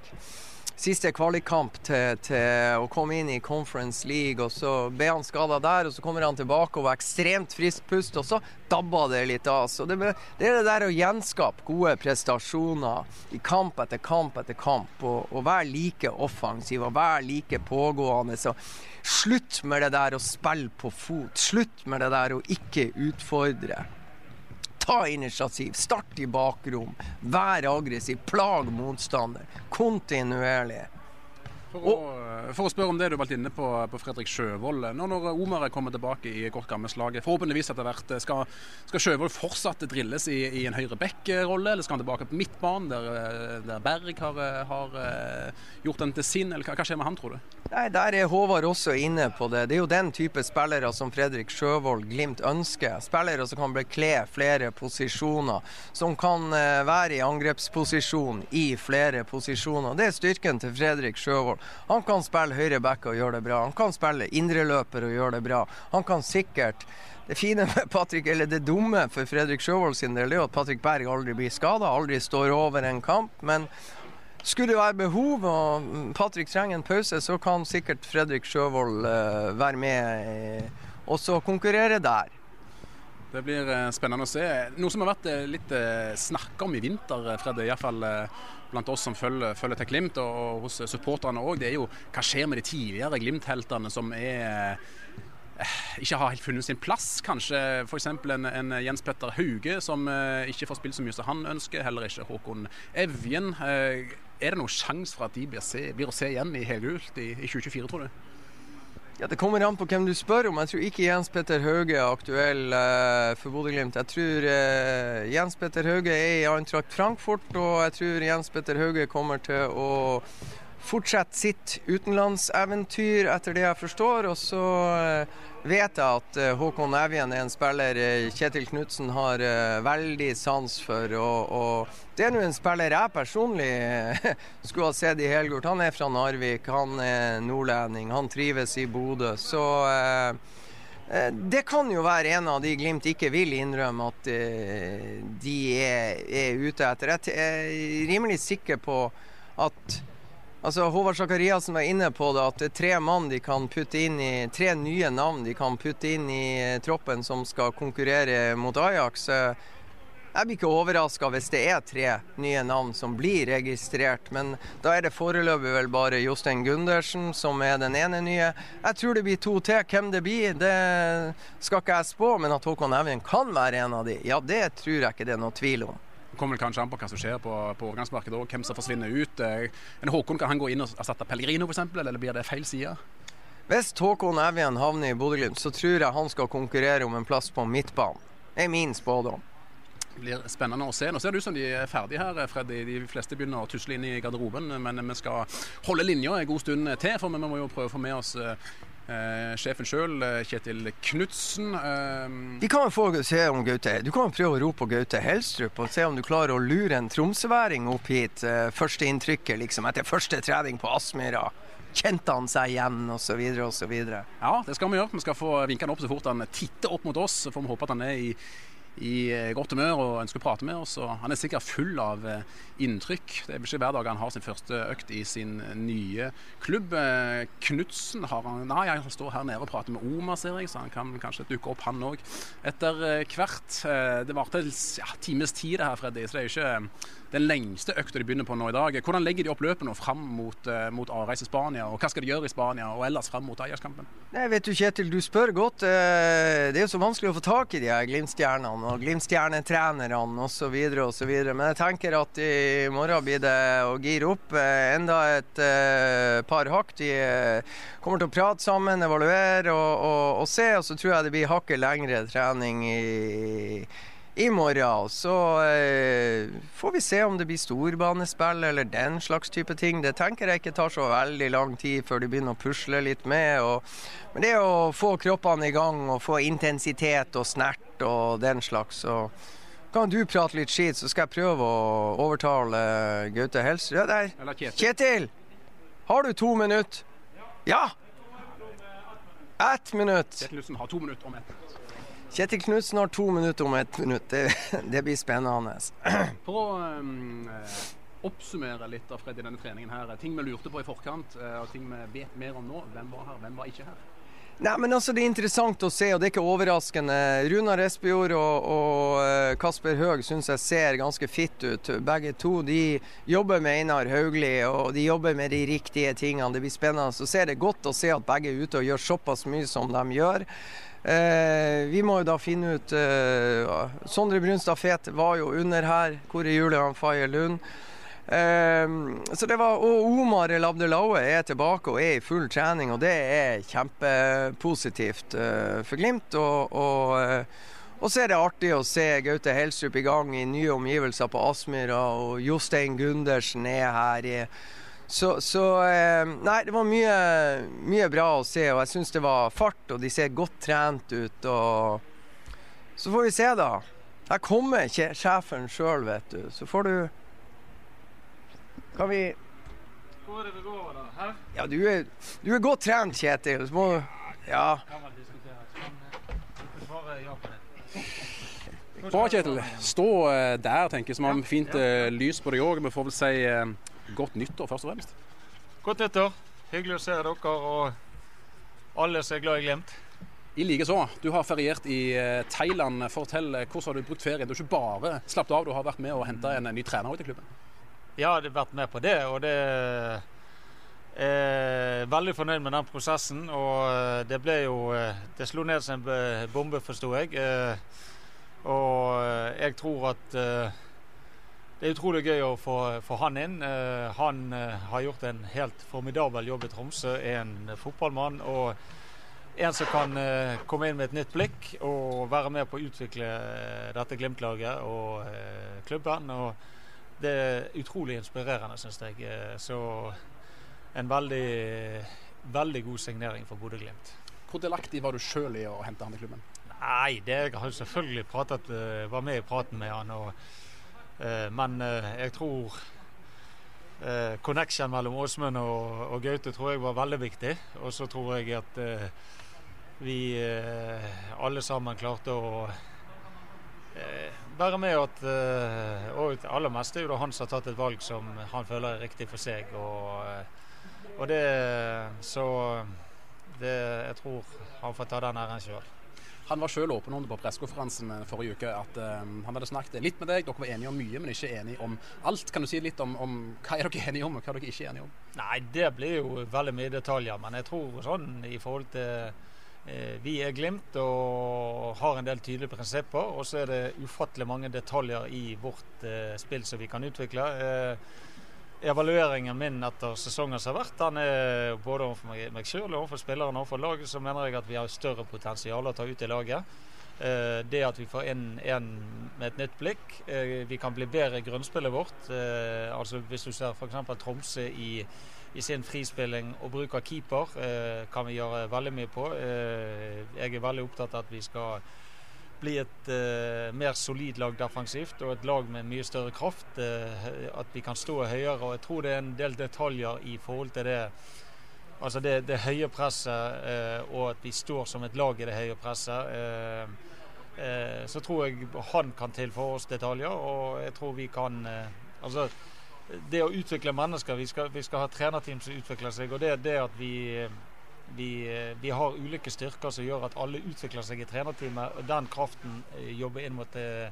siste kvalikkamp til, til, å komme inn i Conference League. og Så ble han skada der, og så kommer han tilbake og var ekstremt frisk pust, og så dabba det litt av. Så det, det, er det der å gjenskape gode prestasjoner i kamp etter kamp etter kamp, og, og være like offensiv og være like pågående. Så slutt med det der å spille på fot. Slutt med det der å ikke utfordre. Ta initiativ. Start i bakrom. Vær aggressiv. Plag motstander. Kontinuerlig. For å, for å, spørre om det du har vært inne på, på Fredrik Sjøvold. Nå når Omar er kommet tilbake i kort gammelt slag, forhåpentligvis etter hvert, skal, skal Sjøvold fortsatt drilles i, i en høyre back-rolle, eller skal han tilbake på midtbanen, der, der Berg har, har, eh, gjort den til sin, eller hva, hva, skjer med han, tror du? Nei, Der er Håvard også inne på det. Det er jo den type spillere som Fredrik Sjøvold Glimt ønsker. Spillere som kan bekle flere posisjoner, som kan eh, være i angrepsposisjon i flere posisjoner. Det er styrken til Fredrik Sjøvold. Han kan spille høyre back og gjøre det bra. Han kan spille indreløper og gjøre det bra. Han kan sikkert det fine med Patrick, eller det dumme for Fredrik Sjøvold sin del, er at Patrick Berg aldri blir skada, aldri står over en kamp. Men skulle det være behov og Patrick trenger en pause, så kan sikkert Fredrik Sjøvold uh, være med og så konkurrere der. Det blir eh, spennende å se. Noe som har vært eh, litt snakka om i vinter, Fred, iallfall blant oss som følger, følger til Glimt, og hos supporterne òg, det er jo hva skjer med de tidligere Glimt-heltene som er eh, ikke har helt funnet sin plass, kanskje. F.eks. En, en Jens Petter Hauge som eh, ikke får spilt så mye som han ønsker. Heller ikke Håkon Evjen. Eh, er det noen sjanse for at de blir, se, blir å se igjen i helgult i, i 2024, tror du? Ja, Det kommer an på hvem du spør om. Jeg tror ikke Jens Petter Hauge er aktuell eh, for Bodø-Glimt. Jeg tror eh, Jens Petter Hauge er i Eintracht Frankfurt, og jeg tror Jens Petter Hauge kommer til å fortsette sitt utenlandseventyr, etter det jeg forstår. Og så eh, vet jeg at eh, Håkon Evjen er en spiller eh, Kjetil Knutsen har veldig sans for. Og, og det er nå en spiller jeg personlig <laughs> skulle ha sett i Helgort. Han er fra Narvik, han er nordlending, han trives i Bodø. Så det kan jo være en av de Glimt ikke vil innrømme at de er, er ute etter. Jeg er rimelig sikker på at Altså, Håvard Sakariassen var inne på det, at det er tre mann de kan putte inn i, tre nye navn de kan putte inn i eh, troppen som skal konkurrere mot Ajax. Jeg blir ikke overraska hvis det er tre nye navn som blir registrert, men da er det foreløpig vel bare Jostein Gundersen som er den ene nye. Jeg tror det blir to til. Hvem det blir, det skal ikke jeg spå, men at Håkon Evjen kan være en av de, ja det tror jeg ikke det er noe tvil om kommer vel kanskje an på hva som skjer på, på overgangsmarkedet òg, hvem som forsvinner ut. Eh, en Håkon, kan han gå inn og erstatte Pellegrino f.eks., eller blir det feil side? Hvis Håkon Evjen havner i Bodø-Glimt, så tror jeg han skal konkurrere om en plass på midtbanen. Det er min spådom. Det blir spennende å se. Nå ser det ut som de er ferdige her, Freddy. De fleste begynner å tusle inn i garderoben. Men vi skal holde linja en god stund til, for vi må jo prøve å få med oss eh, sjefen sjøl, eh, Kjetil Knutsen. Eh, Vi kan få se om Gaute Du kan prøve å rope på Gaute Helstrup og se om du klarer å lure en tromsøværing opp hit. Eh, første inntrykket liksom etter første trening på Aspmyra. Kjente han seg igjen, osv., osv.? Ja, det skal vi gjøre. Vi skal få vinke han opp så fort han titter opp mot oss. Så får vi håpe at han er i i eh, godt humør og ønsker å prate med oss. og Han er sikkert full av eh, inntrykk. Det er ikke hver dag han har sin første økt i sin nye klubb. Eh, Knutsen har han Nei, han står her nede og prater med Oma, ser jeg, så han kan kanskje dukke opp, han òg. Etter hvert. Det varte ja, times tid, det her, Freddy, så det er jo ikke den lengste økta de begynner på nå i dag. Hvordan legger de opp løpet nå fram mot, uh, mot avreise Spania, og hva skal de gjøre i Spania og ellers fram mot Ajax-kampen? Nei, vet du Kjetil, du spør godt. Uh, det er jo så vanskelig å få tak i de her Glimt-stjernene og Glimt-stjernetrenerne osv. osv. Men jeg tenker at i morgen blir det å gire opp uh, enda et par hakk. De kommer til å prate sammen, evaluere og, og, og se, og så tror jeg det blir hakket lengre trening i i morgen. Så eh, får vi se om det blir storbanespill eller den slags type ting. Det tenker jeg ikke tar så veldig lang tid før de begynner å pusle litt med. Og, men det å få kroppene i gang og få intensitet og snert og den slags. så kan du prate litt skit, så skal jeg prøve å overtale Gaute Helsrud. Ja, der. Eller Kjetil. Kjetil! Har du to minutter? Ja! Ett minutt. Kjetil Lussen har to minutter om ett. Kjetil Knutsen har to minutter om ett minutt. Det, det blir spennende. For å um, oppsummere litt av Fred i denne treningen her. Ting vi lurte på i forkant, eh, og ting vi vet mer om nå. Hvem var her, hvem var ikke her? Nei, men altså Det er interessant å se, og det er ikke overraskende. Runar Espejord og, og eh, Kasper Høeg syns jeg ser ganske fitt ut. Begge to de jobber med Einar Haugli, og de jobber med de riktige tingene. Det blir spennende. Så ser det godt å se at begge er ute og gjør såpass mye som de gjør. Eh, vi må jo da finne ut eh, Sondre Brunstad Fet var jo under her. Hvor er Julian Faye Lund? Eh, så det var, og Omar El Abdelaue er tilbake og er i full trening, og det er kjempepositivt for Glimt. Og, og, og så er det artig å se Gaute Helstrup i gang i nye omgivelser på Aspmyra, og Jostein Gundersen er her. i så, så eh, Nei, det var mye, mye, bra å se, og jeg syns det var fart, og de ser godt trent ut. og Så får vi se, da. Her kommer ikke sjefen sjøl, vet du. Så får du Kan vi Hvor er det du går da? Her? Ja, du er, du er godt trent, Kjetil. Så må du Ja. Kan vel diskuteres. Men eh. Bra, Kjetil. Stå eh, der, tenker jeg, som har fint lys på deg òg. Vi får vel si godt nyttår, først og fremst. Godt nyttår. Hyggelig å se dere og alle som er glad i Glimt. I likeså. Du har feriert i eh, Thailand. Fortell, eh, hvordan har du brukt ferien? Du har ikke bare slappet av, du har vært med og henta en ny trener ut i klubben. Ja, jeg har vært med på det, og det er veldig fornøyd med den prosessen. Og eh, det ble jo Det slo ned som en bombe, forsto jeg. Og jeg tror at det er utrolig gøy å få, få han inn. Han har gjort en helt formidabel jobb i Tromsø. Er en fotballmann. og en som kan uh, komme inn med et nytt blikk og være med på å utvikle dette Glimt-laget og klubben. Og det er utrolig inspirerende, syns jeg. så en veldig, veldig god signering for Bodø-Glimt. Hvor delaktig var du sjøl i å hente han i klubben? Nei, det jeg har selvfølgelig pratet, var med i praten med han. Og, men jeg tror connection mellom Åsmund og, og, Gaute tror jeg var veldig viktig. Og så tror jeg at vi eh, alle sammen klarte å eh, være med at eh, Og det aller meste er jo da han som har tatt et valg som han føler er riktig for seg. Og, og det Så det, jeg tror han får ta den æren sjøl. Han var sjøl åpen om det på pressekonferansen forrige uke. At um, han hadde snakket litt med deg. Dere var enige om mye, men ikke enige om alt. Kan du si litt om, om hva er dere enige om, og hva er dere ikke enige om? Nei, det blir jo veldig mye detaljer. Men jeg tror sånn i forhold til Eh, vi er Glimt og har en del tydelige prinsipper. Og så er det ufattelig mange detaljer i vårt eh, spill som vi kan utvikle. Eh, evalueringen min etter sesongen som har vært, den er både overfor meg, sjøl og overfor spillerne og overfor laget, så mener jeg at vi har større potensial å ta ut i laget. Eh, det at vi får inn en med et nytt blikk. Eh, vi kan bli bedre i grunnspillet vårt. Eh, altså Hvis du ser f.eks. Tromsø i i sin frispilling og bruk av keeper kan vi gjøre veldig mye på. Jeg er veldig opptatt av at vi skal bli et uh, mer solid lag defensivt og et lag med mye større kraft. Uh, at vi kan stå høyere. og Jeg tror det er en del detaljer i forhold til det. Altså det, det høye presset uh, og at vi står som et lag i det høye presset. Så tror jeg han kan tilføre oss detaljer, og jeg tror vi kan altså det å utvikle mennesker Vi skal, vi skal ha trenerteam som utvikler seg. Og det, det at vi, vi, vi, har ulike styrker som gjør at alle utvikler seg i trenerteamet, og den kraften eh, jobber inn mot eh,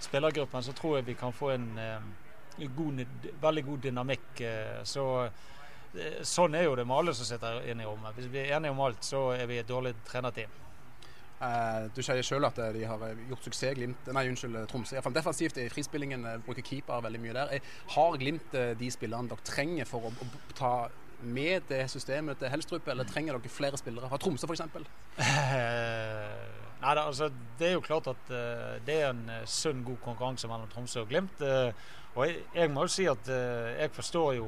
spillergruppen, så tror jeg vi kan få en eh, god, veldig god dynamikk. Så Sånn er jo det med alle som sitter inne i rommet. Hvis vi er enige om alt, så er vi et dårlig trenerteam. Uh, du sier selv at de har gjort suksess Glimt, nei, unnskyld, Tromsø. Iallfall defensivt i frispillingen. Bruker keeper veldig mye der. Har Glimt de spillerne dere trenger for å, å, ta med det systemet til Helstrup, eller trenger dere flere spillere? fra Tromsø f.eks.? nei, Nei, det, altså, det er jo klart at uh, det er en uh, sunn, god konkurranse mellom Tromsø og Glimt. Uh, og jeg, jeg, må jo si at jeg forstår jo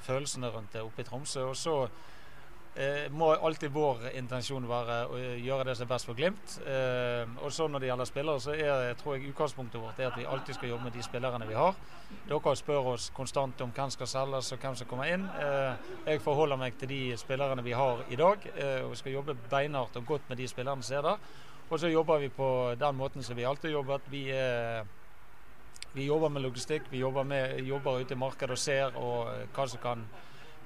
følelsene rundt det oppe i Tromsø. Og så eh, må alltid vår intensjon være å gjøre det som er best for Glimt. Eh, og så Når det gjelder spillere, så er, tror jeg utgangspunktet vårt er at vi alltid skal jobbe med de spillerne vi har. Dere spør oss konstant om hvem skal selges og hvem som kommer inn. Eh, jeg forholder meg til de spillerne vi har i dag, eh, og skal jobbe beinhardt og godt med de spillerne som er der. Og så jobber vi på den måten som vi alltid har jobbet. Vi, vi jobber med logistikk, vi jobber, med, jobber ute i markedet og ser og hva som kan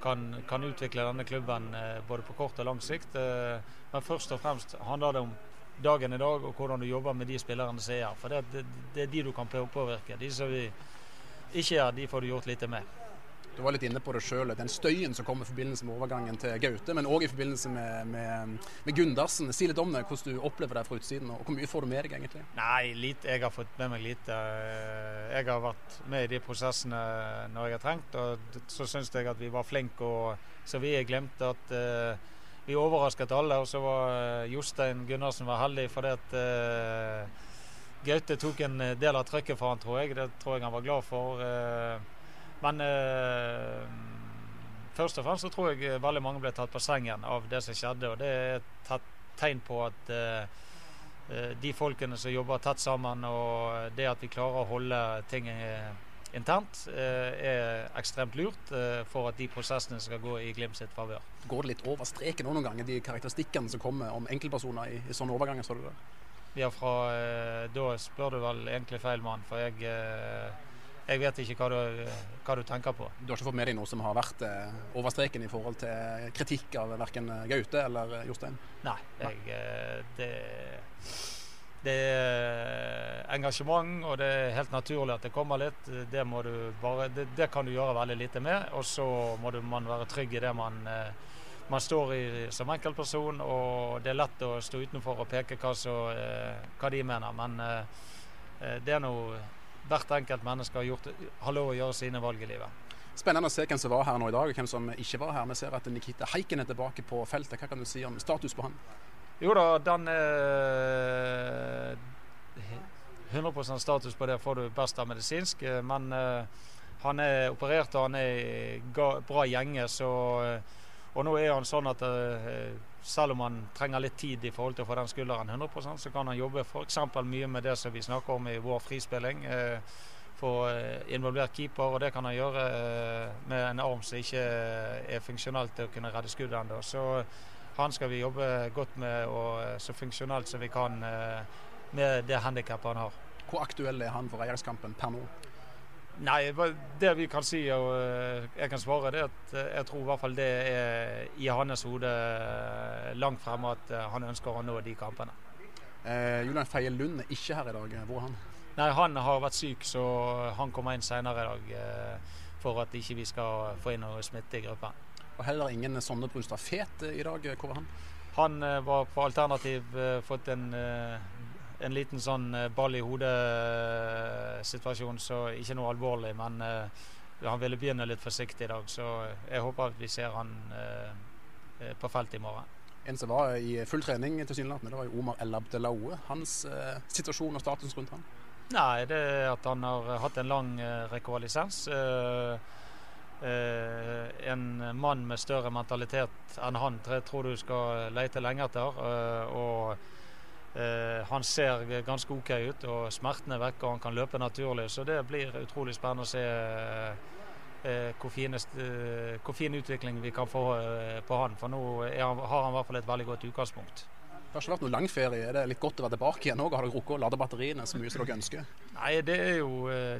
kan, kan utvikle denne klubben eh, både på kort og lang sikt. Eh, men først og fremst handler det om dagen i dag og hvordan du jobber med de spillerne som er her. For det, det, det er de du kan påvirke. De som vi ikke er, de får du gjort lite med. Du var litt inne på det sjøl, den støyen som kom i forbindelse med overgangen til Gaute, men òg i forbindelse med, med, med, Gundersen. Si litt om det, hvordan du opplever det fra utsiden, og hvor mye får du med deg egentlig? Nei, lite, jeg har fått med meg lite. Jeg har vært med i de prosessene når jeg har trengt, og så syns jeg at vi var flinke, og så vi glemte at uh, vi overrasket alle. Og så var uh, Jostein Gundersen var heldig fordi at uh, Gaute tok en del av trykket for han, tror jeg. Det tror jeg han var glad for. Uh, men eh, først og fremst så tror jeg veldig mange ble tatt på sengen av det som skjedde. Og det er et tegn på at eh, eh, de folkene som jobber tett sammen, og det at vi klarer å holde ting eh, internt, eh, er ekstremt lurt eh, for at de prosessene skal gå i Glimt sitt favør. Går det litt over streken noen ganger, de karakteristikkene som kommer om enkeltpersoner i, i sånne overganger? Så du det? Ja, fra, da spør du vel egentlig feil mann. For jeg jeg vet ikke hva du, hva du, tenker på. Du har ikke fått med deg noe som har vært eh, over streken i forhold til kritikk av verken Gaute eller Jostein? Nei, jeg, eh, det, det, er engasjement, og det er helt naturlig at det kommer litt. Det, bare, det, det kan du gjøre veldig lite med. Og så må du, man være trygg i det man, eh, man står i som enkeltperson. Og det er lett å stå utenfor og peke hva, så, hva de mener. Men det er noe hvert enkelt menneske har, gjort, har lov å gjøre sine valg i livet. Spennende å se hvem som var her nå i dag, og hvem som ikke var her. Vi ser at Nikita Heiken er tilbake på feltet. Hva kan du si om status på han? Jo da, den er 100% status på det får du best av medisinsk. Men uh, han er operert og han er i bra gjenge. Så, og nå er han sånn at uh, selv om han trenger litt tid i forhold til å få den skulderen 100% så kan han jobbe f.eks. mye med det som vi snakker om i vår frispilling. Eh, få eh, involvert keeper, og det kan han gjøre eh, med en arm som ikke er funksjonell til å kunne redde skuddet ennå. Så han skal vi jobbe godt med, og så funksjonelt som vi kan med det handikappet han har. Hvor aktuell er han for eierskampen per nå? Nei, det vi kan si og eh, jeg kan svare, det er at eh, jeg tror i hvert fall det er i hans hode eh, langt fremme at han ønsker å nå de kampene. Eh, Julian Feie Lund er ikke her i dag. Hvor er han? Nei, Han har vært syk, så han kommer inn senere i dag eh, for at ikke vi skal få inn noe smitte i gruppen. Og Heller ingen Sondre Brustad Fet i dag. Hvor er han? Han eh, var på alternativ, fått en en liten sånn eh, ball i hodet-situasjon, så ikke noe alvorlig. Men uh, han ville begynne litt forsiktig i dag, så jeg håper at vi ser han uh, på feltet i morgen. En som var i full trening tilsynelatende, det var jo Omar El Abdelaoue. Hans uh, situasjon og status rundt han? Nei, det er at han har hatt en lang rekonvalesens. en mann med større mentalitet enn han tror du skal lete lenge etter. og Eh, han ser ganske OK ut, og smertene er vekke, og han kan løpe naturlig. Så det blir utrolig spennende å se eh, hvor, finest, eh, hvor, fin utvikling vi kan få på han. For nå han, har han i hvert fall et veldig godt utgangspunkt. Det har ikke vært noen lang ferie. Er det litt godt å være tilbake igjen òg? Har dere rukket å lade batteriene så mye som dere ønsker? Nei, det er jo,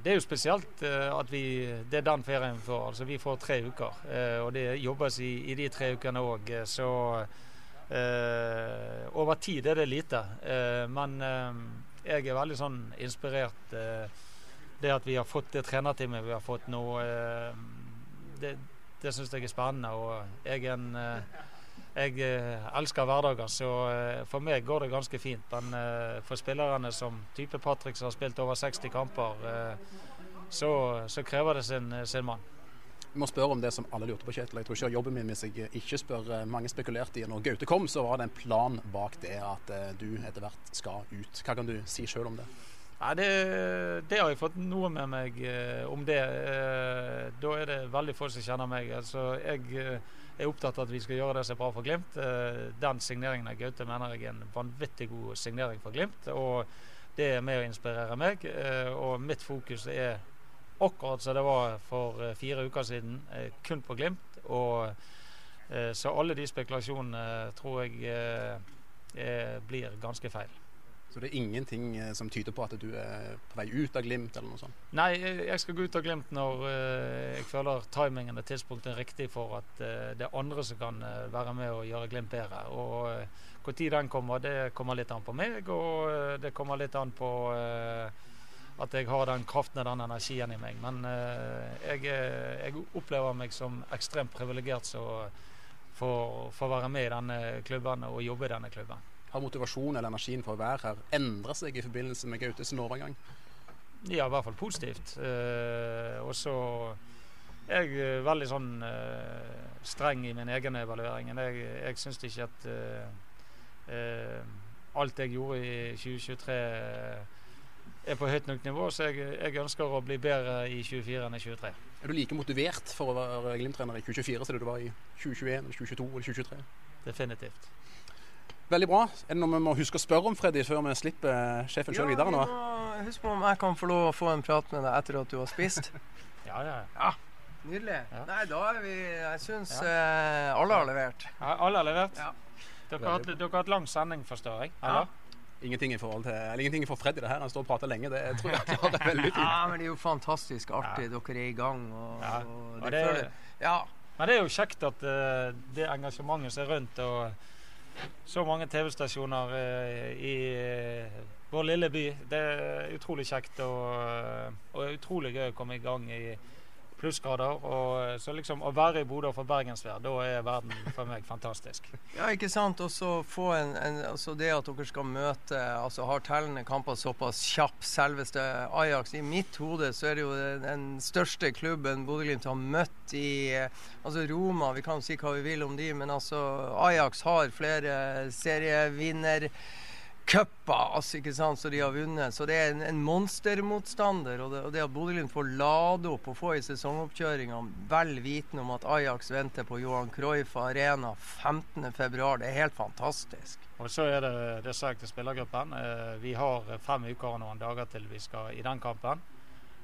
det er jo spesielt at vi, det er den ferien vi får. Altså, vi får tre uker. Og det jobbes i, i de tre ukene òg. Så Eh, over tid er det lite, eh, men eh, jeg er veldig sånn inspirert. det at vi har fått det trenerteamet vi har fått nå, det, det syns jeg er spennende. Og jeg, er en, jeg elsker hverdager, så for meg går det ganske fint. Men for spillerne som type Patrick som har spilt over 60 kamper, så, så krever det sin, sin mann. Må spørre om det som alle lurte på, Kjetil. Jeg tror ikke jobben min hvis jeg ikke spør. Eh, mange spekulerte i når Gaute kom, så var det en plan bak det at eh, du etter hvert skal ut. Hva kan du si sjøl om det? Nei, det, det, har jeg fått noe med meg eh, om det. Da er det veldig få som kjenner meg. Altså, jeg er opptatt av at vi skal gjøre det som er bra for Glimt. Den signeringen av Gaute mener jeg er en vanvittig god signering for Glimt. Og det er med å inspirere meg. Og mitt fokus er akkurat som det var for eh, fire uker siden, kun på Glimt. Og, så alle de spekulasjonene tror jeg blir ganske feil. Så det er ingenting eh, som tyder på at du er på vei ut av Glimt eller noe sånt? Nei, jeg skal gå ut av Glimt når jeg føler timingen og tidspunktet er riktig for at det er andre som kan være med og gjøre Glimt bedre. Og Når den kommer, det kommer litt an på meg, og det kommer litt an på at jeg har den kraften og den energien i meg. Men jeg, jeg, opplever meg som ekstremt privilegert for å være med i denne klubben og jobbe i denne klubben. Har motivasjonen eller energien for å være her endra seg i forbindelse med Gautes overgang? Ja, i hvert fall positivt. Eh, og så er jeg eh, veldig sånn eh, streng i min egen evaluering. Jeg, jeg syns ikke at eh, eh alt jeg gjorde i 2023 er på høyt nok nivå, så jeg, jeg, ønsker å bli bedre i 24 enn i 23. Er du like motivert for å være Glimt-trener i 2024 som du var i 2021, 2022 eller 2023? Definitivt. Veldig bra. Er det noe vi må huske å spørre om, Freddy, før vi slipper sjefen ja, videre nå? Ja, Husk på om jeg kan få lov å få en prat med deg etter at du har spist. <laughs> ja, ja. ja. Nydelig. Ja. Nei, da er vi Jeg syns eh, alle har levert. Ja, alle har levert? Ja. Dere, har hatt, dere har hatt lang sending, forstår jeg? Eller? Ingenting i forhold til Eller ingenting for Freddy det her. Han står og prater lenge. Det tror jeg klarer veldig fint. Ja, men det er jo fantastisk artig. Dere er i gang. Og, ja. og det, det, føler, ja. Men det er jo kjekt at uh, det engasjementet som er rundt og så mange TV-stasjoner uh, i uh, vår lille by. Det er utrolig kjekt og, og utrolig gøy å komme i gang i plussgrader. Og så liksom Å være i Bodø og få bergensvær, da er verden for meg fantastisk. Ja, ikke sant. Og så få en, en, altså det at dere skal møte altså har tellende kamper såpass kjapp, selveste Ajax. I mitt hode så er det jo den største klubben Bodø-Glimt har møtt i Altså Roma, vi kan si hva vi vil om de, men altså Ajax har flere serievinner cuper altså, ikke sant, så de har vunnet. Så det er en, en monstermotstander. Og det, og det at Bodø-Glimt får lade opp og få i sesongoppkjøringa vel vitende om at Ajax venter på Johan Cruyff Arena 15.2, det er helt fantastisk. Og så er det det sa jeg til spillergruppen. Eh, vi har fem uker og noen dager til vi skal i den kampen.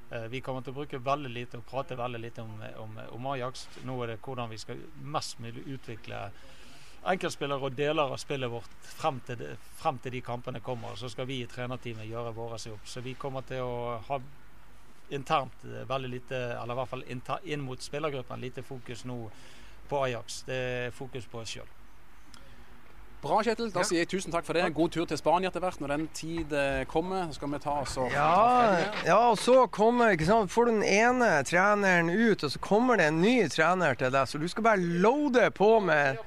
Eh, vi kommer til å bruke veldig lite og prate veldig lite om, om, om Ajax. Nå er det hvordan vi skal mest mulig utvikle enkeltspillere og deler av spillet vårt frem til, de, frem til de kampene kommer. Så skal vi i trenerteamet gjøre vår jobb. Så vi kommer til å ha internt eh, veldig lite, eller i hvert fall inn mot spillergruppen, lite fokus nå på Ajax. Det er fokus på oss sjøl. Bra, Kjetil. Da sier jeg tusen takk for det. God tur til Spania etter hvert. Når den tid eh, kommer, så skal vi ta oss og ja, ja, og så kommer ikke sant, får du den ene treneren ut, og så kommer det en ny trener til deg. Så du skal bare loade på med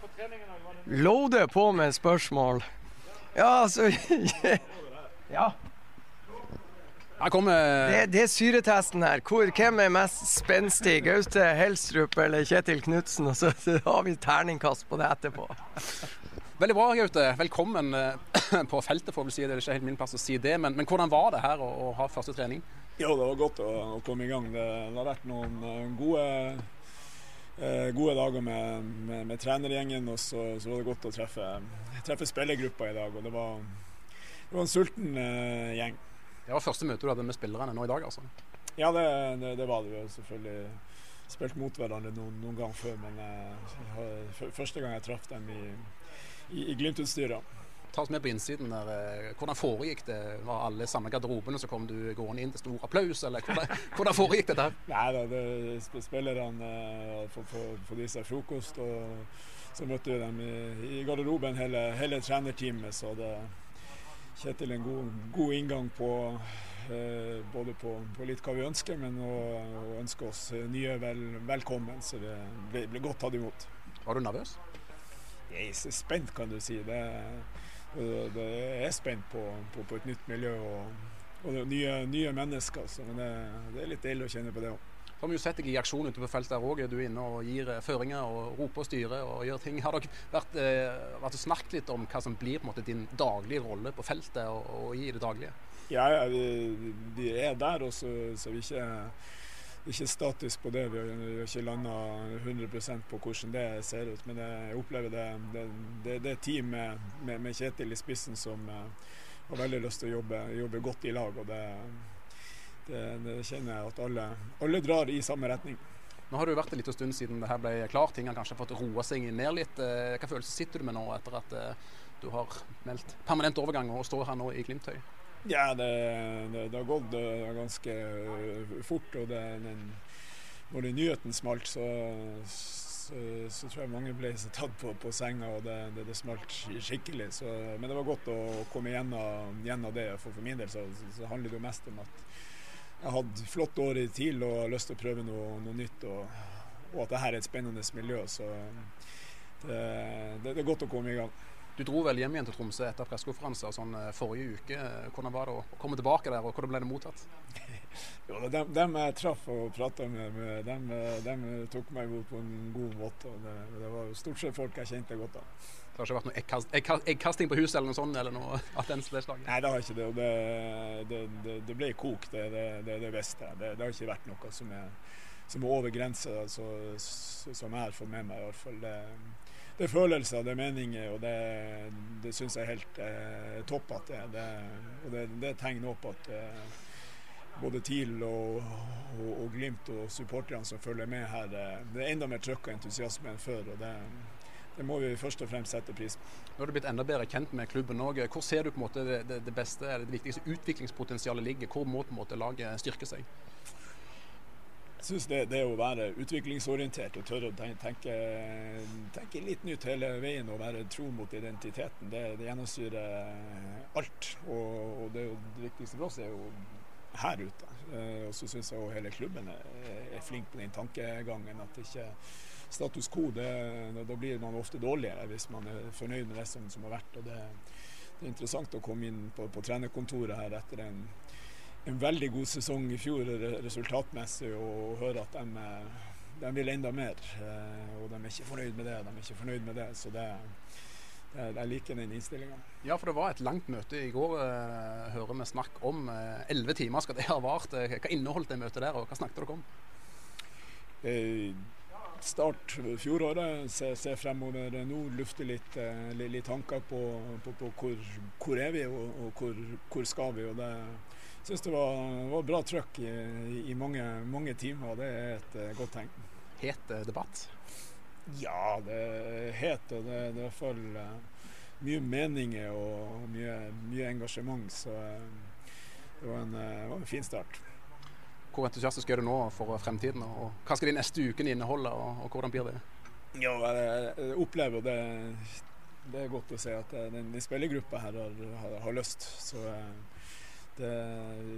loader på med spørsmål. Ja, altså <laughs> Ja. Det, det, er syretesten her. Hvor, hvem er mest spenstig? Gaute Helstrup eller Kjetil Knutsen? Og så, har vi terningkast på det etterpå. Veldig bra, Gaute. Velkommen eh, <clears throat> på feltet, får vi si. Det er ikke helt min plass å si det. Men, men hvordan var det her å, å ha første trening? Jo, det var godt å, å komme i gang. Det, det har vært noen uh, gode eh, gode dager med, med, med trenergjengen, og så, så, var det godt å treffe, treffe spillergruppa i dag. og Det var, det var en sulten eh, gjeng. Det var første møte du hadde med spillerne nå i dag, altså? Ja, det, det, det var det. Vi har selvfølgelig spilt mot hverandre noen, noen gang før, men eh, første gang jeg traff dem i, i, i Glimt-utstyret ta oss med på innsiden der. Eh, hvordan foregikk det? Var alle samme garderobene, så kom du gående inn til stor applaus, eller hvordan, <laughs> hvordan foregikk det der? Nei da, det spillerne uh, får i seg frokost, og så møtte vi dem i, i garderoben, hele, hele, trenerteamet. Så det Kjetil en god, god inngang på eh, både på, på, litt hva vi ønsker, men å, ønske oss nye vel, velkommen. Så det ble, ble godt tatt imot. Var du nervøs? Jeg er spent, kan du si. Det, det er spent på, på, på, et nytt miljø og, og nye, nye, mennesker. Så det, det, er litt deilig å kjenne på det òg. Så har vi jo sett deg i aksjon ute på feltet der òg. Du er inne og gir eh, føringer og roper og styrer og gjør ting. Har dere vært, eh, vært snakket litt om hva som blir måte din daglige rolle på feltet og, og i det daglige? Ja, ja vi, vi, er der også, så vi ikke ikke statisk på det. Vi har ikke landa 100% på hvordan det ser ut. Men jeg opplever det, det, det, er team med, med, med, Kjetil i spissen som uh, har veldig lyst til å jobbe, jobbe godt i lag. og det det, det kjenner jeg at alle, alle, drar i samme retning. Nå har det jo vært en liten stund siden det her ble klart. Ting har kanskje fått roa seg ned litt. Eh, hva følelse sitter du med nå etter at eh, du har meldt permanent overgang og står her nå i Glimtøy? Ja, det, det, det har gått eh, ganske fort. og den, Når den nyheten smalt, så, så, så, tror jeg mange ble tatt på, på senga, og det, det, det smalt skikkelig. Så, men det var godt å komme gjennom, gjennom det. For, for min del så, så handler det jo mest om at jeg hadde flott år i TIL og har lyst til å prøve noe, noe nytt. Og, og, at dette er et spennende miljø. Så det, det, det, er godt å komme i gang. Du dro vel hjem igjen til Tromsø etter pressekonferanser sånn, eh, forrige uke. Hvordan var det å komme tilbake der, og hvordan ble det mottatt? <laughs> jo, dem, dem, jeg traff og prata med, med dem, dem, tok meg imot på en god måte. og det, det var stort sett folk jeg kjente godt av. Det har ikke vært noe eggkast, eggkast, eggkasting på huset eller noe sånt? eller noe <laughs> at den slaget? Nei, det har ikke det. og Det, det, det, det ble kok, det, det, det visste jeg. Det, har ikke vært noe som er, som er over grensa, altså, som jeg har fått med meg i hvert fall. Det, er følelser, det er meninger, og det, det syns jeg er helt eh, topp at det er. Det, og det, det tegner opp at eh, både TIL og, og, og, Glimt og supporterne som følger med her, eh, det er enda mer trøkk og entusiasme enn før. og det det må vi først og fremst sette pris på. Nå har du blitt enda bedre kjent med klubben òg. Hvor ser du på en måte det, det beste, det viktigste utviklingspotensialet ligger? Hvor må på en måte laget styrke seg? Syns det, det, å være utviklingsorientert og tørre å tenke, tenke, litt nytt hele veien og være tro mot identiteten, det, det gjennomsyrer alt. Og, og det, det, viktigste for oss er jo her ute. Eh, og så syns jeg hele klubben er flink på den tankegangen. at ikke status quo, det, da blir man ofte dårligere hvis man er fornøyd med det som, som har vært. og det, det, er interessant å komme inn på, på trenerkontoret her etter en, en, veldig god sesong i fjor resultatmessig og hører at de, de vil enda mer. Eh, og de er ikke fornøyd med det. de er ikke fornøyd med det, så det jeg liker den innstillinga. Ja, for det var et langt møte i går, uh, hører vi snakk om. Eh, elleve timer skal det ha vart. Hva inneholdt det møtet der, og hva snakket dere om? Uh, start fjoråret. Se, se fremover nå. Lufte litt, eh, litt tanker på, på, på hvor, hvor, er vi og, og hvor, hvor, skal vi. Og det syns det var, var, bra trøkk i, i mange, mange, timer. Det er et uh, godt tegn. Het uh, debatt? Ja, det er het. Og det, det er i hvert fall mye meninger og mye, mye engasjement. Så det var en, var en fin start. Hvor entusiastisk er du nå for fremtiden? og Hva skal de neste ukene inneholde, og, og hvordan blir det? Ja, jeg opplever det det er godt å se at eh, den, den spillergruppa her har, har, har, lyst. Så eh, det,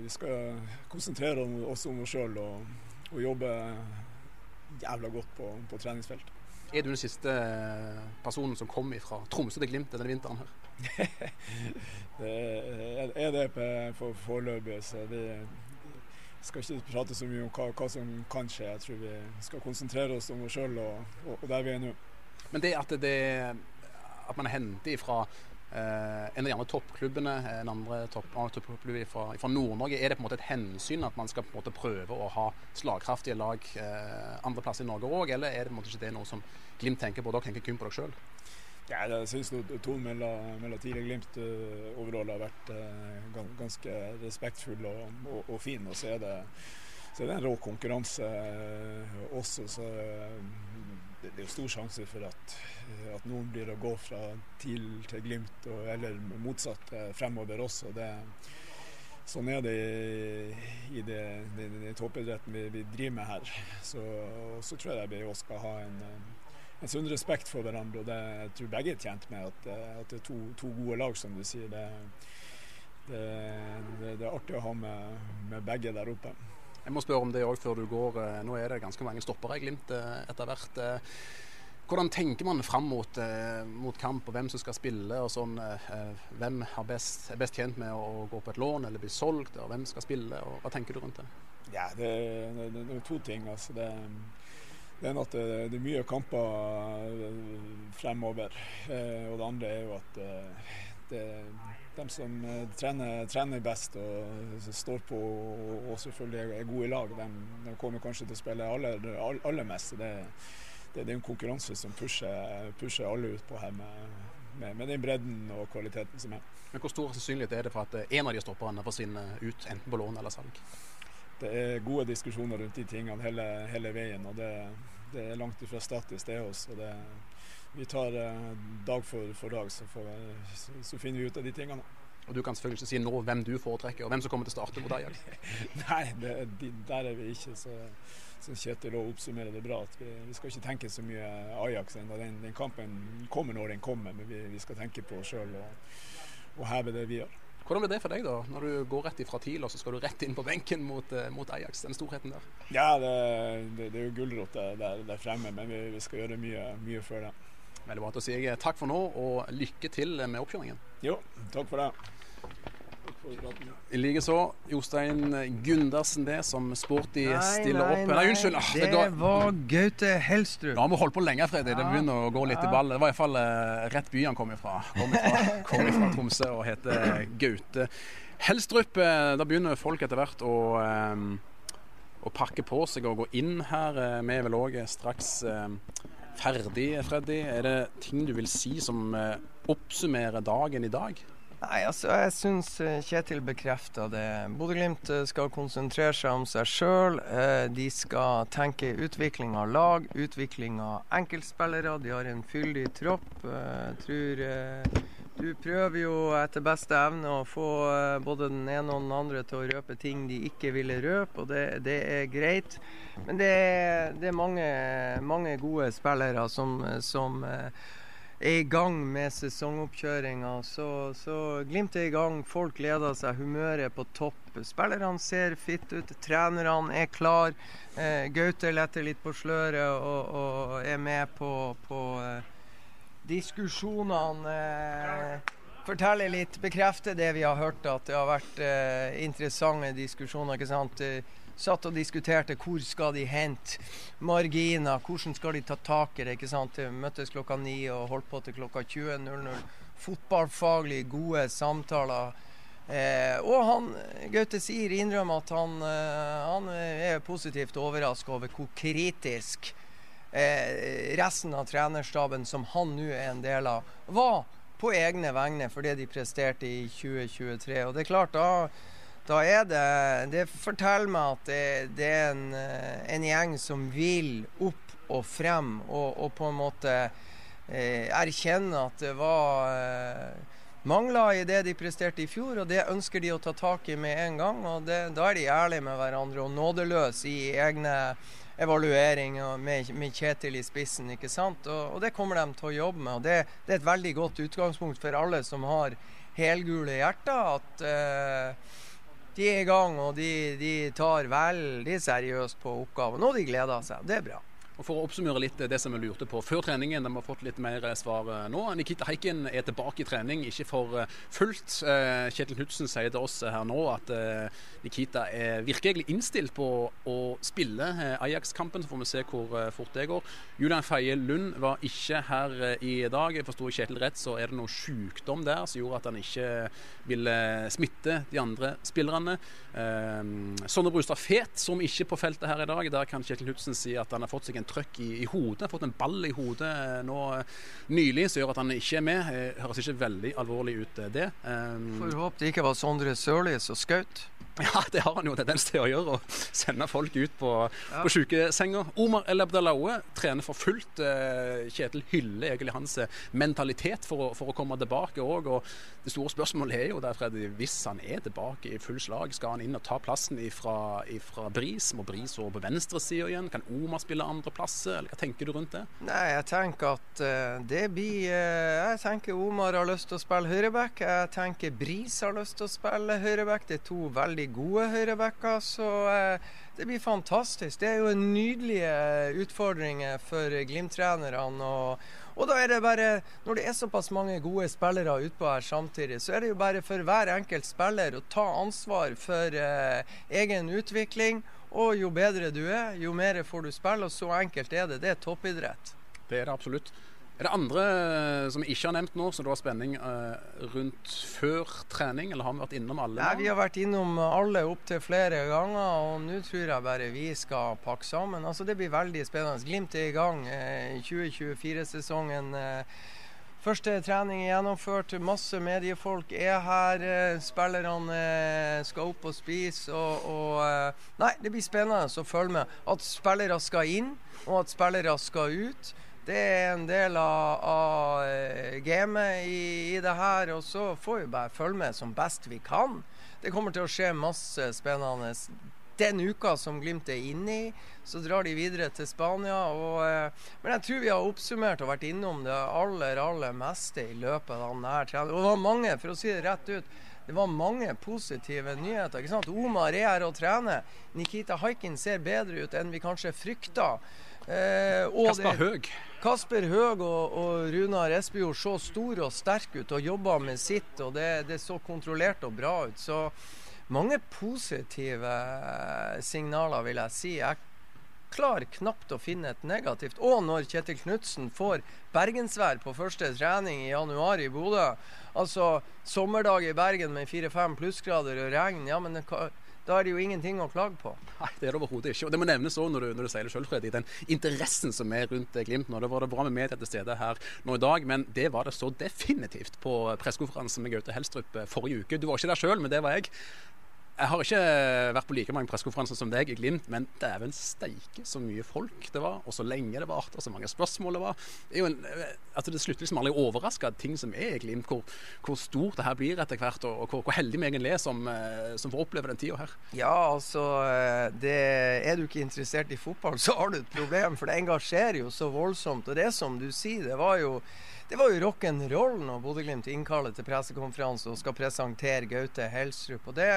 vi skal konsentrere oss om oss sjøl og, og, jobbe jævla godt på, på treningsfeltet. Er du den siste personen som kom fra Tromsø til Glimt denne vinteren her? <laughs> det er det foreløpig. Så det, skal ikke prate så mye om hva, hva, som kan skje. Jeg tror vi skal konsentrere oss om oss sjøl og, og, og, der vi er nå. Men det at, det, at man henter ifra eh, en av de andre toppklubbene, en andre topp, toppklubb fra, Nord-Norge, er det på en måte et hensyn at man skal på en måte prøve å ha slagkraftige lag eh, andre plasser i Norge òg, eller er det på en måte ikke det noe som Glimt tenker på? Dere tenker kun på dere sjøl? Ja, jeg syns tonen mellom, mellom TIL og Glimt uh, har vært uh, ganske respektfull og, og, og, fin. Og så er det, så er det en rå konkurranse uh, også, så det, det er jo stor sjanse for at, at, noen blir å gå fra TIL til Glimt, og, eller motsatt fremover også. Det, sånn er det i, i det toppidretten vi, vi, driver med her. Så, så tror jeg vi også skal ha en en sunn respekt for hverandre. og det, Jeg tror begge er tjent med at, eh, at det er to, to, gode lag, som du sier. Det, det, det, er artig å ha med, med, begge der oppe. Jeg må spørre om det òg før du går. Eh, nå er det ganske mange stoppere i Glimt eh, etter hvert. Hvordan tenker man fram mot, mot, kamp, og hvem som skal spille? og sånn, hvem Hvem best, er best tjent med å gå på et lån eller bli solgt? og Hvem skal spille? og Hva tenker du rundt det? Ja, Det, det, det er to ting. altså. Det, det er at det, er mye kamper eh, fremover. Eh, og det andre er jo at det er de som trener, trener, best og står på og, selvfølgelig er gode i lag, de, de kommer kanskje til å spille aller, aller mest. Det, det, det er en konkurranse som pusher, pusher alle ut på her med, med, med, den bredden og kvaliteten som er. Men Hvor stor sannsynlighet er det for at en av de stopperne forsvinner ut, enten på lån eller salg? Det er gode diskusjoner rundt de tingene hele, hele veien. og det, det, er langt ifra statisk, det hos oss. Vi tar eh, dag for, for dag, så, får, så, så finner vi ut av de tingene. Og Du kan selvfølgelig ikke si nå hvem du foretrekker, og hvem som kommer til å starte mot Ajax. <laughs> Nei, det, der er vi ikke. Så, så Kjetil òg oppsummerer det bra. at vi, vi, skal ikke tenke så mye Ajax ennå. Den, den, kampen kommer når den kommer, men vi, vi skal tenke på oss sjøl og, og, heve det vi gjør. Hvordan blir det for deg, da? Når du går rett ifra TIL og så skal du rett inn på benken mot, eh, mot Ajax? Den storheten der? Ja, det, det, det er jo gulrot der, der, fremme, men vi, vi skal gjøre mye, mye før det. Veldig bra. Da sier jeg takk for nå, og lykke til med oppkjøringen. Jo, takk for det. Likeså Jostein Gundersen, det, som sporty stiller opp. Nei, nei, unnskyld. Ah, det, det var Gaute Helstrup. Nå har vi holdt på lenge, Freddy. Det begynner å gå litt i ball. Det var iallfall eh, rett by han kom ifra. Kom ifra, kom ifra Tromsø og heter Gaute Helstrup. Uh, da begynner folk etter hvert å, um, å pakke på seg og gå inn her. Uh, vi er vel òg straks ferdig, Freddy. Er det ting du vil si som oppsummerer dagen i dag? Nei, altså jeg syns eh, Kjetil bekrefta det. Bodø-Glimt eh, skal konsentrere seg om seg sjøl. Eh, de skal tenke utvikling av lag, utvikling av enkeltspillere. De har en fyldig tropp. Jeg tror du prøver jo etter beste evne å få både den ene og den andre til å røpe ting de ikke ville røpe, og det, det er greit. Men det er, det er mange, mange, gode spillere som, som er i gang med sesongoppkjøringa. Så, så Glimt er i gang, folk gleder seg, humøret er på topp. Spillerne ser fitt ut, trenerne er klar. Eh, Gaute letter litt på sløret og, og er med på, på eh, diskusjonene. Eh, forteller litt, bekrefter det vi har hørt, at det har vært eh, interessante diskusjoner. ikke sant? Satt og diskuterte hvor skal de hente marginer, hvordan skal de ta tak i det. ikke sant? De møttes klokka ni og holdt på til klokka 20.00. Fotballfaglig gode samtaler. Eh, og han, Gaute Sier innrømmer at han, eh, han er positivt overrasket over hvor kritisk eh, resten av trenerstaben, som han nå er en del av, var på egne vegne for det de presterte i 2023. Og det er klart, da da er det Det forteller meg at det, det er en, eh, en, gjeng som vil opp og frem, og, og på en måte eh, erkjenne at det var eh, mangler i det de presterte i fjor, og det ønsker de å ta tak i med en gang. og det, Da er de ærlige med hverandre og nådeløse i egne evalueringer med, med Kjetil i spissen. ikke sant? Og, og, det kommer de til å jobbe med. og Det, det er et veldig godt utgangspunkt for alle som har helgule hjerter. at eh, de er i gang, og de, de tar veldig seriøst på oppgaven. Og de gleder seg. Det er bra. Og For å oppsummere litt det som vi lurte på før treningen, de har fått litt mer svar eh, nå. Nikita Heiken er tilbake i trening, ikke for eh, fullt. Eh, Kjetil Knutsen sier til oss her nå at Nikita er virkelig innstilt på å spille Ajax-kampen. Så får vi se hvor fort det går. Julian Feie Lund var ikke her i dag. Jeg Kjetil rett, så er det noe sykdom der som gjorde at han ikke ville smitte de andre spillerne. Sonne Brustad Fet, som ikke er på feltet her i dag. Der kan Kjetil Hudsen si at han har fått seg en trøkk i, i hodet. Fått en ball i hodet eh, nå eh, nylig som gjør at han ikke er med. Eh, høres ikke veldig alvorlig ut, det. Um, Får håpe det ikke var Sondre Sørli som skjøt. <laughs> Ja, det har han jo tendens til å gjøre. Å sende folk ut på, ja. på sykesenga. Omar El Abdalaue trener for fullt. Eh, Kjetil hyller egentlig hans eh, mentalitet for å, for å komme tilbake òg. Og det store spørsmålet er jo der, at hvis han er tilbake i full slag, skal han inn og ta plassen ifra, ifra Bris? Må Bris over på venstresida igjen? Kan Omar spille andreplass? Eller hva tenker du rundt det? Nei, jeg tenker at uh, det blir Jeg tenker Omar har lyst til å spille høyreback. Jeg tenker Bris har lyst til å spille høyreback. Det er to veldig gode høyrebacker. Så eh, det blir fantastisk. Det er jo nydelige utfordringer for Glimt-trenerne. Og, og, da er det bare Når det er såpass mange gode spillere utpå her samtidig, så er det jo bare for hver enkelt spiller å ta ansvar for eh, egen utvikling. Og jo bedre du er, jo mer får du spille. Og så enkelt er det. Det er toppidrett. Det er det absolutt. Er det andre eh, som vi ikke har nevnt nå, som det var spenning uh, rundt før trening? Eller har vi vært innom alle? Nei, Vi har vært innom alle opptil flere ganger, og nå tror jeg bare vi skal pakke sammen. Altså Det blir veldig spennende. Glimt er i gang. Uh, 2024-sesongen. Uh, Første trening er gjennomført. Masse mediefolk er her. Spillerne skal opp og spise. Og, og, nei, det blir spennende å følge med. At spillere skal inn, og at spillere skal ut. Det er en del av, av eh, gamet i, i, det her. Og så får vi bare følge med som best vi kan. Det kommer til å skje masse spennende. Den uka som Glimt er inne i, så drar de videre til Spania. Og, eh, men jeg tror vi har oppsummert og vært innom det aller, aller meste i løpet av denne treningen. Og det var mange, for å si det rett ut, det var mange positive nyheter. ikke sant? Omar er her og trener. Nikita Haikin ser bedre ut enn vi kanskje frykta. Eh, Kasper Høeg. Kasper Høeg og, og Runar Espejord så store og sterke ut og jobba med sitt. og det, det, så kontrollert og bra ut. Så mange positive signaler, vil jeg si. Jeg klarer knapt å finne et negativt. Og når Kjetil Knutsen får bergensvær på første trening i januar i Bodø, altså sommerdag i Bergen med fire-fem plussgrader og regn, ja, men da er det jo ingenting å klage på. Nei, det er det overhodet ikke. Og det må nevnes òg når, når, du sier det sjøl, Freddy, den interessen som er rundt Glimt nå. Det var det bra med media til stede her nå i dag, men det var det så definitivt på pressekonferansen med Gaute Helstrup eh, forrige uke. Du var ikke der sjøl, men det var jeg. Jeg har ikke vært på like mange pressekonferanser som deg i Glimt, men dæven steike så mye folk det var, og så lenge det varte, og så mange spørsmål det var. Det, en, altså det slutter liksom aldri å overraske ting som er i Glimt, hvor, hvor, stort det her blir etter hvert, og, hvor, hvor heldig vi egentlig er som, eh, som, får oppleve den tida her. Ja, altså eh, det, Er du ikke interessert i fotball, så har du et problem, for det engasjerer jo så voldsomt. Og det som du sier, det var jo det var jo rock'n'roll når Bodø-Glimt innkaller til pressekonferanse og skal presentere Gaute Helsrup. Og det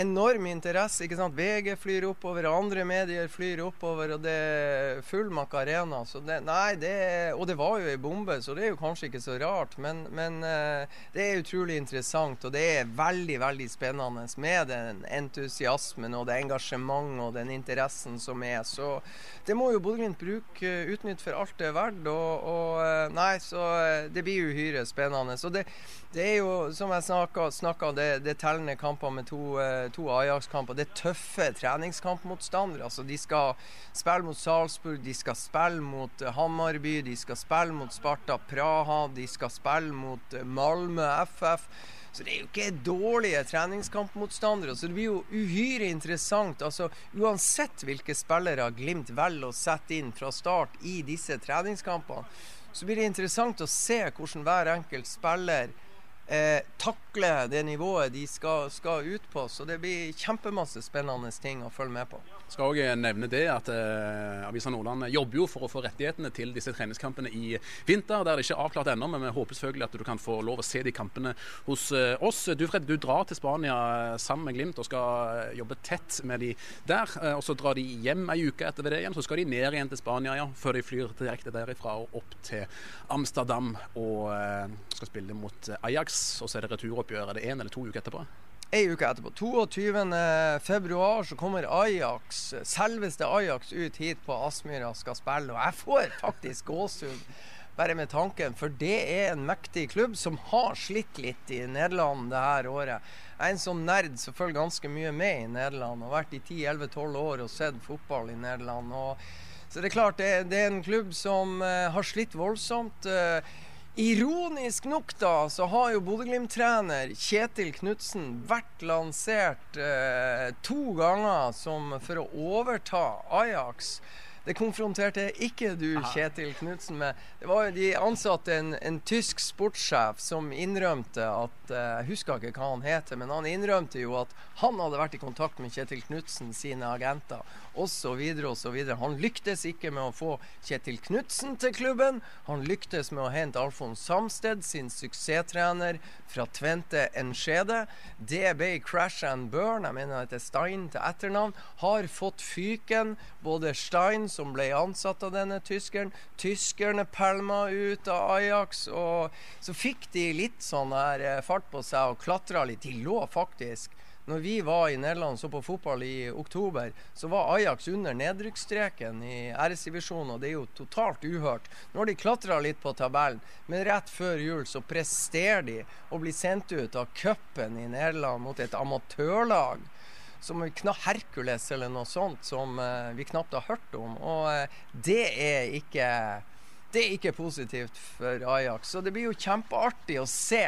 enorm interesse. ikke sant? VG flyr oppover, andre medier flyr oppover, og det er full makarena. Så det, nei, det, og det var jo ei bombe, så det er jo kanskje ikke så rart. Men, men uh, det er utrolig interessant, og det er veldig veldig spennende med den entusiasmen og det engasjementet og den interessen som er. Så det må jo Bodø-Glimt bruke, utnytte for alt det er verdt. Og, og, uh, nei, så det blir uhyre spennende. Så det, det er jo, som jeg snakka, det, det er tellende kamper med to to Ajax-kamper. Det er tøffe treningskampmotstandere. Altså, de skal spille mot Salzburg, de skal spille mot eh, Hammarby, de skal spille mot Sparta Praha, de skal spille mot eh, Malmö FF. Så det er jo ikke dårlige treningskampmotstandere. Så det blir jo uhyre interessant. Altså, uansett hvilke spillere Glimt velger å sette inn fra start i disse treningskampene, så blir det interessant å se hvordan hver enkelt spiller eh, takle det nivået de skal, skal, ut på. Så det blir kjempemasse spennende ting å følge med på. Skal òg nevne det at eh, Avisa Nordland jobber jo for å få rettighetene til disse treningskampene i vinter. Det er det ikke avklart ennå, men vi håper selvfølgelig at du kan få lov å se de kampene hos eh, oss. Du Fred, du drar til Spania sammen med Glimt og skal eh, jobbe tett med de der. Eh, og Så drar de hjem ei uke etter det igjen, så skal de ned igjen til Spania ja, før de flyr direkte derifra og opp til Amsterdam og eh, skal spille mot Ajax og så er det returoppgjøret. Det én eller to uker etterpå? Ei uke etterpå. 22.2 så kommer Ajax, selveste Ajax ut hit på Aspmyra skal spille. Og jeg får faktisk gåsehud bare med tanken, for det er en mektig klubb som har slitt litt i Nederland det her året. Jeg er en sånn nerd som følger ganske mye med i Nederland. Har vært i 10-11-12 år og sett fotball i Nederland. Og så det er klart, det, det er en klubb som uh, har slitt voldsomt. Uh, Ironisk nok da, så har jo Bodø-Glimt-trener Kjetil Knutsen vært lansert eh, to ganger som for å overta Ajax. Det konfronterte ikke du Kjetil Knutsen med. Det var jo De ansatte en, en tysk sportssjef som innrømte at eh, Jeg husker ikke hva han heter, men han innrømte jo at han hadde vært i kontakt med Kjetil Knutsen sine agenter osv. osv. Han lyktes ikke med å få Kjetil Knutsen til klubben. Han lyktes med å hente Alfons Samsted, sin suksesstrener fra Tvente Enskede. DB crash and burn. Jeg mener det er Stein til etternavn. Har fått fyken. Både Stein, som ble ansatt av denne tyskeren, tyskerne pælma ut av Ajax. Og så fikk de litt sånn her eh, fart på seg og klatra litt. De lå faktisk når vi var i Nederland så på fotball i oktober, så var Ajax under nedrykksstreken i æresdivisjonen, og det er jo totalt uhørt. Nå har de klatra litt på tabellen, men rett før jul så presterer de å bli sendt ut av cupen i Nederland mot et amatørlag som Hercules eller noe sånt, som uh, vi knapt har hørt om. Og uh, det er ikke det er ikke positivt for Ajax. Så det blir jo kjempeartig å se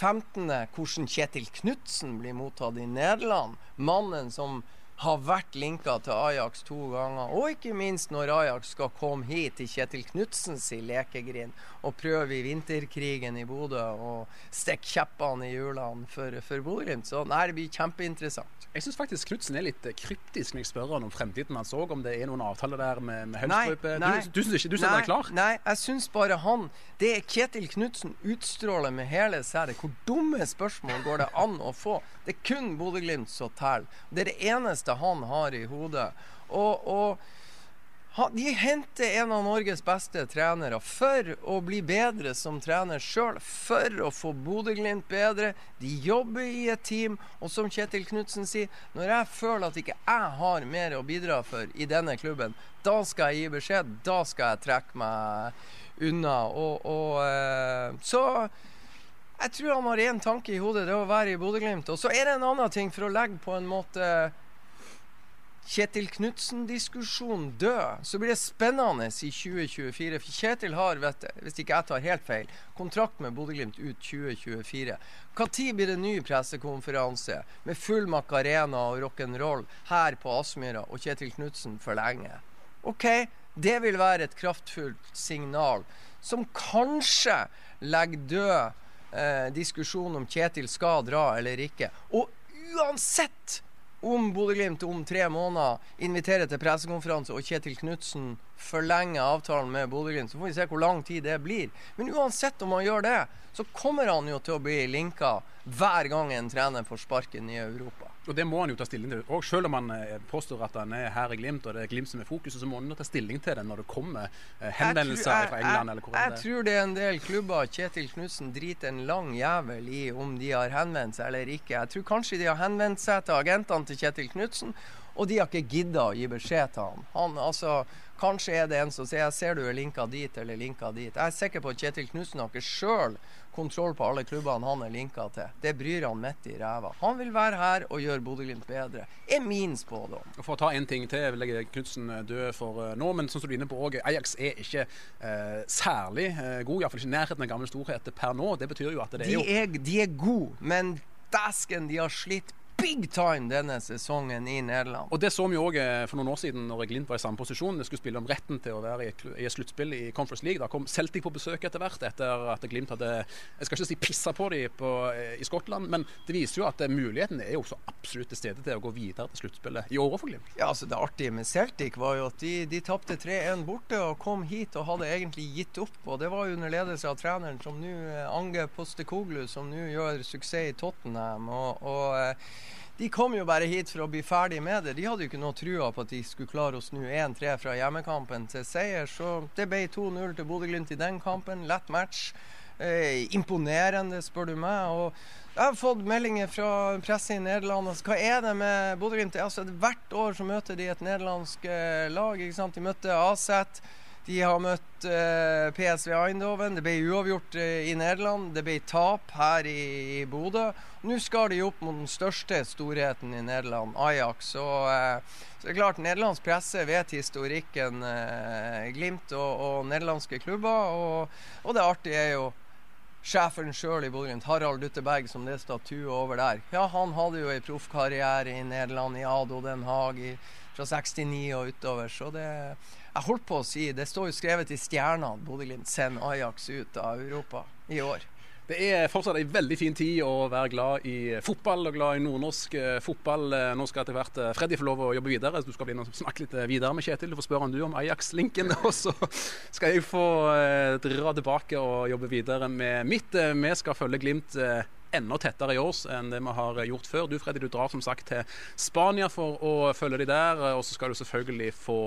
15. hvordan Kjetil Knutsen blir mottatt i Nederland. Mannen som har vært linka til Ajax to ganger. Og ikke minst når Ajax skal komme hit til Kjetil Knutsens lekegrind og prøve i vinterkrigen i Bodø og stikke kjeppene i hjulene for, for Bodø-Glimt. Så nei, det blir kjempeinteressant. Jeg syns faktisk Knutsen er litt kryptisk når jeg spør han om fremtiden hans òg, om det er noen avtaler der med, med Hønstrup. Du, du syns ikke du er klar? Nei, jeg syns bare han Det Kjetil Knutsen utstråler med hele seg. Hvor dumme spørsmål går det an å få? Det er kun Bodø-Glimt som teller. Det er det eneste han har i hodet. Og, og de henter en av Norges beste trenere for å bli bedre som trener sjøl, for å få Bodø-Glimt bedre. De jobber i et team, og som Kjetil Knutsen sier, når jeg føler at ikke jeg har mer å bidra for i denne klubben, da skal jeg gi beskjed. Da skal jeg trekke meg unna. Og, og eh, så jeg tror han har én tanke i hodet, det er å være i Bodø-Glimt. Og så er det en annen ting for å legge på en måte Kjetil Knutsen-diskusjonen død, så blir det spennende i 2024. For Kjetil har, vet, du, hvis ikke jeg tar helt feil, kontrakt med Bodø-Glimt ut 2024. Når blir det ny pressekonferanse med full Macarena og rock'n'roll her på Aspmyra, og Kjetil Knutsen forlenger? OK, det vil være et kraftfullt signal som kanskje legger død eh, diskusjonen om Kjetil skal dra eller ikke. Og uansett om Bodø-Glimt om tre måneder inviterer til pressekonferanse og Kjetil Knutsen forlenger avtalen med Bodø-Glimt, så får vi se hvor lang tid det blir. Men uansett om han gjør det, så kommer han jo til å bli linka hver gang en trener får sparken i Europa. Og Det må han jo ta stilling til. Og Selv om han eh, påstår at han er her i Glimt, og det er Glimt som er fokuset, så må han jo ta stilling til det når det kommer eh, henvendelser fra England. eller hvor jeg, jeg tror det er en del klubber Kjetil Knutsen driter en lang jævel i om de har henvendt seg eller ikke. Jeg tror kanskje de har henvendt seg til agentene til Kjetil Knutsen, og de har ikke gidda å gi beskjed til han. han altså, Kanskje er det en som sier ser du er linka dit eller linka dit. Jeg er sikker på at Kjetil Knutsen har ikke sjøl kontroll på alle klubbene han er linka til. Det bryr han midt i ræva. Han vil være her og gjøre Bodø-Glimt bedre, er min spådom. For å ta en ting til, vil jeg Knutsen dø for uh, nå, men som du er inne på òg, Ajax er ikke eh, særlig eh, god, iallfall ikke i nærheten av gamle storhet per nå. Det betyr jo at det de er jo er, De er gode, men dæsken, de har slitt big time denne sesongen i Nederland. Og Det så vi òg eh, for noen år siden når Glimt var i samme posisjon. De skulle spille om retten til å være i et sluttspill i Conference League. Da kom Celtic på besøk etter hvert, etter at Glimt hadde jeg skal ikke si pissa på dem eh, i Skottland. Men det viser jo at eh, muligheten er jo så absolutt til stede til å gå videre til sluttspillet i år for Glimt. Ja, altså Det artige med Celtic var jo at de, de tapte 3-1 borte og kom hit og hadde egentlig gitt opp. Og det var jo under ledelse av treneren som nå Ange Postekoglu, som nå gjør suksess i Tottenham. og, og de kom jo bare hit for å bli ferdig med det. De hadde jo ikke noe trua på at de skulle klare å snu 1-3 fra hjemmekampen til seier. Så det ble 2-0 til Bodø-Glimt i den kampen. Lett match. Eh, imponerende, spør du meg. Og jeg har fått meldinger fra presse i Nederland. Altså, hva er det med Bodø-Glimt? Altså, hvert år så møter de et nederlandsk eh, lag. ikke sant? De møtte Aset. De har møtt eh, PSV Eindhoven. Det ble uavgjort eh, i Nederland. Det ble tap her i, Bodø. Nå skal de opp mot den største storheten i Nederland, Ajax. Og, eh, så det er klart, Nederlandsk presse vet historikken Glimt og, og, nederlandske klubber. Og, og det artige er jo sjefen sjøl i Bodø-Glimt, Harald Lutteberg, som det er statue over der. Ja, han hadde jo ei proffkarriere i Nederland, i Ado Den Haag. fra 69 og utover. Så det Jeg holdt på å si, det står jo skrevet i stjernene Bodø-Glimt sender Ajax ut av Europa i år. Det er fortsatt en veldig fin tid å være glad i fotball og glad i nordnorsk eh, fotball. Eh, nå skal etter hvert eh, Freddy få lov å jobbe videre, så du skal snakke litt videre med Kjetil. Du får spørre han du om Ajax-linken, <laughs> og så skal jeg få dra tilbake og jobbe videre med mitt. Vi skal følge Glimt enda tettere i år enn det vi har gjort før. Du Freddy, du drar som sagt til Spania for å følge de der, og så skal du selvfølgelig få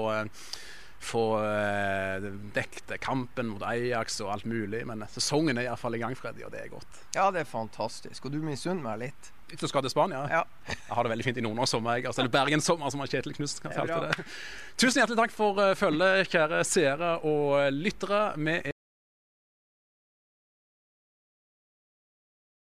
få eh, dekket kampen mot Ajax og alt mulig. Men sesongen er iallfall i gang, Freddy, og det er godt. Ja, det er fantastisk. Og du misunner meg litt. Litt som skal til Spania? Ja. Jeg har det veldig fint i Nord-Norge sommer. Altså, eller Bergenssommer, som Kjetil Knust kalte det. Tusen hjertelig takk for uh, følget, kjære seere og lyttere. Vi